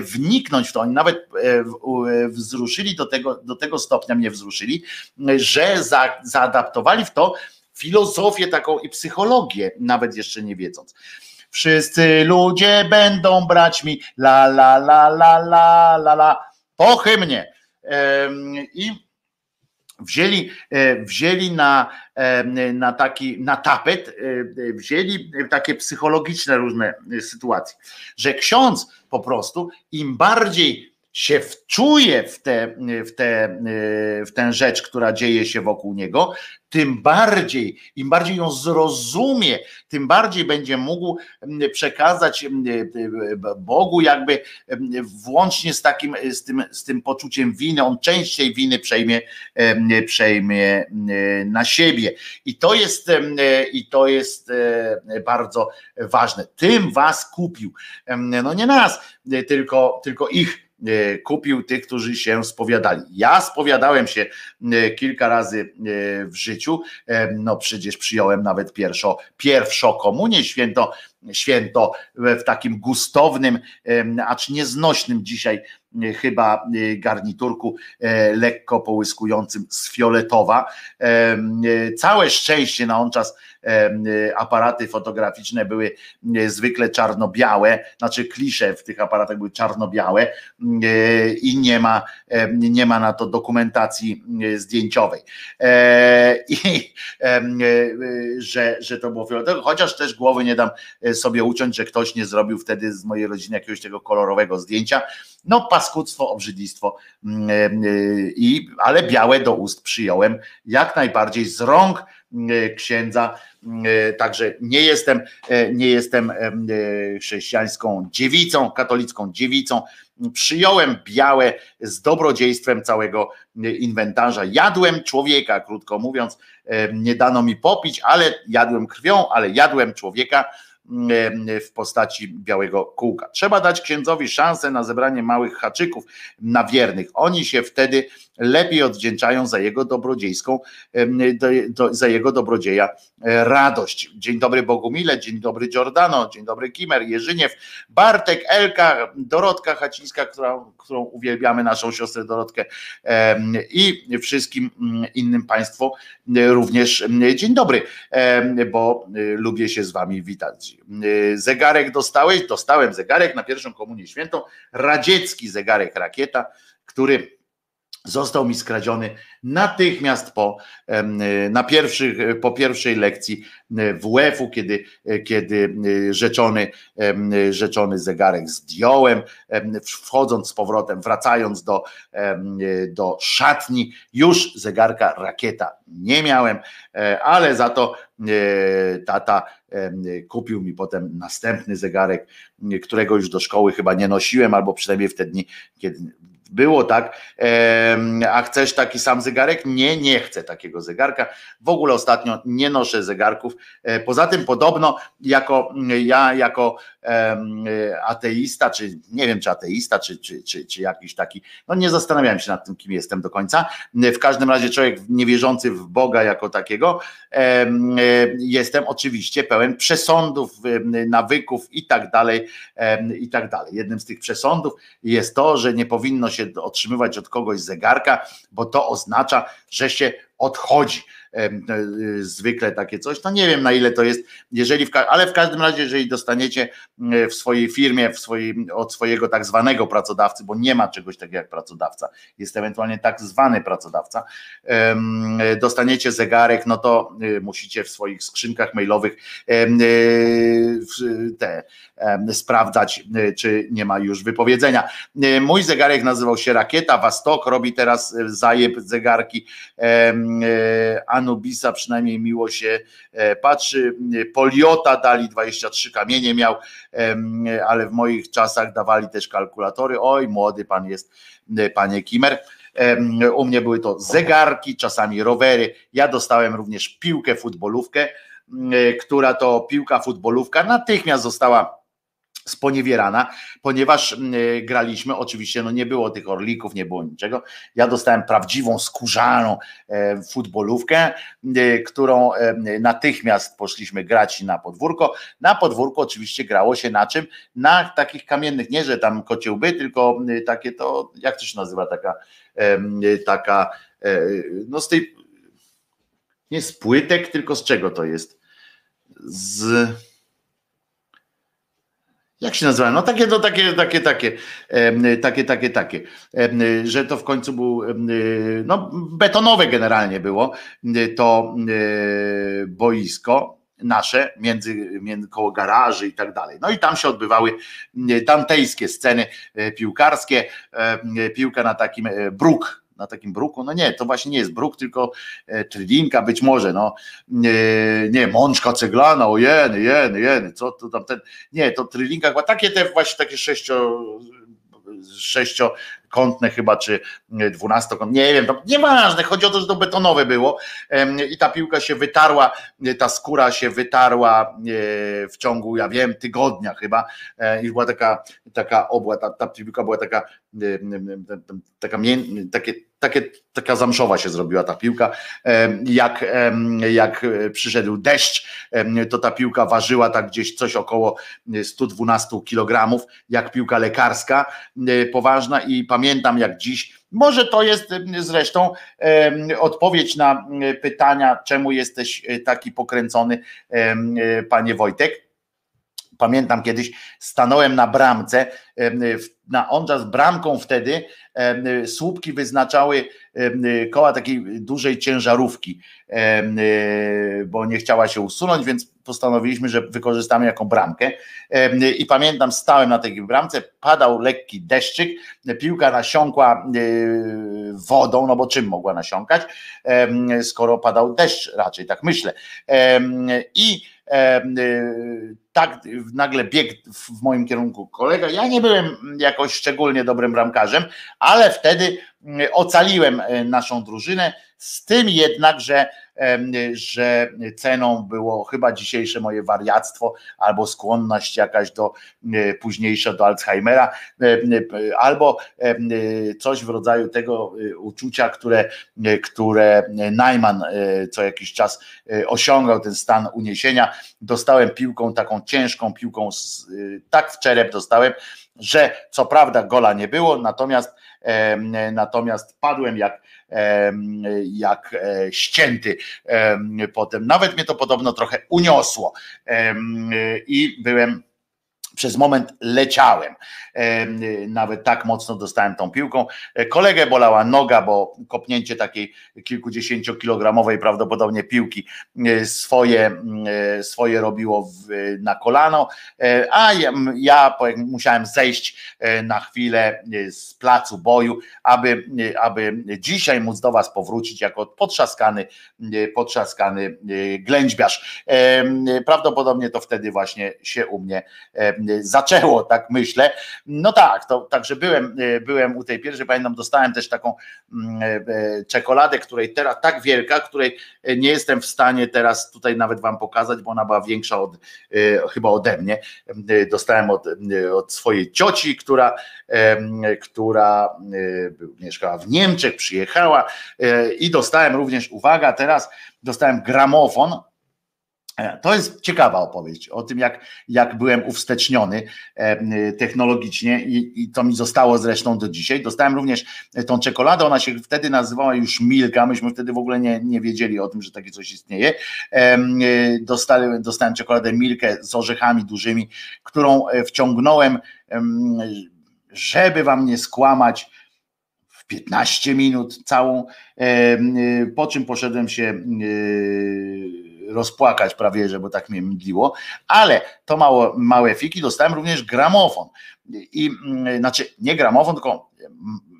wniknąć w to. Oni nawet e, wzruszyli do tego, do tego stopnia mnie wzruszyli, że za, zaadaptowali w to filozofię taką i psychologię, nawet jeszcze nie wiedząc. Wszyscy ludzie będą brać mi la la la la la la la. I wzięli, e, wzięli na, na taki na tapet, e, wzięli takie psychologiczne różne sytuacje, że ksiądz po prostu im bardziej się wczuje w, te, w, te, w tę rzecz, która dzieje się wokół niego, tym bardziej, im bardziej ją zrozumie, tym bardziej będzie mógł przekazać Bogu jakby włącznie z takim, z tym, z tym poczuciem winy, on część tej winy przejmie, przejmie na siebie. I to jest, i to jest e, bardzo ważne. Tym was kupił. No nie nas, tylko, tylko ich E, kupił tych, którzy się spowiadali. Ja spowiadałem się e, kilka razy e, w życiu, no przecież przyjąłem nawet pierwszo, pierwszo komunię, święto, święto w takim gustownym, acz nieznośnym dzisiaj chyba garniturku lekko połyskującym z fioletowa. Całe szczęście na on czas aparaty fotograficzne były zwykle czarno-białe, znaczy klisze w tych aparatach były czarno-białe y, i nie ma, nie ma na to dokumentacji zdjęciowej. E, I że, że to było fioletowe, chociaż też głowy nie dam sobie uciąć, że ktoś nie zrobił wtedy z mojej rodziny jakiegoś tego kolorowego zdjęcia. No, paskudztwo, obrzydlistwo, i, ale białe do ust przyjąłem jak najbardziej z rąk księdza E, także nie jestem, e, nie jestem e, chrześcijańską dziewicą, katolicką dziewicą. Przyjąłem białe z dobrodziejstwem całego inwentarza. Jadłem człowieka, krótko mówiąc, nie dano mi popić, ale jadłem krwią, ale jadłem człowieka w postaci białego kółka. Trzeba dać księdzowi szansę na zebranie małych haczyków na wiernych. Oni się wtedy lepiej odwdzięczają za jego dobrodziejską, za jego dobrodzieja e, radość. Dzień dobry Bogumile, dzień dobry Giordano, dzień dobry Kimer, Jerzyniew, Bartek, Elka, Dorotka Hacińska, którą, którą uwielbiamy, naszą siostrę Dorotkę i wszystkim mm, innym Państwu również dzień dobry, bo e, lubię się z Wami witać. E, zegarek dostałeś? Dostałem zegarek na pierwszą komunię świętą, radziecki zegarek rakieta, który został mi skradziony natychmiast po, na pierwszych, po pierwszej lekcji WF-u, kiedy, kiedy rzeczony, rzeczony zegarek zdjąłem, wchodząc z powrotem, wracając do, do szatni, już zegarka rakieta nie miałem, e, ale za to e, tata kupił mi potem następny zegarek, którego już do szkoły chyba nie nosiłem, albo przynajmniej w te dni, kiedy było tak, a chcesz taki sam zegarek? Nie, nie chcę takiego zegarka. W ogóle ostatnio nie noszę zegarków. E, poza tym podobno jako ja jako ateista, czy nie wiem czy ateista, czy, czy, czy, czy jakiś taki, no nie zastanawiałem się nad tym, kim jestem do końca. W każdym razie człowiek niewierzący w Boga jako takiego, e, jestem oczywiście pełen przesądów, nawyków i tak dalej, i tak dalej. Jednym z tych przesądów jest to, że nie powinno się otrzymywać od kogoś zegarka, bo to oznacza, że się odchodzi E, zwykle takie coś. No nie wiem na ile to jest, jeżeli w, ale w każdym razie, jeżeli dostaniecie w swojej firmie, w swojej, od swojego tak zwanego pracodawcy, bo nie ma czegoś takiego jak pracodawca, jest ewentualnie tak zwany pracodawca, dostaniecie zegarek, no to musicie w swoich skrzynkach mailowych te sprawdzać, czy nie ma już wypowiedzenia. Mój zegarek nazywał się Rakieta Wastok, robi teraz zajeb zegarki Anubisa przynajmniej miło się e, patrzy. Poliota dali 23 kamienie miał, ale w moich czasach dawali też kalkulatory. Oj, młody pan jest, e, panie Kimer. U mnie były to zegarki, czasami rowery. Ja dostałem również piłkę futbolówkę, e, która to piłka futbolówka natychmiast została sponiewierana, ponieważ mm, e, graliśmy, oczywiście no nie było tych orlików, nie było niczego. Ja dostałem prawdziwą skórzaną e, futbolówkę, e, którą natychmiast poszliśmy grać na podwórko. Na podwórku oczywiście grało się na czym? Na takich kamiennych, nie że tam kociełby, tylko takie to, jak to się nazywa, taka taka no z tej nie z płytek, tylko z czego to jest? Z jak się nazywa? No takie, to takie, takie, takie, takie, takie, takie, że to w końcu był, no betonowe generalnie było to boisko nasze, między, między koło garaży i tak dalej. No i tam się odbywały tamtejskie sceny e, piłkarskie, piłka na takim e, bruk na takim bruku. No nie, to właśnie nie jest bruk, tylko e, tridinka być może, no nie, mączka ceglana, o jeny, jeny, jeny, co to tam ten, nie, to chyba takie te właśnie takie sześcio sześciokątne chyba, czy dwunastokątne, nie wiem, to nieważne, chodzi o to, że to betonowe było. I ta piłka się wytarła, ta skóra się wytarła e, w ciągu, ja wiem, tygodnia chyba. E, i była taka, taka obła, ta, ta piłka była taka, taka, takie takie, taka zamszowa się zrobiła ta piłka. Jak, jak przyszedł deszcz, to ta piłka ważyła tak gdzieś coś około 112 kg, jak piłka lekarska, poważna. I pamiętam jak dziś, może to jest zresztą odpowiedź na pytania, czemu jesteś taki pokręcony, panie Wojtek. Pamiętam kiedyś stanąłem na bramce, na onża z bramką wtedy słupki wyznaczały koła takiej dużej ciężarówki, bo nie chciała się usunąć, więc postanowiliśmy, że wykorzystamy jako bramkę. I pamiętam, stałem na tej bramce, padał lekki deszczyk, piłka nasiąkła wodą, no bo czym mogła nasiąkać, skoro padał deszcz raczej, tak myślę. I Y, tak nagle biegł w moim kierunku kolega. Ja nie byłem jakoś szczególnie dobrym bramkarzem, ale wtedy y, ocaliłem y, naszą drużynę, z tym jednak, że że ceną było chyba dzisiejsze moje wariactwo albo skłonność jakaś do późniejsza do Alzheimera, albo coś w rodzaju tego uczucia, które, które Najman co jakiś czas osiągał ten stan uniesienia. Dostałem piłką, taką ciężką piłką, tak w czerep dostałem, że co prawda gola nie było, natomiast natomiast padłem jak jak e, ścięty potem. Nawet mnie to podobno trochę uniosło i byłem przez moment leciałem. Nawet tak mocno dostałem tą piłką. Kolegę bolała noga, bo kopnięcie takiej kilkudziesięciokilogramowej prawdopodobnie piłki e, swoje, e, swoje robiło na kolano, e, a ja, ja musiałem zejść na chwilę z placu boju, aby, aby dzisiaj móc do was powrócić jako potrzaskany, potrzaskany ględźbiarz. Prawdopodobnie to wtedy właśnie się u mnie zaczęło, tak myślę. No tak, to także byłem, byłem u tej pierwszej, pamiętam, dostałem też taką mm, e, czekoladę, której teraz tak wielka, której nie jestem w stanie teraz tutaj nawet wam pokazać, bo ona była większa od, e, chyba ode mnie. Dostałem od, od swojej cioci, która, która e, mieszkała w Niemczech, przyjechała i dostałem również, uwaga, teraz dostałem gramofon E, to jest ciekawa opowieść o tym, jak, jak byłem uwsteczniony e, technologicznie i, i, to mi zostało zresztą do dzisiaj. Dostałem również tą czekoladę, ona się wtedy nazywała już Milka, myśmy wtedy w ogóle nie, nie wiedzieli o tym, że takie coś istnieje. E, dostałem, dostałem czekoladę Milkę z orzechami dużymi, którą wciągnąłem, żeby wam nie skłamać, w 15 minut całą, po czym poszedłem się rozpłakać prawie, że bo tak mnie mdliło, ale to mało, małe fiki dostałem również gramofon. I mm, znaczy nie gramofon, tylko mm,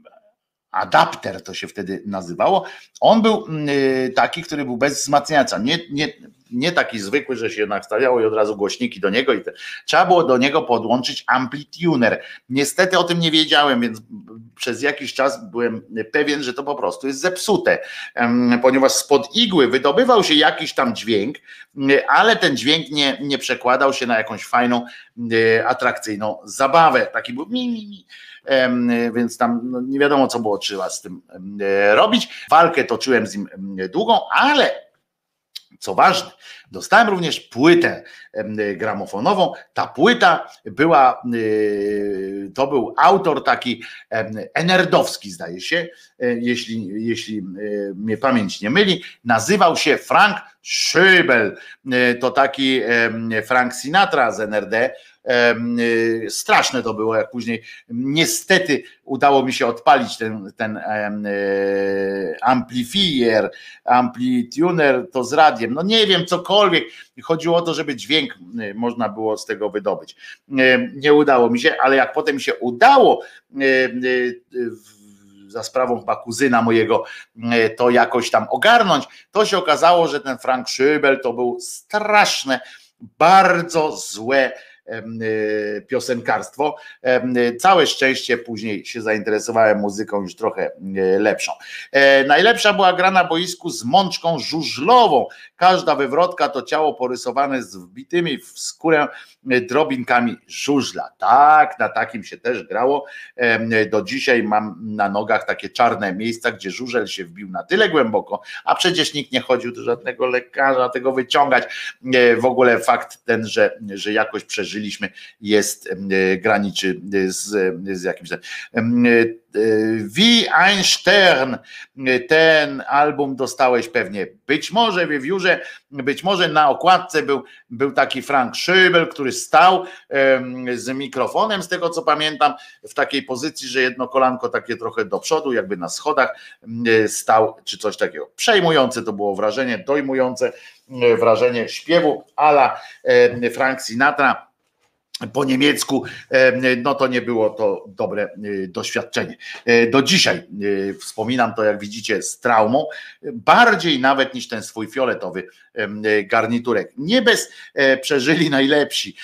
adapter to się wtedy nazywało. On był mm, taki, który był bez wzmacniacza. Nie, nie, nie taki zwykły, że się nastawiało i od razu głośniki do niego i te. trzeba było do niego podłączyć amplituner. Niestety o tym nie wiedziałem, więc przez jakiś czas byłem pewien, że to po prostu jest zepsute, ponieważ spod igły wydobywał się jakiś tam dźwięk, ale ten dźwięk nie, nie przekładał się na jakąś fajną, e, atrakcyjną zabawę. Taki był mi, mi, mi więc tam no, nie wiadomo, co było trzeba z tym e, robić. Walkę toczyłem z nim długą, ale co ważne, dostałem również płytę gramofonową. Ta płyta była, to był autor taki Enerdowski, zdaje się, e, jeśli, jeśli e, mnie pamięć nie myli. Nazywał się Frank Schöbel. E, to taki Frank Sinatra z NRD straszne to było, jak później niestety udało mi się odpalić ten, ten y, amplifier, amplituner to z radiem. No nie wiem, cokolwiek. Chodziło o to, żeby dźwięk y, można było z tego wydobyć. Nie udało mi się, ale jak potem się udało za sprawą chyba kuzyna mojego to jakoś tam ogarnąć, to się okazało, że ten Frank Schöbel to był straszne, bardzo złe piosenkarstwo. Całe szczęście później się zainteresowałem muzyką już trochę e, lepszą. E, najlepsza była gra na boisku z mączką żużlową. Każda wywrotka to ciało porysowane z wbitymi w skórę drobinkami żużla. Tak, na takim się też grało. Do dzisiaj mam na nogach takie czarne miejsca, gdzie żużel się wbił na tyle głęboko, a przecież nikt nie chodził do żadnego lekarza tego wyciągać. W ogóle fakt ten, że, że jakoś przeżyliśmy jest graniczy z, z jakimś Wie Einstein, ten album dostałeś pewnie być może wiewiórze, być może na okładce był, był taki Frank Schöbel, który stał z mikrofonem, z tego co pamiętam, w takiej pozycji, że jedno kolanko takie trochę do przodu, jakby na schodach stał, czy coś takiego. Przejmujące to było wrażenie, dojmujące wrażenie śpiewu ala Frank Sinatra po niemiecku, no to nie było to dobre e, doświadczenie. E, do dzisiaj e, wspominam to, jak widzicie, z traumą, bardziej nawet niż ten swój fioletowy garniturek. Nie bez przeżyli najlepsi.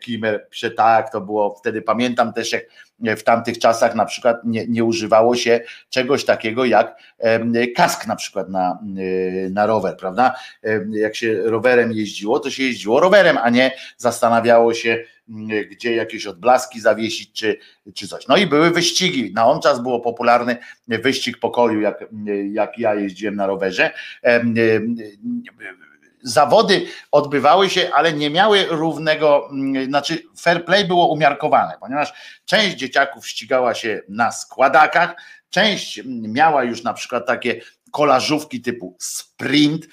Kimer, tak, to było wtedy, pamiętam też, jak w tamtych czasach na przykład nie, nie używało się czegoś takiego jak kask na przykład na, na rower, prawda? Jak się rowerem jeździło, to się jeździło rowerem, a nie zastanawiało się, gdzie jakieś odblaski zawiesić czy, czy coś. No i były wyścigi. Na on czas było popularny wyścig pokoju, jak, jak ja jeździłem na rowerze zawody odbywały się, ale nie miały równego, mm, znaczy fair play było umiarkowane, ponieważ część dzieciaków ścigała się na składakach, część miała już na przykład takie kolażówki typu sprint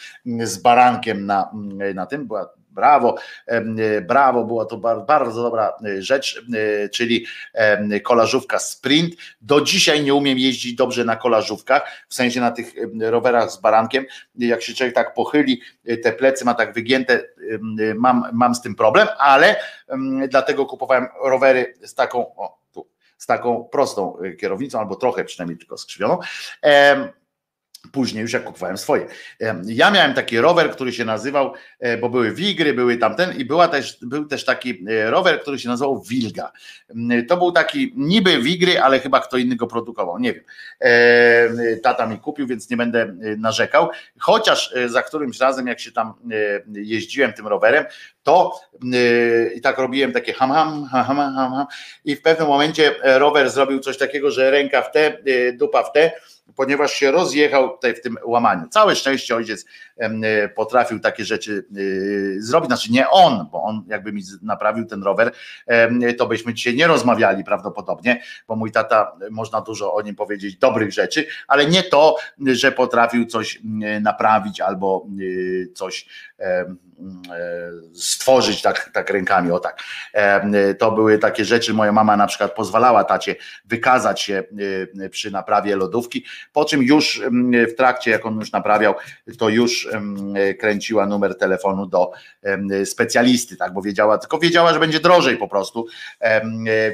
z barankiem na, na tym, była brawo, brawo, była to bardzo dobra rzecz, czyli kolażówka sprint. Do dzisiaj nie umiem jeździć dobrze na kolażówkach, w sensie na tych rowerach z barankiem. Jak się człowiek tak pochyli, te plecy ma tak wygięte, mam, mam z tym problem, ale dlatego kupowałem rowery z taką, o, z taką prostą kierownicą, albo trochę przynajmniej tylko skrzywioną. Później już jak kupowałem swoje. Ja miałem taki rower, który się nazywał, e, bo były Wigry, były tamten i była też, był też taki e, rower, który się nazywał Wilga. To był taki niby Wigry, ale chyba kto inny go produkował, nie wiem. Tata mi kupił, więc nie będę e, narzekał. Chociaż za którymś razem, jak się tam jeździłem tym rowerem, to i tak robiłem takie ham, ham, ham, ham, ham i w pewnym momencie rower zrobił coś takiego, że ręka w te, dupa w te ponieważ się rozjechał tutaj w tym łamaniu. Całe szczęście ojciec potrafił takie rzeczy e, zrobić, znaczy nie on, bo on jakby mi naprawił ten rower, to byśmy dzisiaj nie rozmawiali prawdopodobnie, bo mój tata, można dużo o nim powiedzieć dobrych rzeczy, ale nie to, że potrafił coś naprawić albo e, coś stworzyć tak, tak rękami, o tak. To były takie rzeczy, moja mama na przykład pozwalała tacie wykazać się przy naprawie lodówki, po czym już w trakcie, jak on już naprawiał, to już kręciła numer telefonu do specjalisty, tak, bo wiedziała, tylko wiedziała, że będzie drożej po prostu,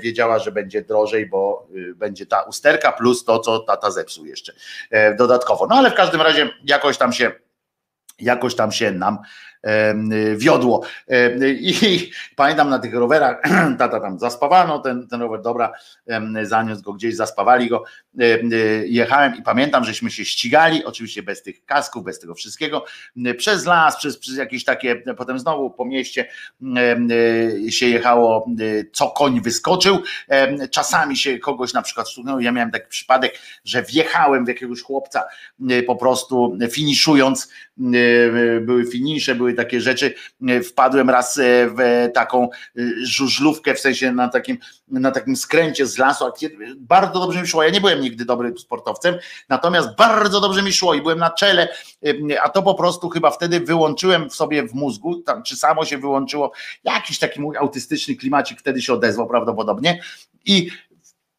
wiedziała, że będzie drożej, bo y, będzie ta usterka plus to, co tata zepsuł jeszcze. E, dodatkowo. No ale w każdym razie jakoś tam się jakoś tam się nam wiodło. I pamiętam na tych rowerach, tata tam zaspawano ten, ten rower, dobra, zaniósł go gdzieś, zaspawali go, jechałem i pamiętam, żeśmy się ścigali, oczywiście bez tych kasków, bez tego wszystkiego, przez las, przez, przez jakieś takie, potem znowu po mieście się jechało, co koń wyskoczył, czasami się kogoś na przykład stuknął, ja miałem taki przypadek, że wjechałem w jakiegoś chłopca po prostu finiszując, były finisze, były takie rzeczy. Wpadłem raz e, w taką e, żużlówkę, w sensie na takim, na takim skręcie z lasu. Bardzo dobrze mi szło. Ja nie byłem nigdy dobrym sportowcem, natomiast bardzo dobrze mi szło i byłem na czele, e, a to po prostu chyba wtedy wyłączyłem w sobie w mózgu, tam, czy samo się wyłączyło, jakiś taki mój autystyczny klimacik wtedy się odezwał prawdopodobnie i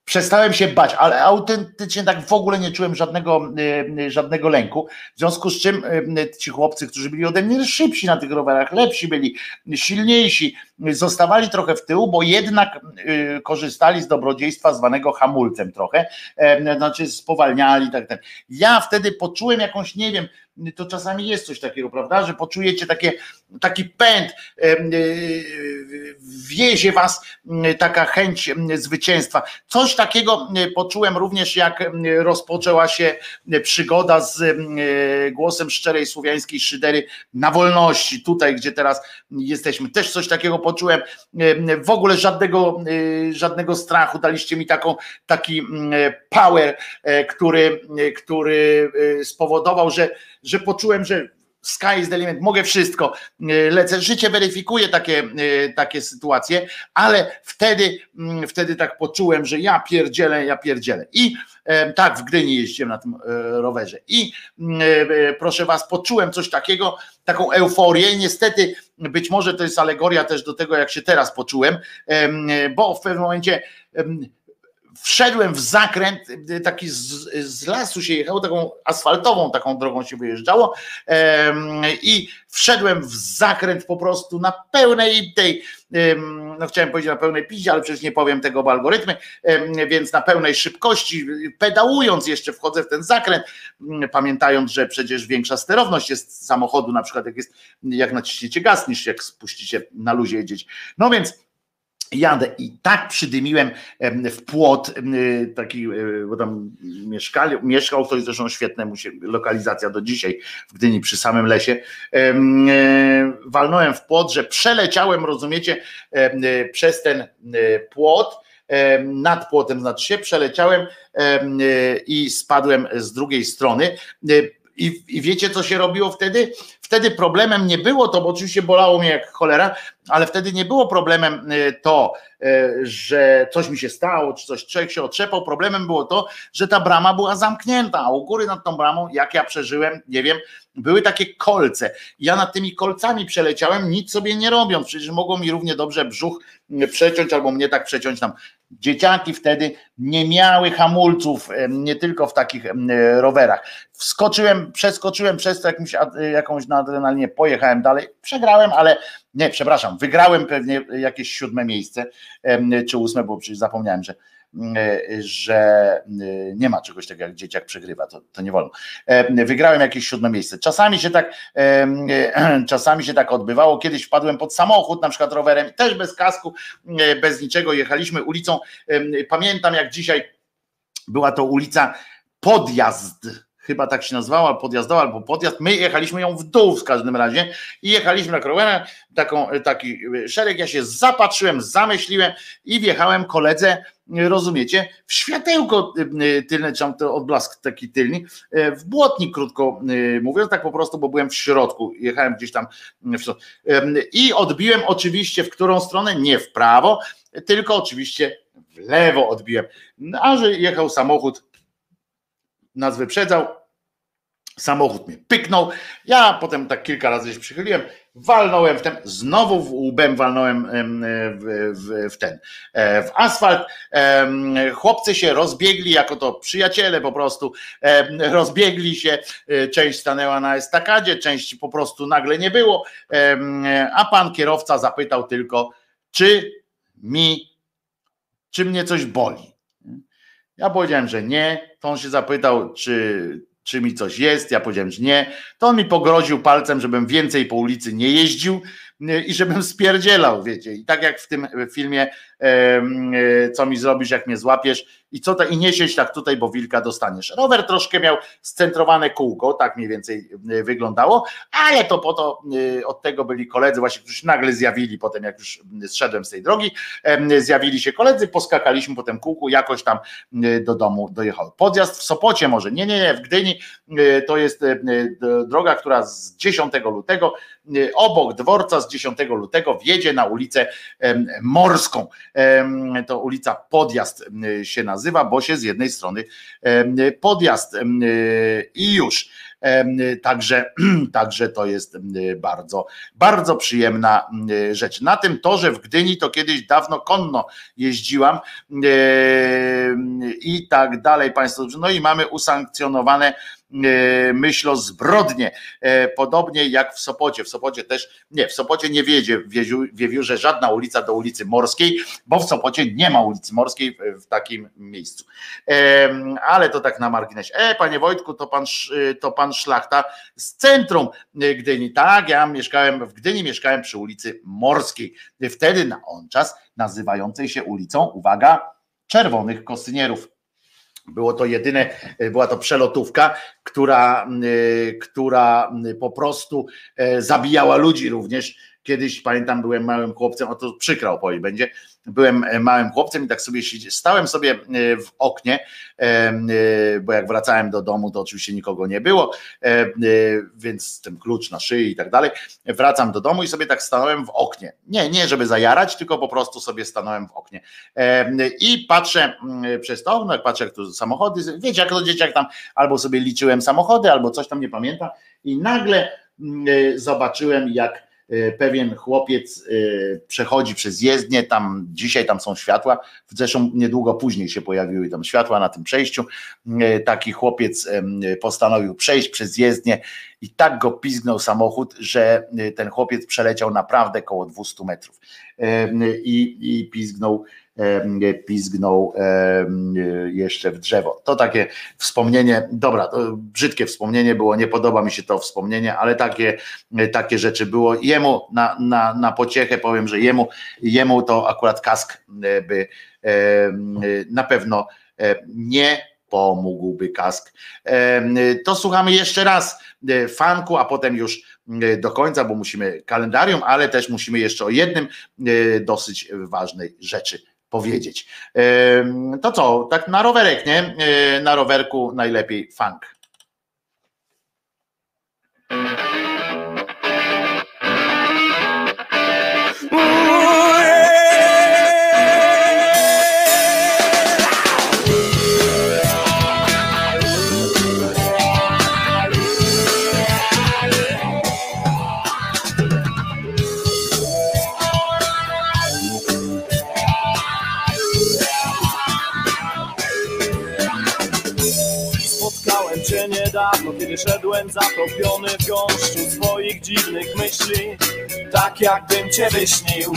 przestałem się bać, ale autentycznie tak w ogóle nie czułem żadnego, e, e, żadnego lęku. W związku z czym e, ci chłopcy, którzy byli ode mnie szybsi na tych rowerach, lepsi byli, silniejsi, zostawali trochę w tyłu, bo jednak korzystali z dobrodziejstwa zwanego hamulcem trochę, znaczy spowalniali. Tak, tak. Ja wtedy poczułem jakąś, nie wiem, to czasami jest coś takiego, prawda, że poczujecie takie, taki pęd, wiezie was taka chęć zwycięstwa. Coś takiego poczułem również, jak rozpoczęła się przygoda z głosem szczerej słowiańskiej szydery na wolności, tutaj, gdzie teraz jesteśmy. Też coś takiego poczułem, w ogóle żadnego, żadnego strachu, daliście mi taką, taki power, który, który spowodował, że że poczułem, że sky is the limit, mogę wszystko, e, lecę, życie weryfikuje takie, e, takie sytuacje, ale wtedy, mm, wtedy tak poczułem, że ja pierdzielę, ja pierdzielę. I e, tak, w Gdyni jeździłem na tym rowerze i mm, proszę was, poczułem coś takiego, taką euforię niestety być może to jest alegoria też do tego, jak się teraz poczułem, bo w pewnym momencie wszedłem w zakręt, taki z, z, lasu się jechało, taką asfaltową taką drogą się wyjeżdżało i wszedłem w zakręt po prostu na pełnej tej, no chciałem powiedzieć na pełnej piździe, ale przecież nie powiem tego, bo algorytmy, więc na pełnej szybkości, pedałując jeszcze wchodzę w ten zakręt, pamiętając, że przecież większa sterowność jest samochodu, na przykład jak jest, jak naciśniecie gaz, niż jak spuścicie na luzie jedzieć. No więc Jadę i tak przydymiłem w płot, taki, e, bo tam mieszkali, mieszkał ktoś zresztą świetne, mu się lokalizacja do dzisiaj w Gdyni przy samym lesie. E, walnąłem w płot, że przeleciałem, rozumiecie, e, przez ten płot, nad płotem, znaczy się, przeleciałem i spadłem z drugiej strony. I, I, wiecie, co się robiło wtedy? Wtedy problemem nie było to, bo oczywiście bolało mnie jak cholera, ale wtedy nie było problemem y, to, y, że coś mi się stało, czy coś człowiek się otrzepał. Problemem było to, że ta brama była zamknięta, a u góry nad tą bramą, jak ja przeżyłem, nie wiem, były takie kolce. Ja nad tymi kolcami przeleciałem, nic sobie nie robiąc, przecież mogło mi równie dobrze brzuch przeciąć albo mnie tak przeciąć tam. Dzieciaki wtedy nie miały hamulców, nie tylko w takich rowerach. Wskoczyłem, przeskoczyłem przez to jakimś, jakąś na pojechałem dalej, przegrałem, ale nie, przepraszam, wygrałem pewnie jakieś siódme miejsce, czy ósme, bo przecież zapomniałem, że że nie ma czegoś takiego jak dzieciak przegrywa, to, to nie wolno. Wygrałem jakieś siódme miejsce. Czasami się tak czasami się tak odbywało. Kiedyś wpadłem pod samochód, na przykład rowerem, też bez kasku, bez niczego, jechaliśmy ulicą. Pamiętam jak dzisiaj była to ulica Podjazd chyba tak się nazywała, podjazdowa albo podjazd. My jechaliśmy ją w dół w każdym razie i jechaliśmy na rowerem, taką, taki szereg. Ja się zapatrzyłem, zamyśliłem i wjechałem koledze, rozumiecie, w światełko tylne, czy to odblask taki tylny, w błotnik, krótko mówiąc, tak po prostu, bo byłem w środku, jechałem gdzieś tam w środku. i odbiłem oczywiście w którą stronę, nie w prawo, tylko oczywiście w lewo odbiłem. No, a że jechał samochód nas wyprzedzał, samochód mnie pyknął, ja potem tak kilka razy się przychyliłem, walnąłem w ten, znowu łbem walnąłem w, w, w ten, e, w asfalt, chłopcy się rozbiegli, jako to przyjaciele po prostu, rozbiegli się, e, część stanęła na estakadzie, część po prostu nagle nie było, a pan kierowca zapytał tylko, czy mi, czy mnie coś boli. Ja powiedziałem, że nie. To on się zapytał, czy, czy mi coś jest. Ja powiedziałem, że nie. To on mi pogroził palcem, żebym więcej po ulicy nie jeździł i żebym spierdzielał, wiecie. I tak jak w tym filmie, co mi zrobisz, jak mnie złapiesz, i co to, i nie siedź tak tutaj, bo wilka dostaniesz. Rower troszkę miał scentrowane kółko, tak mniej więcej e, wyglądało, ale to po to e, od tego byli koledzy, właśnie, którzy nagle zjawili potem, jak już zszedłem z tej drogi, zjawili się koledzy, poskakaliśmy po tym kółku, jakoś tam e, do domu dojechał. Podjazd w Sopocie może, nie, nie, nie, w Gdyni to jest droga, która z 10 lutego obok dworca z 10 lutego wjedzie na ulicę Morską. To ulica Podjazd się nazywa bo się z jednej strony podjazd i już. Także, także to jest bardzo, bardzo przyjemna rzecz. Na tym torze w Gdyni to kiedyś dawno konno jeździłam i tak dalej Państwo. No i mamy usankcjonowane myślą zbrodnie, e, podobnie jak w Sopocie. W Sopocie też, nie, w Sopocie nie wiedzie w Wiewiórze żadna ulica do ulicy Morskiej, bo w Sopocie nie ma ulicy Morskiej w takim miejscu. Ale to tak na marginesie. E, panie Wojtku, to pan, to pan Szlachta z centrum Gdyni. Tak, ja mieszkałem w Gdyni, mieszkałem przy ulicy Morskiej. Wtedy na on czas nazywającej się ulicą, uwaga, Czerwonych Kostynierów. Było to jedyne, była to przelotówka, która, y, która po prostu e, zabijała ludzi również. Kiedyś pamiętam, byłem małym chłopcem, o to przykra opowieść będzie byłem e, małym chłopcem i tak sobie stałem sobie e, w oknie, e, bo jak wracałem do domu, to oczywiście nikogo nie było, więc ten klucz na szyi i tak dalej. Wracam do domu i sobie tak stanąłem w oknie. Nie, nie żeby zajarać, tylko po prostu sobie stanąłem w oknie. I patrzę przez to okno, jak patrzę, jak tu samochody, wiecie, jak to dzieciak tam, albo sobie liczyłem samochody, albo coś tam nie pamiętam, i nagle zobaczyłem, jak pewien chłopiec e, przechodzi przez jezdnię, tam dzisiaj tam są światła, zresztą niedługo później się pojawiły tam światła na tym przejściu. E, taki chłopiec postanowił przejść przez jezdnię i tak go pizgnął samochód, że ten chłopiec przeleciał naprawdę koło 200 metrów i, i pizgnął pizgnął jeszcze w drzewo. To takie wspomnienie, dobra, brzydkie wspomnienie było, nie podoba mi się to wspomnienie, ale takie, takie rzeczy było. Jemu na, na, na pociechę powiem, że jemu, jemu to akurat kask by na pewno nie pomógłby kask. To słuchamy jeszcze raz fanku, a potem już do końca, bo musimy kalendarium, ale też musimy jeszcze o jednym dosyć ważnej rzeczy powiedzieć. To co, tak na rowerek, nie? E, na rowerku najlepiej funk. Niedawno, kiedy szedłem zatopiony w gąszczu swoich dziwnych myśli Tak jakbym cię wyśnił.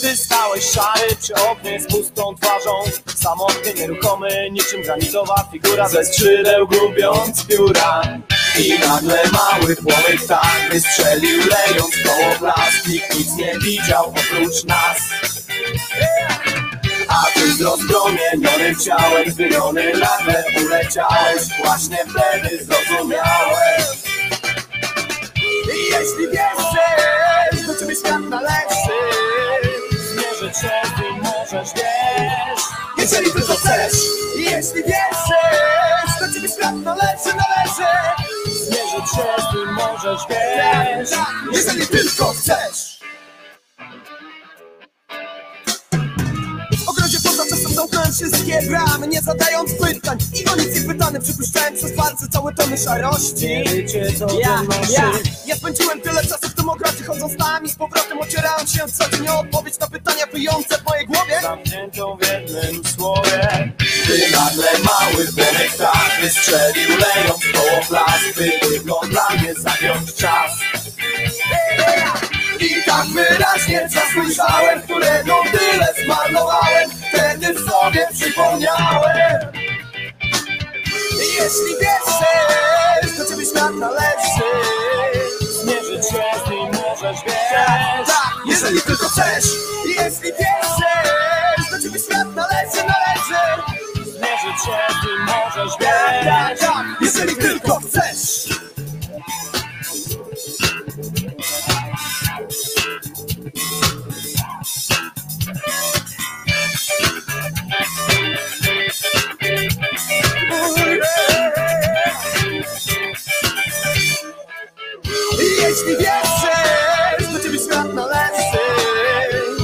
Ty stałeś szary przy oknie z pustą twarzą Samotny, nieruchomy, niczym granitowa figura Ze skrzydeł gubiąc pióra. I nagle mały płomyk tak wystrzelił lejąc koło blask Nikt nic nie widział oprócz nas a ty z rozpromienionym ciałem Zmieniony nagle uleciałeś. Właśnie wtedy zrozumiałeś. I jeśli wierzysz, do ciebie świat należy. Zmierzę cię, ty możesz wiesz. Jeżeli tylko chcesz. Jeśli wierzysz, do ciebie świat należy, należy. Zmierzę cię, ty możesz wiesz. Jeżeli tylko chcesz wszystkie bramy, nie zadając pytań. I o nic nie pytany, przypuszczałem przez palce całe tony szarości. Wiecie co ja, ja, ja spędziłem tyle czasu w ogrodzie Chodząc tam i z powrotem ocierając się co o odpowiedź na pytania wyjące w mojej głowie. Zamkniętą w jednym słowie. Ty nagle mały płonek tak wystrzelił lejąc koło plac By tylko dla mnie zagiąć czas i tak wyraźnie zasłyszałem, którego tyle zmarnowałem. Wtedy w sobie przypomniałem. Jeśli wierzysz, to ciebie świat należy. Zmierzyć się z nim możesz, wiesz. Tak, jeżeli tylko chcesz. Jeśli wierzysz, to ciebie świat należy, należy. Zmierzyć się z nim możesz, wiesz. Tak, tak, jeżeli tylko chcesz Jeśli wierzysz, to ciebie świat należy.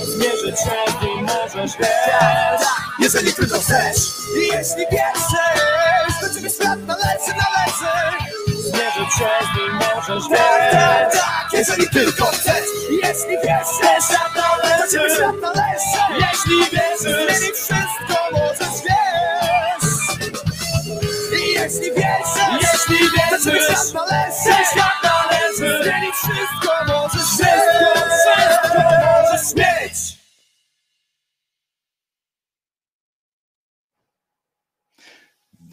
Zmierzyć się nim możesz, wiesz Jeżeli tylko chcesz. Jeśli wierzysz, to ciebie świat należy, należy Zmierzyć się z nim możesz, wiesz tak, tak, Jeżeli tylko chcesz. Jeśli wierzysz, to ciebie świat należy Jeśli wierzysz, zmienić wszystko możesz, wiesz Jeśli wierzysz, jeśli wierzysz, to ciebie świat należy Świat należy Zmienić wszystko możesz, wszystko,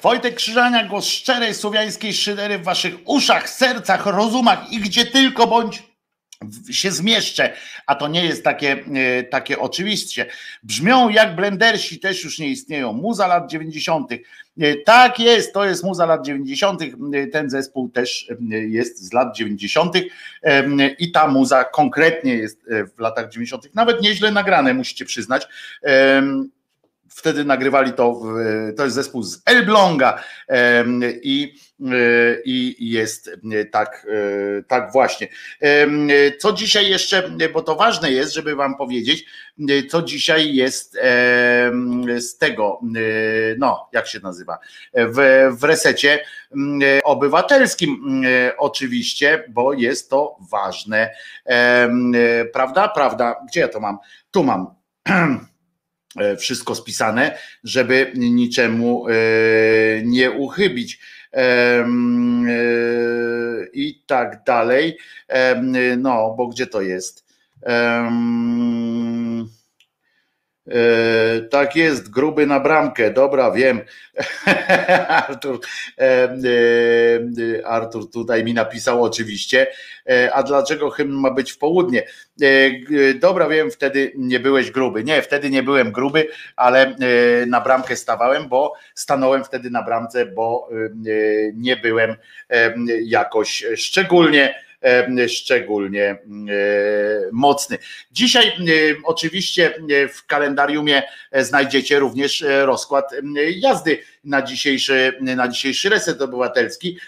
Wojtek Krzyżania, głos szczerej słowiańskiej szydery w waszych uszach, sercach, rozumach i gdzie tylko bądź się zmieszczę, a to nie jest takie, e, takie oczywiście. Brzmią jak blendersi, też już nie istnieją. Muza lat 90. E, tak jest, to jest muza lat 90. E, ten zespół też jest z lat 90. i ta muza konkretnie jest w latach 90. Nawet nieźle nagrane, musicie przyznać wtedy nagrywali to, to jest zespół z Elbląga i, i jest tak, tak właśnie. Co dzisiaj jeszcze, bo to ważne jest, żeby wam powiedzieć, co dzisiaj jest z tego, no jak się nazywa, w, w resecie obywatelskim oczywiście, bo jest to ważne, prawda, prawda, gdzie ja to mam? Tu mam E, wszystko spisane, żeby niczemu e, nie uchybić e, i tak dalej. No, bo gdzie to jest? E, tak jest, gruby na bramkę, dobra, wiem. Artur, e, e, Artur tutaj mi napisał oczywiście, a dlaczego hymn ma być w południe? Dobra, wiem, wtedy nie byłeś gruby. Nie, wtedy nie byłem gruby, ale na bramkę stawałem, bo stanąłem wtedy na bramce, bo nie byłem jakoś szczególnie szczególnie e, mocny. Dzisiaj e, oczywiście e, w kalendariumie znajdziecie również rozkład jazdy na dzisiejszy, na dzisiejszy reset obywatelski.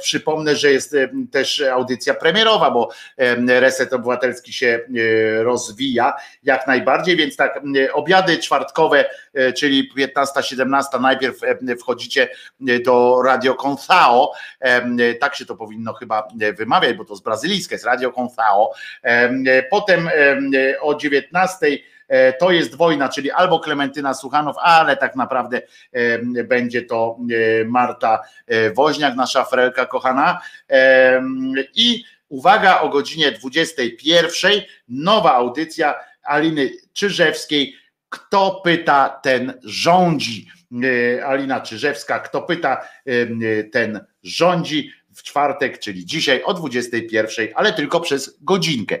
Przypomnę, że jest też audycja premierowa, bo reset obywatelski się rozwija jak najbardziej, więc tak obiady czwartkowe, czyli 15-17 najpierw wchodzicie do Radio Confao, tak się to powinno chyba wymawiać, bo to z brazylijskie, z Radio Confao. Potem o 19 to jest wojna, czyli albo Klementyna Suchanow, ale tak naprawdę będzie to Marta Woźniak, nasza frelka kochana. I uwaga, o godzinie 21 nowa audycja Aliny Czyżewskiej. Kto pyta, ten rządzi. Alina Czyżewska, kto pyta, ten rządzi w czwartek, czyli dzisiaj o 21, ale tylko przez godzinkę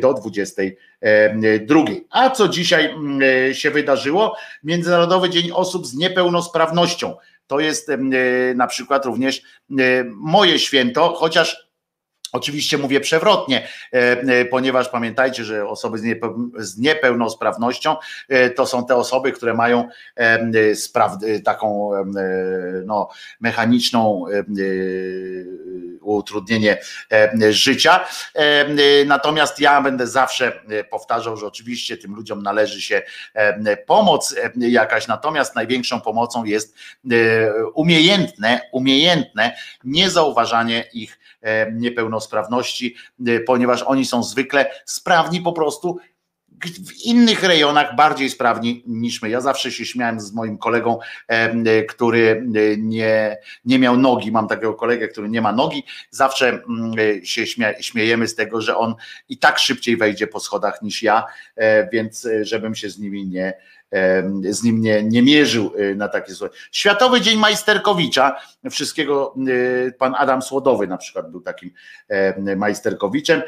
do 22. A co dzisiaj mm, się wydarzyło? Międzynarodowy Dzień Osób z Niepełnosprawnością. To jest na przykład również moje święto, chociaż Oczywiście mówię przewrotnie, e, e, ponieważ pamiętajcie, że osoby z niepełnosprawnością e, to są te osoby, które mają taką no, mechaniczną utrudnienie życia. Natomiast ja będę zawsze powtarzał, że oczywiście tym ludziom należy się pomoc jakaś, natomiast największą pomocą jest umiejętne, umiejętne niezauważanie ich niepełnosprawności, e, ponieważ oni są zwykle sprawni po prostu w innych rejonach bardziej sprawni niż my. Ja zawsze się śmiałem z moim kolegą, e, który nie, nie miał nogi. Mam takiego kolegę, który nie ma nogi. Zawsze mm, się śmiejemy z tego, że on i tak szybciej wejdzie po schodach niż ja, więc żebym się z nimi nie, z nim nie, nie mierzył y, na takie słowa. Światowy Dzień Majsterkowicza, wszystkiego y, pan Adam Słodowy na przykład był takim majsterkowiczem.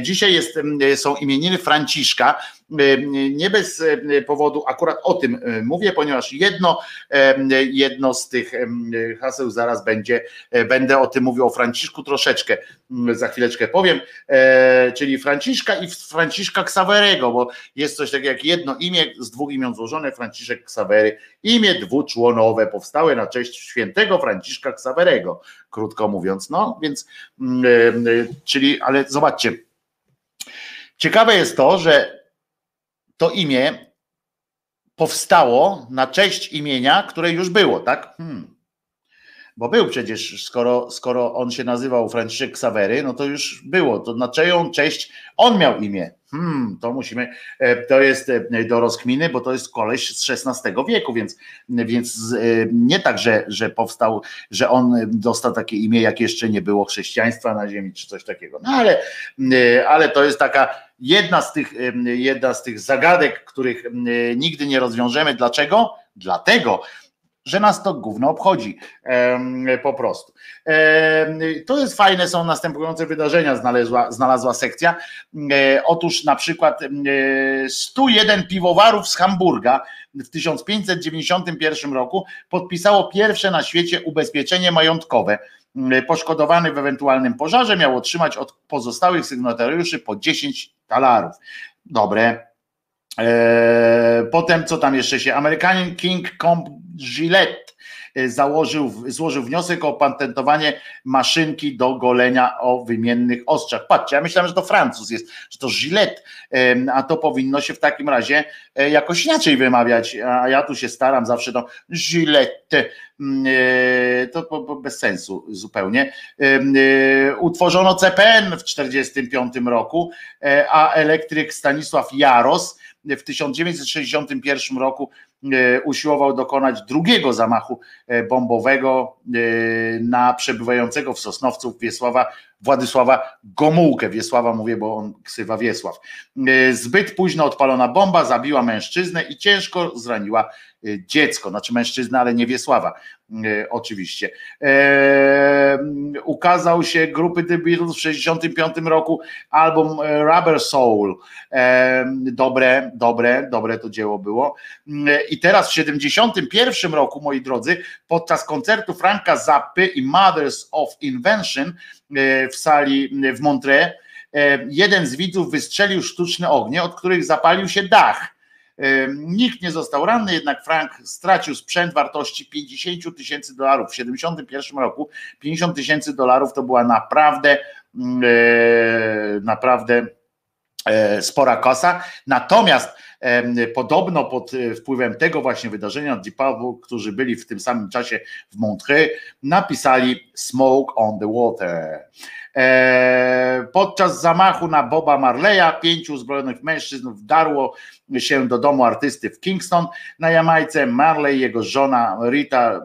Dzisiaj jest, są imieniny Franciszka, nie bez powodu akurat o tym mówię, ponieważ jedno, jedno z tych haseł zaraz będzie, e, będę o tym mówił o Franciszku troszeczkę, za chwileczkę powiem, e, czyli Franciszka i Franciszka Ksawerego, bo jest coś takiego jak jedno imię z dwóch imion złożone, Franciszek Ksawery, imię dwuczłonowe powstałe na cześć świętego Franciszka Ksawerego, krótko mówiąc, no więc, czyli, ale zobaczcie, ciekawe jest to, że to imię powstało na cześć imienia, które już było, tak? Hmm. Bo był przecież, skoro, skoro on się nazywał Franciszek Ksawery, no to już było. To na czyją cześć on miał imię. Hmm, to musimy, e, to jest e, do rozkminy, bo to jest koleś z XVI wieku, więc, więc e, nie tak, że, że powstał, że on dostał takie imię, jak jeszcze nie było chrześcijaństwa na ziemi, czy coś takiego. No ale, ale to jest taka jedna z tych, jedna z tych zagadek, których nigdy nie rozwiążemy. Dlaczego? Dlatego, że nas to gówno obchodzi po prostu. To jest fajne, są następujące wydarzenia, znalazła, znalazła sekcja. E, otóż na przykład 101 piwowarów z Hamburga w 1591 roku podpisało pierwsze na świecie ubezpieczenie majątkowe. Poszkodowany w ewentualnym pożarze miał otrzymać od pozostałych sygnatariuszy po 10 talarów. Dobre, e, Potem co tam jeszcze się? Amerykanin King Comp Gillette e, założył, złożył wniosek o patentowanie maszynki do golenia o wymiennych ostrzach. Patrzcie, ja myślałem, że to Francuz jest, że to Gillette, a to powinno się w takim razie e, jakoś inaczej wymawiać, a ja tu się staram zawsze to Gillette, mm, e, to bez sensu zupełnie. Utworzono CPN w 1945 roku, a elektryk Stanisław Jaros w 1961 roku E, usiłował dokonać drugiego zamachu e, bombowego e, na przebywającego w Sosnowcu Wiesława Władysława Gomułkę. Wiesława mówię, bo on ksywa Wiesław. Zbyt późno odpalona bomba zabiła mężczyznę i ciężko zraniła dziecko, znaczy mężczyznę, ale nie Wiesława oczywiście. ukazał się grupy The Beatles w 1965 roku album Rubber Soul. dobre, dobre, dobre to dzieło było. I teraz w 71 roku, moi drodzy, podczas koncertu Franka Zappy i Mothers of Invention e, w sali w Montreux, e, jeden z widzów wystrzelił sztuczne ognie, od których zapalił się dach. E, nikt nie został ranny, jednak Frank stracił sprzęt wartości 50 tysięcy dolarów. W 71 roku 50 tysięcy dolarów to była naprawdę, naprawdę spora kosa. Natomiast Podobno pod wpływem tego właśnie wydarzenia Deep Purple, którzy byli w tym samym czasie w Montreux, napisali Smoke on the Water. Podczas zamachu na Boba Marleya pięciu uzbrojonych mężczyzn wdarło się do domu artysty w Kingston na Jamajce. Marley, jego żona Rita,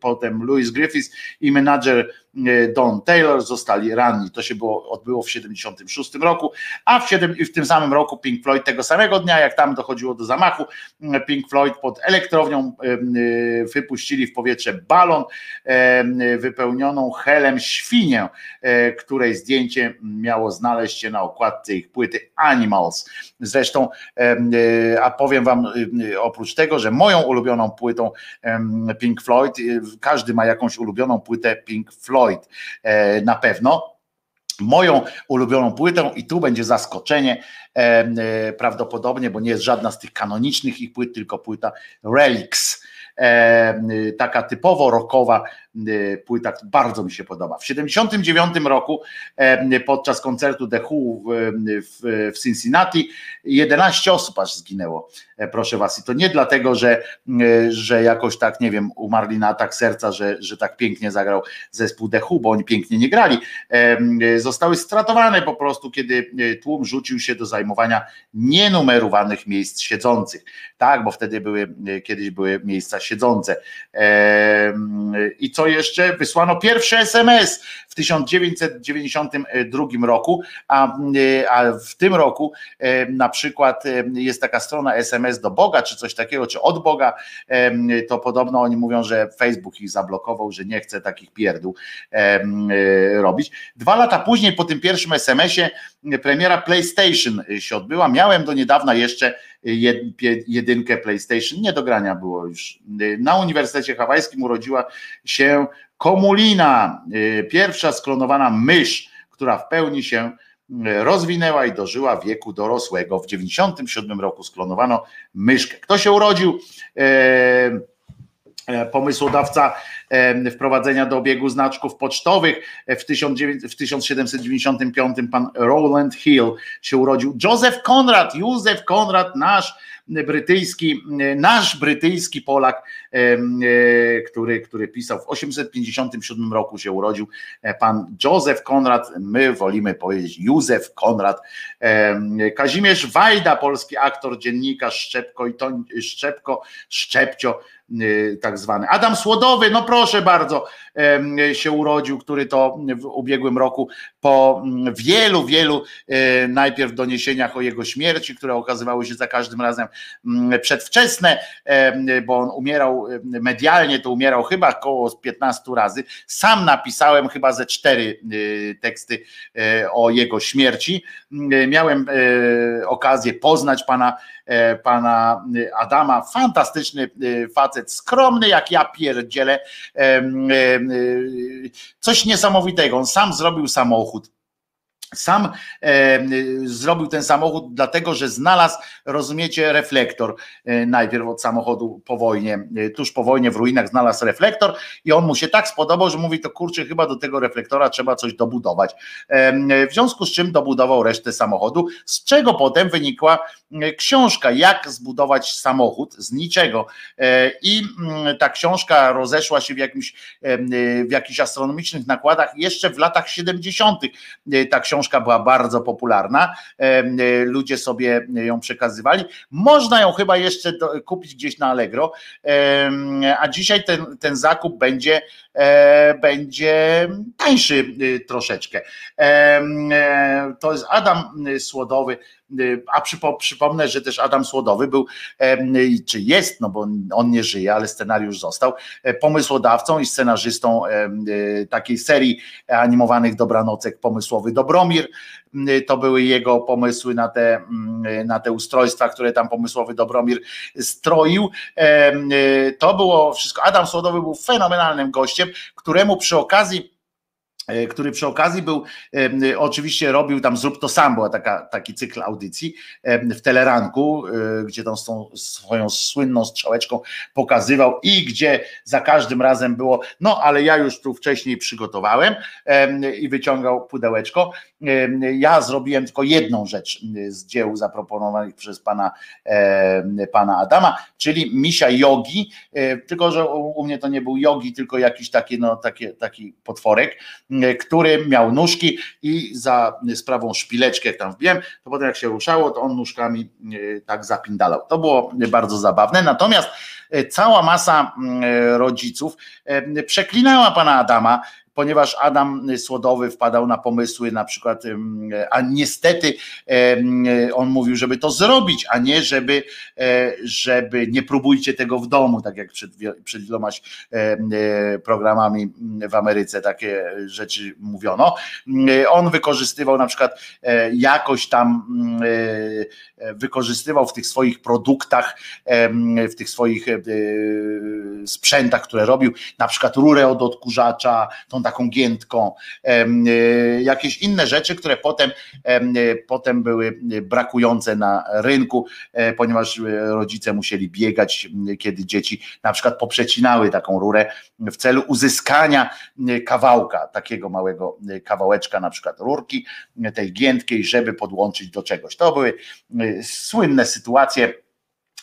potem Louis Griffiths i menadżer E, Don Taylor zostali ranni. To się było, odbyło w 76 roku, a w, 7, w tym samym roku Pink Floyd tego samego dnia, jak tam dochodziło do zamachu, Pink Floyd pod elektrownią e, e, wypuścili w powietrze balon wypełnioną helem świnię, której zdjęcie miało znaleźć się na okładce ich płyty Animals. Zresztą, a powiem wam oprócz tego, że moją ulubioną płytą Pink Floyd, każdy ma jakąś ulubioną płytę Pink Floyd, Floyd e, na pewno. Moją ulubioną płytą, i tu będzie zaskoczenie e, e, prawdopodobnie, bo nie jest żadna z tych kanonicznych ich płyt, tylko płyta Relics taka typowo rockowa płyta, bardzo mi się podoba. W 79 roku podczas koncertu The Who w, w Cincinnati 11 osób aż zginęło, e, proszę was. I to nie dlatego, że, że jakoś tak, nie wiem, umarli na atak serca, że, że tak pięknie zagrał zespół The Who, bo oni pięknie nie grali. Zostały stratowane po prostu, kiedy e, tłum rzucił się do zajmowania nienumerowanych miejsc siedzących. Tak, bo wtedy były, e, kiedyś były miejsca siedzące. I co jeszcze? Wysłano pierwszy SMS w 1992 roku, a, a w tym roku na przykład jest taka strona SMS do Boga, czy coś takiego, czy od Boga, to podobno oni mówią, że Facebook ich zablokował, że nie chce takich pierdół robić. Dwa lata później po tym pierwszym SMS-ie premiera PlayStation się odbyła. Miałem do niedawna jeszcze jedynkę PlayStation, nie do grania było już. Na Uniwersytecie Hawajskim urodziła się Komulina, pierwsza sklonowana mysz, która w pełni się rozwinęła i dożyła wieku dorosłego. W 97 roku sklonowano myszkę. Kto się urodził? E, pomysłodawca wprowadzenia do obiegu znaczków pocztowych. W, 1795 pan Roland Hill się urodził. Joseph Conrad, Józef Konrad, nasz brytyjski, nasz brytyjski Polak, e, który, który pisał w 857 roku się urodził. Pan Józef Konrad, my wolimy powiedzieć Józef Konrad, Kazimierz Wajda, polski aktor, dziennikarz Szczepko i to Szczepko, Szczepcio, tak zwany. Adam Słodowy, no proszę bardzo, się urodził, który to w ubiegłym roku po mm, wielu, wielu e, najpierw doniesieniach o jego śmierci, które okazywały się za każdym razem mm, przedwczesne, bo on umierał medialnie, to umierał chyba około 15 razy. Sam napisałem chyba ze cztery y, teksty e, o jego śmierci. Mm, miałem e, okazję poznać pana pana Adama, fantastyczny facet, skromny jak ja pierdzielę, coś niesamowitego. On sam zrobił samochód sam e, zrobił ten samochód dlatego, że znalazł, rozumiecie, reflektor e, najpierw od samochodu po wojnie, e, tuż po wojnie w ruinach znalazł reflektor i on mu się tak spodobał, że mówi to kurczę, chyba do tego reflektora trzeba coś dobudować. W związku z czym dobudował resztę samochodu, z czego potem wynikła książka, jak zbudować samochód z niczego. E, I mm, ta książka rozeszła się w, jakimś, w jakichś astronomicznych nakładach jeszcze w latach 70. Ta książka była bardzo popularna, e, ludzie sobie ją przekazywali. Można ją chyba jeszcze kupić gdzieś na Allegro, a dzisiaj ten, ten zakup będzie, e, będzie tańszy y, troszeczkę. E, to jest Adam Słodowy, a przypomnę, że też Adam Słodowy był, czy jest, no bo on nie żyje, ale scenariusz został, pomysłodawcą i scenarzystą takiej serii animowanych dobranocek pomysłowy Dobromir. To były jego pomysły na te, na te ustrojstwa, które tam pomysłowy Dobromir stroił. To było wszystko. Adam Słodowy był fenomenalnym gościem, któremu przy okazji E, który przy okazji był, e, oczywiście robił tam Zrób to sam, była taka, taki cykl audycji w Teleranku, e, gdzie tą swoją słynną strzałeczką pokazywał i gdzie za każdym razem było, no ale ja już tu wcześniej przygotowałem i wyciągał pudełeczko Ja zrobiłem tylko jedną rzecz z dzieł zaproponowanych przez pana, pana Adama, czyli misia jogi, tylko że u mnie to nie był jogi, tylko jakiś taki, no, taki, taki potworek, który miał nóżki i za sprawą szpileczkę jak tam wbiłem, to potem jak się ruszało, to on nóżkami tak zapindalał. To było bardzo zabawne, natomiast cała masa rodziców przeklinała pana Adama, ponieważ Adam Słodowy wpadał na pomysły na przykład, a niestety on mówił, żeby to zrobić, a nie żeby, e, żeby nie próbujcie tego w domu, tak jak przed, przed wielomaś e, programami w Ameryce takie rzeczy mówiono. On wykorzystywał na przykład e, jakoś tam wykorzystywał w tych swoich produktach, w tych swoich sprzętach, które robił, na przykład rurę od odkurzacza, tą taką giętką, e, jakieś inne rzeczy, które potem, potem były brakujące na rynku, e, ponieważ rodzice musieli biegać, kiedy dzieci na przykład poprzecinały taką rurę w celu uzyskania kawałka, takiego małego kawałeczka, na przykład rurki tej giętkiej, żeby podłączyć do czegoś. To były słynne sytuacje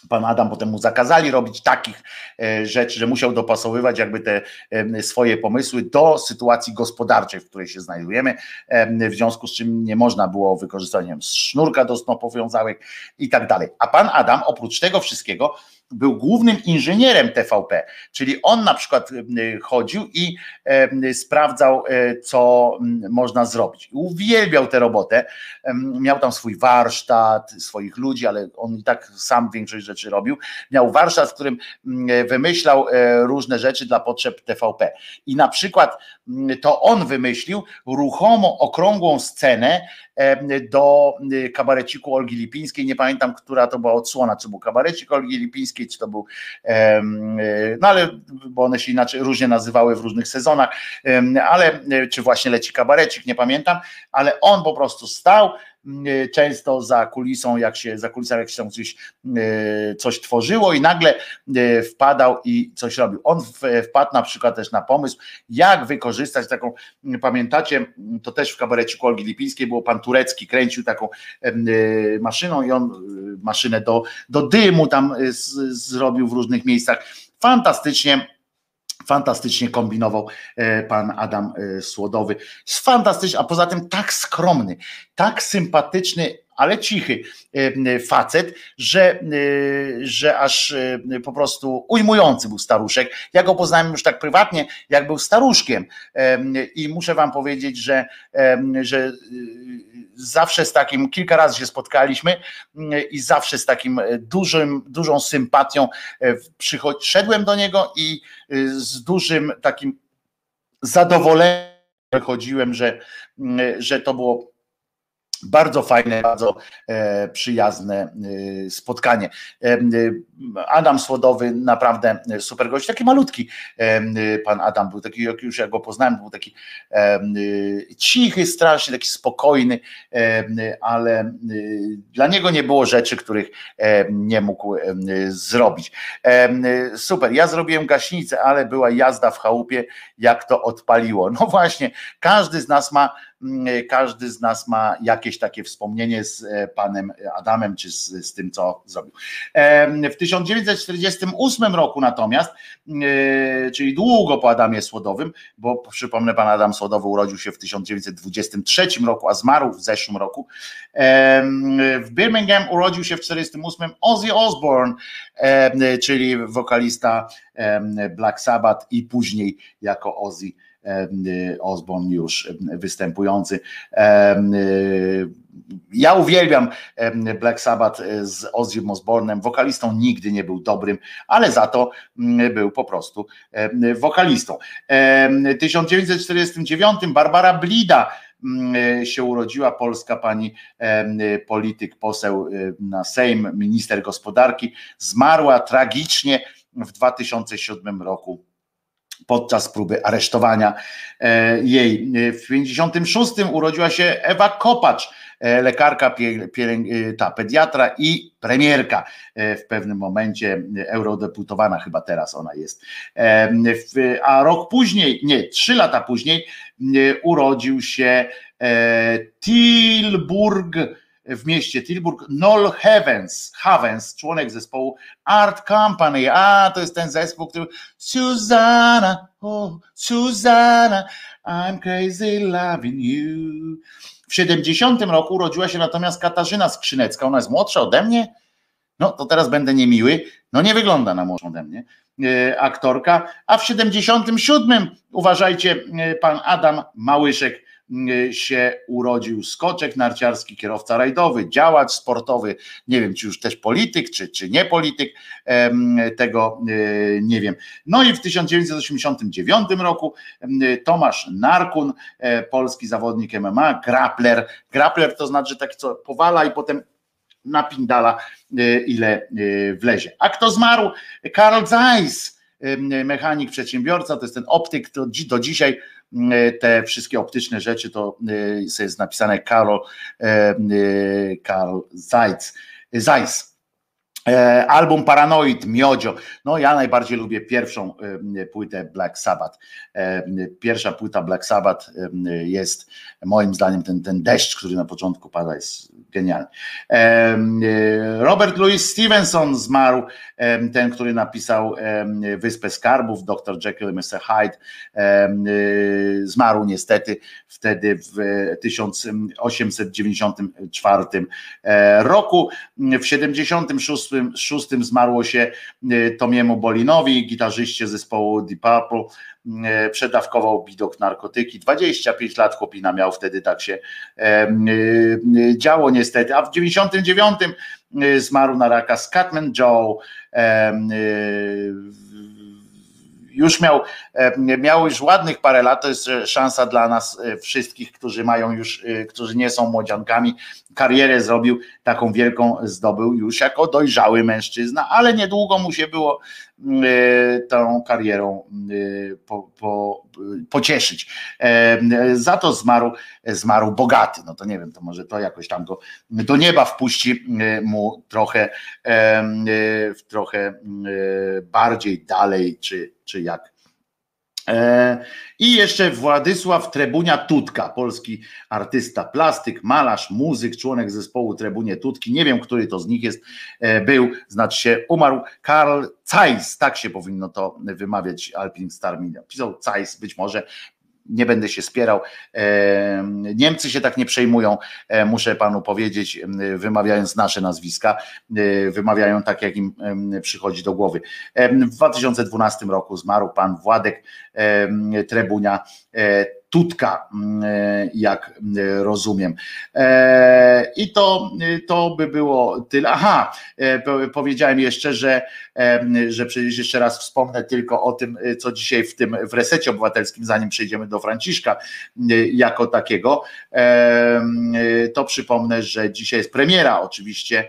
Pan Adam potem mu zakazali robić takich e, rzeczy, że musiał dopasowywać jakby te swoje pomysły do sytuacji gospodarczej, w której się znajdujemy, w związku z czym nie można było wykorzystać sznurka do snopowiązałek i tak dalej. A pan Adam oprócz tego wszystkiego był głównym inżynierem TVP, czyli on na przykład chodził i sprawdzał, e, co można zrobić. Uwielbiał tę robotę, miał tam swój warsztat, swoich ludzi, ale on i tak sam większość rzeczy robił. Miał warsztat, w którym wymyślał e, różne rzeczy dla potrzeb TVP. I na przykład to on wymyślił ruchomą, okrągłą scenę do kabareciku Olgi Lipińskiej. Nie pamiętam, która to była odsłona, czy był kabarecik Olgi Lipińskiej, czy to był, no ale, bo one się inaczej różnie nazywały w różnych sezonach, ale czy właśnie leci kabarecik, nie pamiętam, ale on po prostu stał E, często za kulisą, jak się za kulisami jak się coś, e, coś tworzyło i nagle e, wpadał i coś robił. On wpadł na przykład też na pomysł, jak wykorzystać taką, pamiętacie, to też w kabareciku Olgi Lipińskiej było pan Turecki, kręcił taką maszyną i on maszynę do, do dymu tam zrobił w różnych miejscach. Fantastycznie Fantastycznie kombinował e, pan Adam e, Słodowy. Fantastycznie, a poza tym tak skromny, tak sympatyczny, ale cichy e, facet, że, że aż po prostu ujmujący był staruszek. Ja go poznałem już tak prywatnie, jak był staruszkiem i muszę wam powiedzieć, że, że zawsze z takim, kilka razy się spotkaliśmy mm, i zawsze z takim e, dużym, dużą sympatią e, przyszedłem do niego i e, z dużym takim zadowoleniem chodziłem, że, mm, że to było bardzo fajne, bardzo e, przyjazne e, spotkanie. E, Adam Słodowy, naprawdę super gość, taki malutki pan Adam był, taki jak już ja go poznałem, był taki cichy, strasznie, taki spokojny, ale dla niego nie było rzeczy, których nie mógł zrobić. Super, ja zrobiłem gaśnicę, ale była jazda w chałupie, jak to odpaliło. No właśnie, każdy z nas ma każdy z nas ma jakieś takie wspomnienie z e, panem Adamem, czy z, z tym, co zrobił. W 1948 roku natomiast, e, czyli długo po Adamie Słodowym, bo przypomnę, pan Adam Słodowy urodził się w 1923 roku, a zmarł w zeszłym roku. W Birmingham urodził się w 1948 Ozzy Osbourne, czyli wokalista Black Sabbath i później jako Ozzy Y, Osborne już występujący. Y, ja uwielbiam Black Sabbath z Ozzy Osbornem. Wokalistą nigdy nie był dobrym, ale za to był po prostu wokalistą. W 1949 Barbara Blida się urodziła, polska pani polityk, poseł na Sejm, minister gospodarki, zmarła tragicznie w 2007 roku podczas próby aresztowania jej. W 56 urodziła się Ewa Kopacz, lekarka, ta pediatra i premierka w pewnym momencie, eurodeputowana chyba teraz ona jest. A rok później, nie, trzy lata później urodził się Tilburg, w mieście Tilburg, Noel Heavens, Havens, członek zespołu Art Company. A, to jest ten zespół, który Susanna, oh, Susanna, I'm crazy loving you. W 70 roku urodziła się natomiast Katarzyna Skrzynecka. Ona jest młodsza ode mnie. No to teraz będę niemiły. No nie wygląda na młodszą ode mnie. E, aktorka. A w 77 uważajcie, e, pan Adam Małyszek się urodził skoczek narciarski, kierowca rajdowy, działacz sportowy, nie wiem, czy już też polityk, czy, czy nie polityk, tego y, nie wiem. No i w 1989 roku Tomasz Narkun, e, polski zawodnik MMA, grappler. Grappler to znaczy taki, co powala i potem napindala, y, ile wlezie. A kto zmarł? Karl Zeiss, mechanik, przedsiębiorca, to jest ten optyk, do dzisiaj E, te wszystkie optyczne rzeczy, to e, jest napisane Karol, e, Karl Zeiss. Album Paranoid, Miodzio. No ja najbardziej lubię pierwszą płytę Black Sabbath. Pierwsza płyta Black Sabbath jest moim zdaniem ten, ten deszcz, który na początku pada jest genialny. Robert Louis Stevenson zmarł, ten, który napisał Wyspę Skarbów, Dr. Jekyll i Mr. Hyde, zmarł niestety wtedy w 1894 e, roku. W 76 zmarło się e, Tomiemu Bolinowi, gitarzyście zespołu Deep Purple, E, przedawkował bidok narkotyki. 25 lat chłopina miał wtedy, tak się e, e, działo niestety. A w 99 zmarł na raka Scatman Joe. Już miał, miał już ładnych parę lat, to jest szansa dla nas wszystkich, którzy mają już, którzy nie są młodziankami. Karierę zrobił, taką wielką zdobył już jako dojrzały mężczyzna, ale niedługo mu się było E, tą karierą e, po, po, pocieszyć. E, za to zmarł, zmarł bogaty. No to nie wiem, to może to jakoś tam go do nieba wpuści mu trochę, trochę bardziej dalej, czy, czy jak I jeszcze Władysław Trebunia Tutka, polski artysta, plastyk, malarz, muzyk, członek zespołu Trebunie Tutki. Nie wiem, który to z nich jest, e, był, znaczy się umarł. Karl Zeiss, tak się powinno to wymawiać, Alpin Star. Pisał Zeiss, być może nie będę się spierał. Niemcy się tak nie przejmują, e, muszę panu powiedzieć, wymawiając nasze nazwiska, e, wymawiają tak, jak im przychodzi do głowy. W 2012 roku zmarł pan Władek Trebunia e, tutka, mm, e, jak mm, rozumiem. E, I to, to by było tyle. Aha, e, powiedziałem jeszcze, że, że przecież jeszcze raz wspomnę tylko o tym, co dzisiaj w tym w resecie obywatelskim, zanim przejdziemy do Franciszka jako takiego, to przypomnę, że dzisiaj jest premiera oczywiście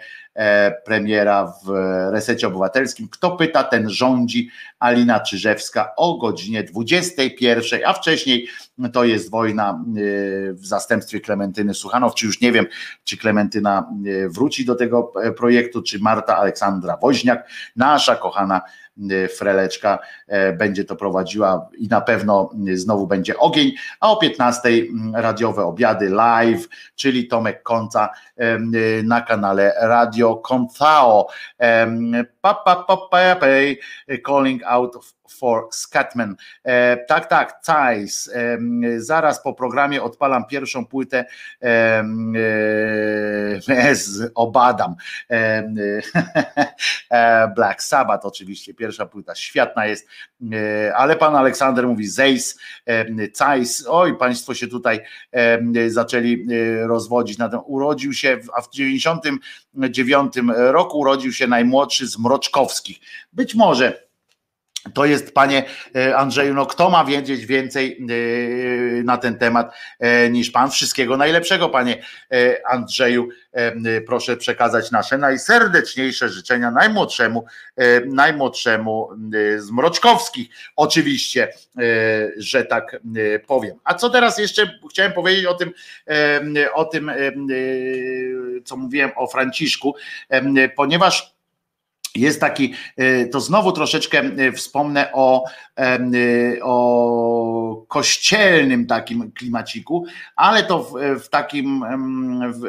premiera w resecie obywatelskim. Kto pyta, ten rządzi. Alina Czyżewska o godzinie 21, a wcześniej to jest wojna y, w zastępstwie Klementyny Suchanow, czy już nie wiem, czy Klementyna y, wróci do tego e, projektu, czy Marta Aleksandra Woźniak, nasza kochana Y, Freleczka e, będzie to prowadziła i na pewno y, znowu będzie ogień, a o 15 mm, radiowe obiady live, czyli Tomek Konca y, na kanale Radio Koncao. Calling out for Scatman. E, tak, tak, Thais. E, zaraz po programie odpalam pierwszą płytę e, z Obadam. Black Sabbath oczywiście, pierwsza płyta świetna jest, ale pan Aleksander mówi Zeis, Thais. Oj, państwo się tutaj zaczęli rozwodzić na tym. Urodził się, a w 99 roku urodził się najmłodszy z Mroczkowskich. Być może to jest, panie e, Andrzeju, no kto ma wiedzieć więcej e, na ten temat e, niż pan? Wszystkiego najlepszego, panie Andrzeju. Proszę przekazać nasze najserdeczniejsze życzenia najmłodszemu, najmłodszemu z Mroczkowskich. Oczywiście, że tak powiem. A co teraz jeszcze chciałem powiedzieć o tym, o tym, co mówiłem o Franciszku, ponieważ jest taki, e, to znowu troszeczkę e, wspomnę o, e, o kościelnym takim klimaciku, ale to w, w takim w,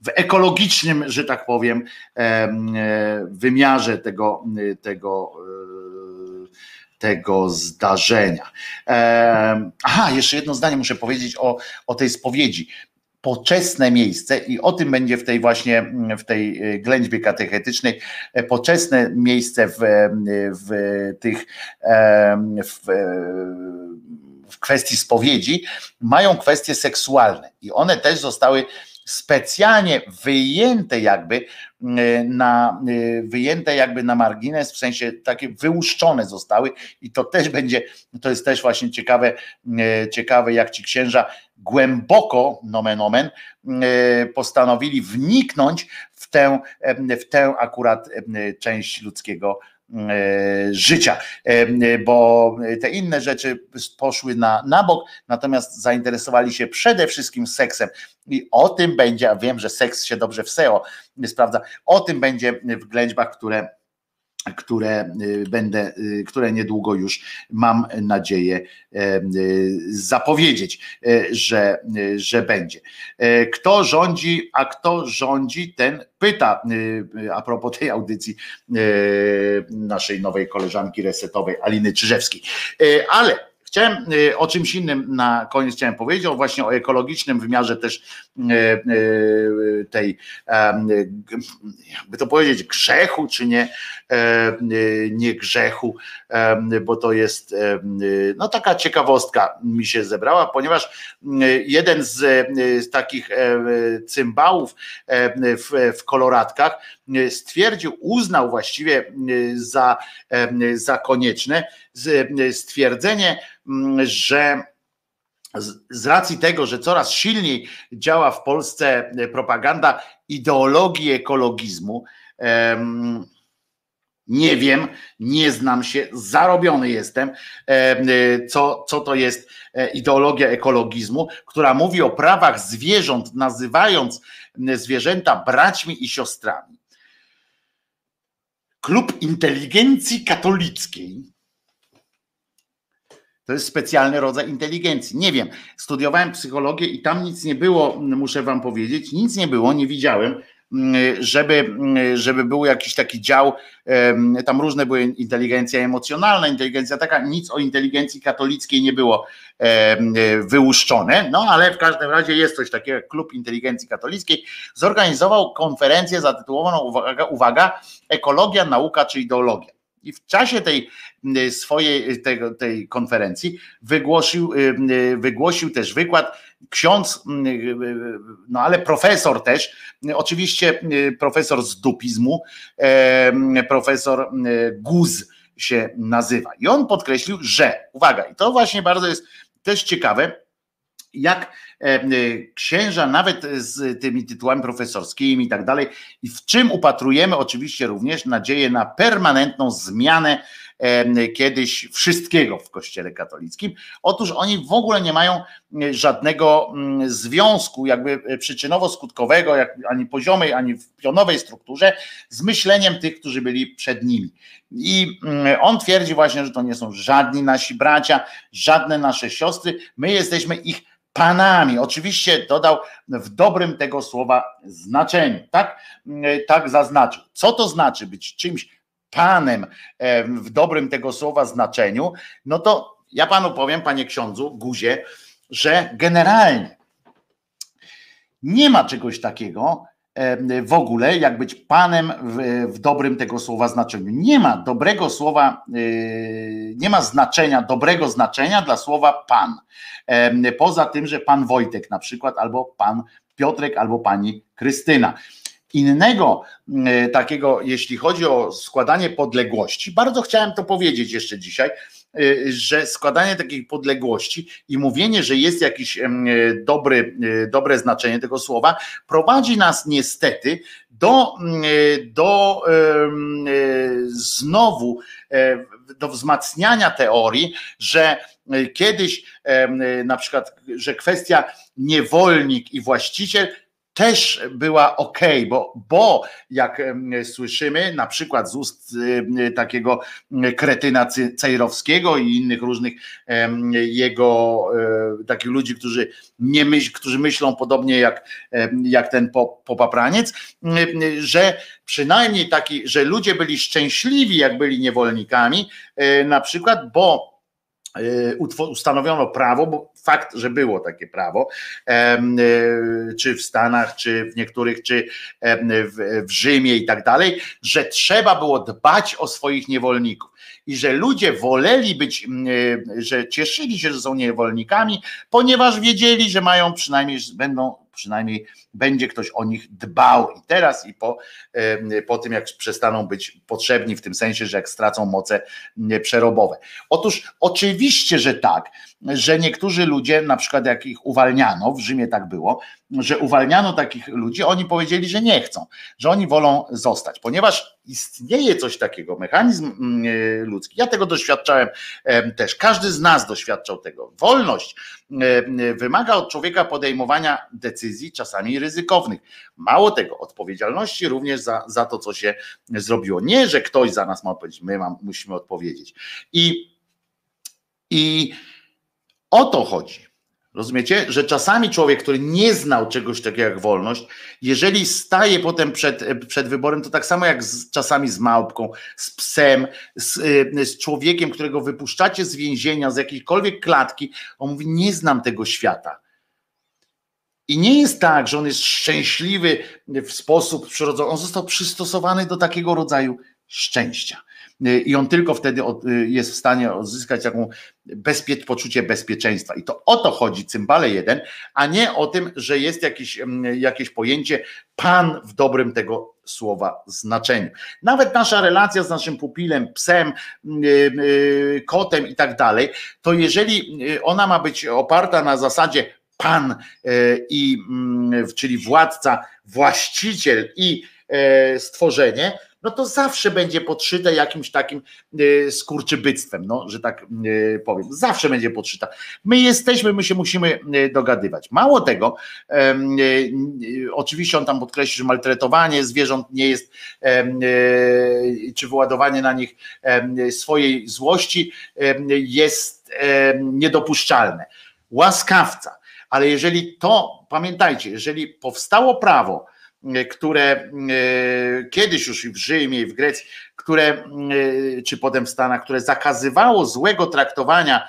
w, ekologicznym, że tak powiem, wymiarze tego, tego tego zdarzenia. Aha, jeszcze jedno zdanie muszę powiedzieć o, o tej spowiedzi poczesne miejsce i o tym będzie w tej właśnie w tej e, ględźbie katechetycznej e, poczesne miejsce w, e, w tych w, w kwestii spowiedzi mają kwestie seksualne i one też zostały specjalnie wyjęte jakby na wyjęte jakby na margines, w sensie takie wyłuszczone zostały i to też będzie, to jest też właśnie ciekawe, ciekawe jak ci księża głęboko, nomen omen, e, postanowili wniknąć w tę, e, w tę akurat e, część ludzkiego życia, bo te inne rzeczy poszły na, na bok, natomiast zainteresowali się przede wszystkim seksem. I o tym będzie, a wiem, że seks się dobrze w SEO sprawdza, o tym będzie w ględźbach, które które y, będę, y, które niedługo już mam nadzieję y, zapowiedzieć, że, że będzie. Kto rządzi, a kto rządzi, ten pyta a propos tej audycji naszej nowej koleżanki resetowej Aliny Czyżewskiej. Ale Chciałem y, o czymś innym na koniec chciałem powiedzieć, o właśnie o ekologicznym wymiarze też y, y, tej, jakby to powiedzieć, grzechu, czy nie, e, nie grzechu, bo to jest no taka ciekawostka mi się zebrała, ponieważ jeden z, z takich e, cymbałów e, w, w koloratkach stwierdził, uznał właściwie za, za konieczne stwierdzenie, Mm, że z racji tego, że coraz silniej działa w Polsce e, propaganda ideologii ekologizmu, nie wiem, nie znam się, zarobiony jestem, e, co, co to jest e, ideologia ekologizmu, która mówi o prawach zwierząt, nazywając zwierzęta braćmi i siostrami. Klub Inteligencji Katolickiej to jest specjalny rodzaj inteligencji. Nie wiem. Studiowałem psychologię i tam nic nie było, muszę wam powiedzieć, nic nie było, nie widziałem, żeby, żeby był jakiś taki dział, tam różne były inteligencja emocjonalna, inteligencja taka, nic o inteligencji katolickiej nie było wyłuszczone, no ale w każdym razie jest coś takiego, Klub Inteligencji Katolickiej zorganizował konferencję zatytułowaną, uwaga, uwaga ekologia, nauka czy ideologia. I w czasie tej y, swojej y, tego, tej konferencji wygłosił, y, wygłosił też wykład ksiądz, no ale profesor też, oczywiście profesor z dupizmu, profesor Guz się nazywa. I on podkreślił, że, uwaga, i to właśnie bardzo jest też ciekawe, jak księża, nawet z tymi tytułami profesorskimi i tak dalej, i w czym upatrujemy oczywiście również nadzieję na permanentną zmianę e, kiedyś wszystkiego w Kościele katolickim. Otóż oni w ogóle nie mają żadnego mm, związku, jakby przyczynowo-skutkowego, jak ani poziomej, ani w pionowej strukturze, z myśleniem tych, którzy byli przed nimi. I mm, on twierdzi właśnie, że to nie są żadni nasi bracia, żadne nasze siostry, my jesteśmy ich panami. Oczywiście dodał w dobrym tego słowa znaczeniu. Tak, tak zaznaczył. Co to znaczy być czymś panem w dobrym tego słowa znaczeniu? No to ja panu powiem, panie ksiądzu, guzie, że generalnie nie ma czegoś takiego, w ogóle, jak być panem w, w, dobrym tego słowa znaczeniu. Nie ma dobrego słowa, y, nie ma znaczenia, dobrego znaczenia dla słowa pan. Poza tym, że pan Wojtek na przykład, albo pan Piotrek, albo pani Krystyna. innego takiego, jeśli chodzi o składanie podległości, bardzo chciałem to powiedzieć jeszcze dzisiaj, że składanie takiej podległości i mówienie, że jest jakieś dobry, dobre znaczenie tego słowa, prowadzi nas niestety do, do znowu do wzmacniania teorii, że kiedyś na przykład, że kwestia niewolnik i właściciel też była ok, bo, bo jak słyszymy, na przykład z ust takiego kretyna Cejrowskiego i innych różnych jego e, takich ludzi, którzy nie myśl, którzy myślą podobnie jak, jak ten popapraniec, że przynajmniej taki, że ludzie byli szczęśliwi, jak byli niewolnikami, e, na przykład, bo ustanowiono prawo, bo fakt, że było takie prawo, e, czy w Stanach, czy w niektórych, czy w, Rzymie i tak dalej, że trzeba było dbać o swoich niewolników. I że ludzie woleli być, e, że cieszyli się, że są niewolnikami, ponieważ wiedzieli, że mają przynajmniej, będą przynajmniej będzie ktoś o nich dbał i teraz i po, po tym, jak przestaną być potrzebni, w tym sensie, że jak stracą moce przerobowe. Otóż oczywiście, że tak, że niektórzy ludzie, na przykład jak ich uwalniano, w Rzymie tak było, że uwalniano takich ludzi, oni powiedzieli, że nie chcą, że oni wolą zostać, ponieważ istnieje coś takiego, mechanizm mm, e, ludzki. Ja tego doświadczałem też, każdy z nas doświadczał tego. Wolność wymaga od człowieka podejmowania decyzji, czasami ryzykownych. Mało tego, odpowiedzialności również za, za to, co się zrobiło. Nie, że ktoś za nas ma odpowiedzieć, my mam, musimy odpowiedzieć. I, i o to chodzi. Rozumiecie, że czasami człowiek, który nie znał czegoś takiego jak wolność, jeżeli staje potem przed, przed wyborem, to tak samo jak z, czasami z małpką, z psem, z, y, z człowiekiem, którego wypuszczacie z więzienia, z jakiejkolwiek klatki, on mówi: Nie znam tego świata. I nie jest tak, że on jest szczęśliwy w sposób przyrodzony. On został przystosowany do takiego rodzaju szczęścia. I on tylko wtedy jest w stanie odzyskać taką bezpie poczucie bezpieczeństwa. I to o to chodzi, cymbale jeden, a nie o tym, że jest jakieś, jakieś pojęcie pan w dobrym tego słowa znaczeniu. Nawet nasza relacja z naszym pupilem, psem, kotem i tak dalej, to jeżeli ona ma być oparta na zasadzie pan i mm, czyli władca, właściciel i e, stworzenie, no to zawsze będzie podszyte jakimś takim e, skurczybyctwem, no, że tak powiem. Zawsze będzie podszyta. My jesteśmy, my się musimy dogadywać. Mało tego, oczywiście on tam podkreśli, że maltretowanie zwierząt nie jest, czy wyładowanie na nich swojej złości jest niedopuszczalne. Łaskawca ale jeżeli to, pamiętajcie, jeżeli powstało prawo, które e, kiedyś już i w Rzymie, i w Grecji, które, e, czy potem w Stanach, które zakazywało złego traktowania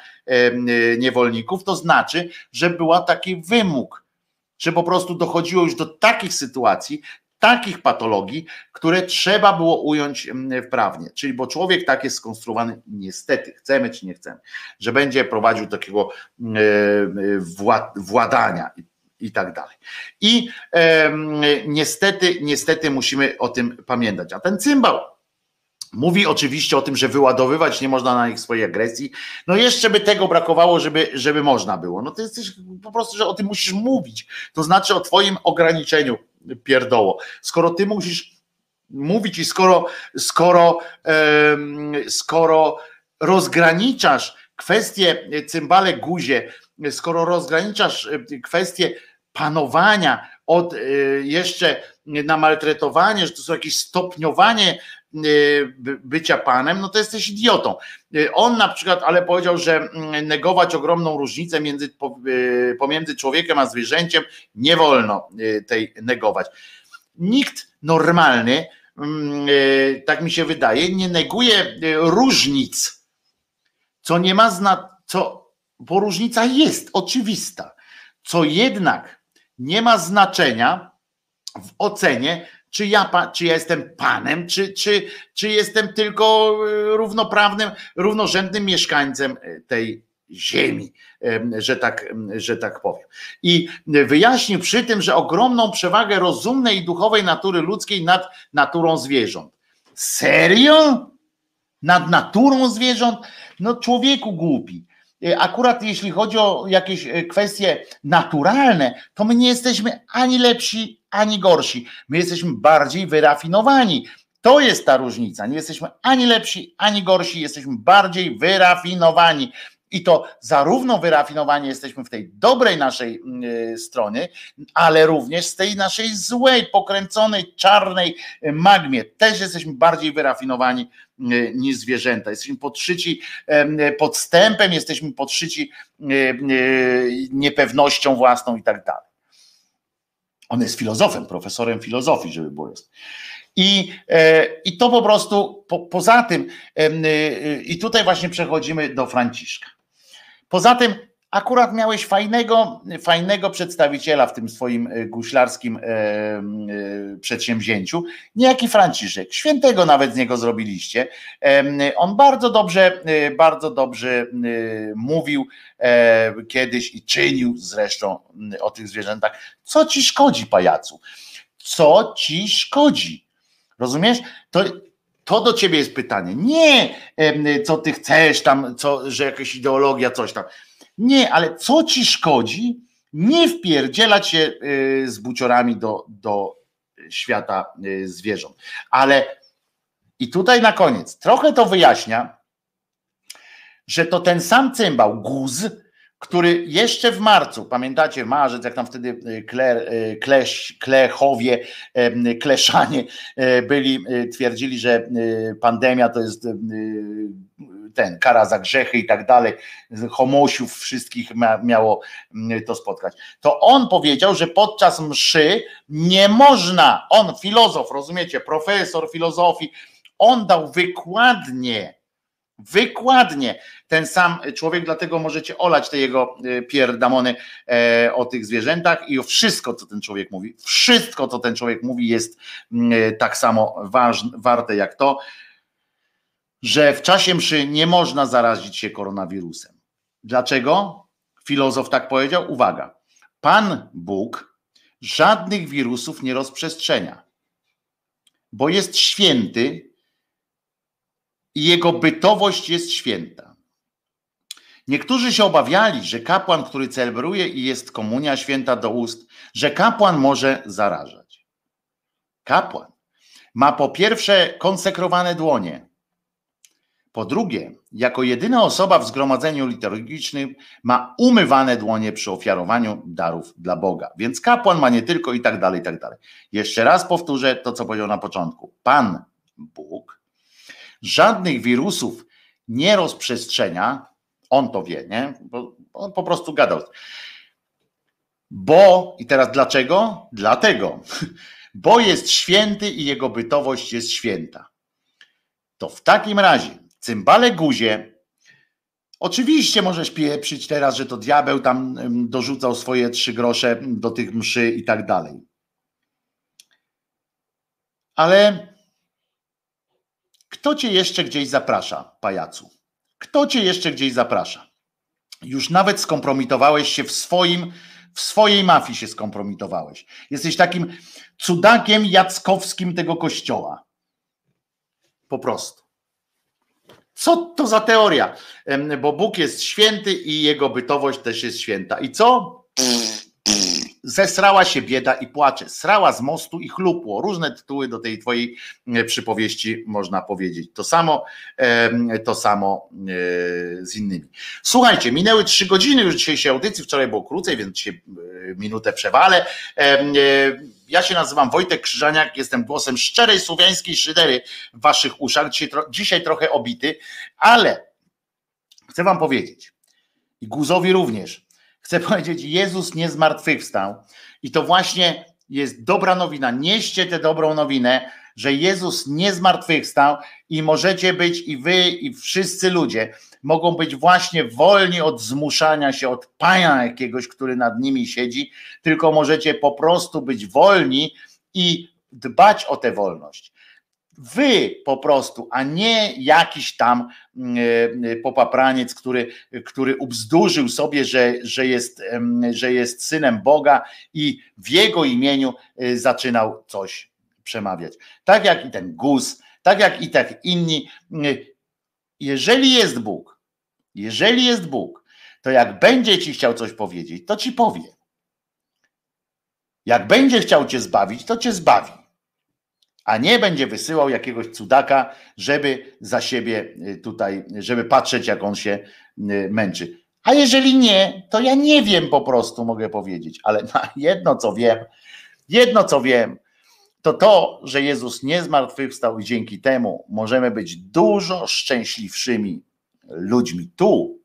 niewolników, to znaczy, że był taki wymóg, że po prostu dochodziło już do takich sytuacji, takich patologii, które trzeba było ująć mm, wprawnie. Czyli bo człowiek tak jest skonstruowany, niestety, chcemy czy nie chcemy, że będzie prowadził takiego e, władania tak dalej. I niestety, niestety musimy o tym pamiętać. A ten cymbał Mówi oczywiście o tym, że wyładowywać nie można na nich swojej agresji. No jeszcze by tego brakowało, żeby, żeby można było. No to jesteś po prostu, że o tym musisz mówić. To znaczy o twoim ograniczeniu pierdoło. Skoro ty musisz mówić i skoro, skoro, skoro rozgraniczasz kwestię cymbale guzie, skoro rozgraniczasz e, kwestię panowania od e, jeszcze na maltretowanie, że to są jakieś stopniowanie e, bycia panem, no to jesteś idiotą. On na przykład, ale powiedział, że mm, negować ogromną różnicę między, pomiędzy człowiekiem a zwierzęciem nie wolno tej negować. Nikt normalny, mm, tak mi się wydaje, nie neguje różnic, co nie ma zna, co, bo różnica jest oczywista, co jednak nie ma znaczenia w ocenie, czy ja, czy ja jestem panem, czy, czy, czy jestem tylko y, równoprawnym, równorzędnym mieszkańcem y, tej ziemi, że tak, że tak powiem. I wyjaśnił przy tym, że ogromną przewagę rozumnej i duchowej natury ludzkiej nad naturą zwierząt. Serio? Nad naturą zwierząt? No człowieku głupi. E, akurat jeśli chodzi o jakieś e, kwestie naturalne, to my nie jesteśmy ani lepsi, ani gorsi. My jesteśmy bardziej wyrafinowani. To jest ta różnica. Nie jesteśmy ani lepsi, ani gorsi, jesteśmy bardziej wyrafinowani. I to zarówno wyrafinowani jesteśmy w tej dobrej naszej y, strony, ale również z tej naszej złej, pokręconej, czarnej y, magmie. Też jesteśmy bardziej wyrafinowani y, niż zwierzęta. Jesteśmy podszyci podstępem, jesteśmy podszyci niepewnością własną i tak dalej. On jest filozofem, profesorem filozofii, żeby było jasne. I, e, I to po prostu po, poza tym, i tutaj właśnie przechodzimy do Franciszka. Poza tym akurat miałeś fajnego, fajnego przedstawiciela w tym swoim e, guślarskim e, e, przedsięwzięciu, niejaki Franciszek. Świętego nawet z niego zrobiliście. On bardzo dobrze, bardzo dobrze mówił kiedyś i czynił zresztą o tych zwierzętach. Co ci szkodzi, pajacu? Co ci szkodzi? Rozumiesz? To to do ciebie jest pytanie. Nie, co ty chcesz tam, co, że jakaś ideologia, coś tam. Nie, ale co ci szkodzi nie wpierdzielać się y, z buciorami do, do świata y, zwierząt. Ale i tutaj na koniec, trochę to wyjaśnia, że to ten sam cymbał, guz, który jeszcze w marcu, pamiętacie, marzec, jak tam wtedy y, kle, klesz, klechowie, kleszanie e, byli, twierdzili, że pandemia to jest ten, kara za grzechy i tak dalej, homosiów wszystkich miało to spotkać. To on powiedział, że podczas mszy nie można, on filozof, rozumiecie, profesor filozofii, on dał wykładnie Wykładnie ten sam człowiek, dlatego możecie olać te jego e, pierdamony e, o tych zwierzętach i o wszystko, co ten człowiek mówi. Wszystko, co ten człowiek mówi, jest mm, tak samo ważne, warte jak to, że w czasie mszy nie można zarazić się koronawirusem. Dlaczego? Filozof tak powiedział. Uwaga. Pan Bóg żadnych wirusów nie rozprzestrzenia, bo jest święty i jego bytowość jest święta. Niektórzy się obawiali, że kapłan, który celebruje i jest komunia święta do ust, że kapłan może zarażać. Kapłan ma po pierwsze konsekrowane dłonie. Po drugie, jako jedyna osoba w zgromadzeniu liturgicznym ma umywane dłonie przy ofiarowaniu darów dla Boga. Więc kapłan ma nie tylko i tak dalej, i tak dalej. Jeszcze raz powtórzę to, co powiedział na początku. Pan Bóg żadnych wirusów nie rozprzestrzenia, on to wie, nie? Bo on po prostu gadał. Bo, i teraz dlaczego? Dlatego, bo jest święty i jego bytowość jest święta. To w takim razie, cymbale guzie, oczywiście możesz pieprzyć teraz, że to diabeł tam dorzucał swoje trzy grosze do tych mszy i tak dalej. Ale kto cię jeszcze gdzieś zaprasza, pajacu? Kto cię jeszcze gdzieś zaprasza? Już nawet skompromitowałeś się w swoim, w swojej mafii się skompromitowałeś. Jesteś takim cudakiem jackowskim tego kościoła. Po prostu. Co to za teoria? Bo Bóg jest święty i jego bytowość też jest święta. I co? Zesrała się bieda i płacze, srała z mostu i chlupło. Różne tytuły do tej twojej e, przypowieści można powiedzieć. To samo, to samo e, z innymi. Słuchajcie, minęły trzy godziny już dzisiejszej audycji, wczoraj było krócej, więc dzisiaj e, minutę przewalę. Ja się nazywam Wojtek Krzyżaniak, jestem głosem szczerej słowiańskiej szydery w waszych uszach. Dzisiaj, dzisiaj trochę obity, ale chcę wam powiedzieć i Guzowi również, Chcę powiedzieć, Jezus nie zmartwychwstał. I to właśnie jest dobra nowina. Nieście tę dobrą nowinę, że Jezus nie zmartwychwstał i możecie być i wy, i wszyscy ludzie mogą być właśnie wolni od zmuszania się od Pana jakiegoś, który nad nimi siedzi, tylko możecie po prostu być wolni i dbać o tę wolność. Wy po prostu, a nie jakiś tam mm, e, popapraniec, który, który ubzdurzył sobie, że, że, jest, że jest synem Boga i w jego imieniu e, zaczynał coś przemawiać. Tak jak i ten Gus, tak jak i tak inni. Jeżeli jest Bóg, jeżeli jest Bóg, to jak będzie ci chciał coś powiedzieć, to ci powie. Jak będzie chciał cię zbawić, to cię zbawi a nie będzie wysyłał jakiegoś cudaka, żeby za siebie y, tutaj, żeby patrzeć, jak on się y, męczy. A jeżeli nie, to ja nie wiem po prostu, mogę powiedzieć, ale jedno co wiem, jedno co wiem, to to, że Jezus nie zmartwychwstał i dzięki temu możemy być dużo szczęśliwszymi ludźmi tu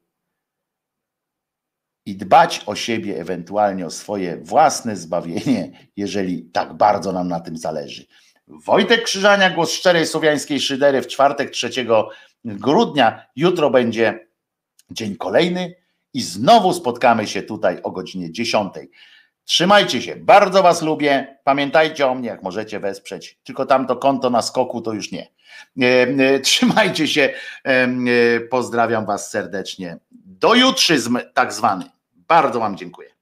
i dbać o siebie, ewentualnie o swoje własne zbawienie, jeżeli tak bardzo nam na tym zależy. Wojtek Krzyżania, głos szczerej słowiańskiej szydery w czwartek 3 grudnia. Jutro będzie dzień kolejny i znowu spotkamy się tutaj o godzinie 10. Trzymajcie się, bardzo Was lubię. Pamiętajcie o mnie, jak możecie wesprzeć. Tylko tamto konto na skoku to już nie. E, e, trzymajcie się, e, pozdrawiam Was serdecznie. Do jutrzyzm tak zwany. Bardzo Wam dziękuję.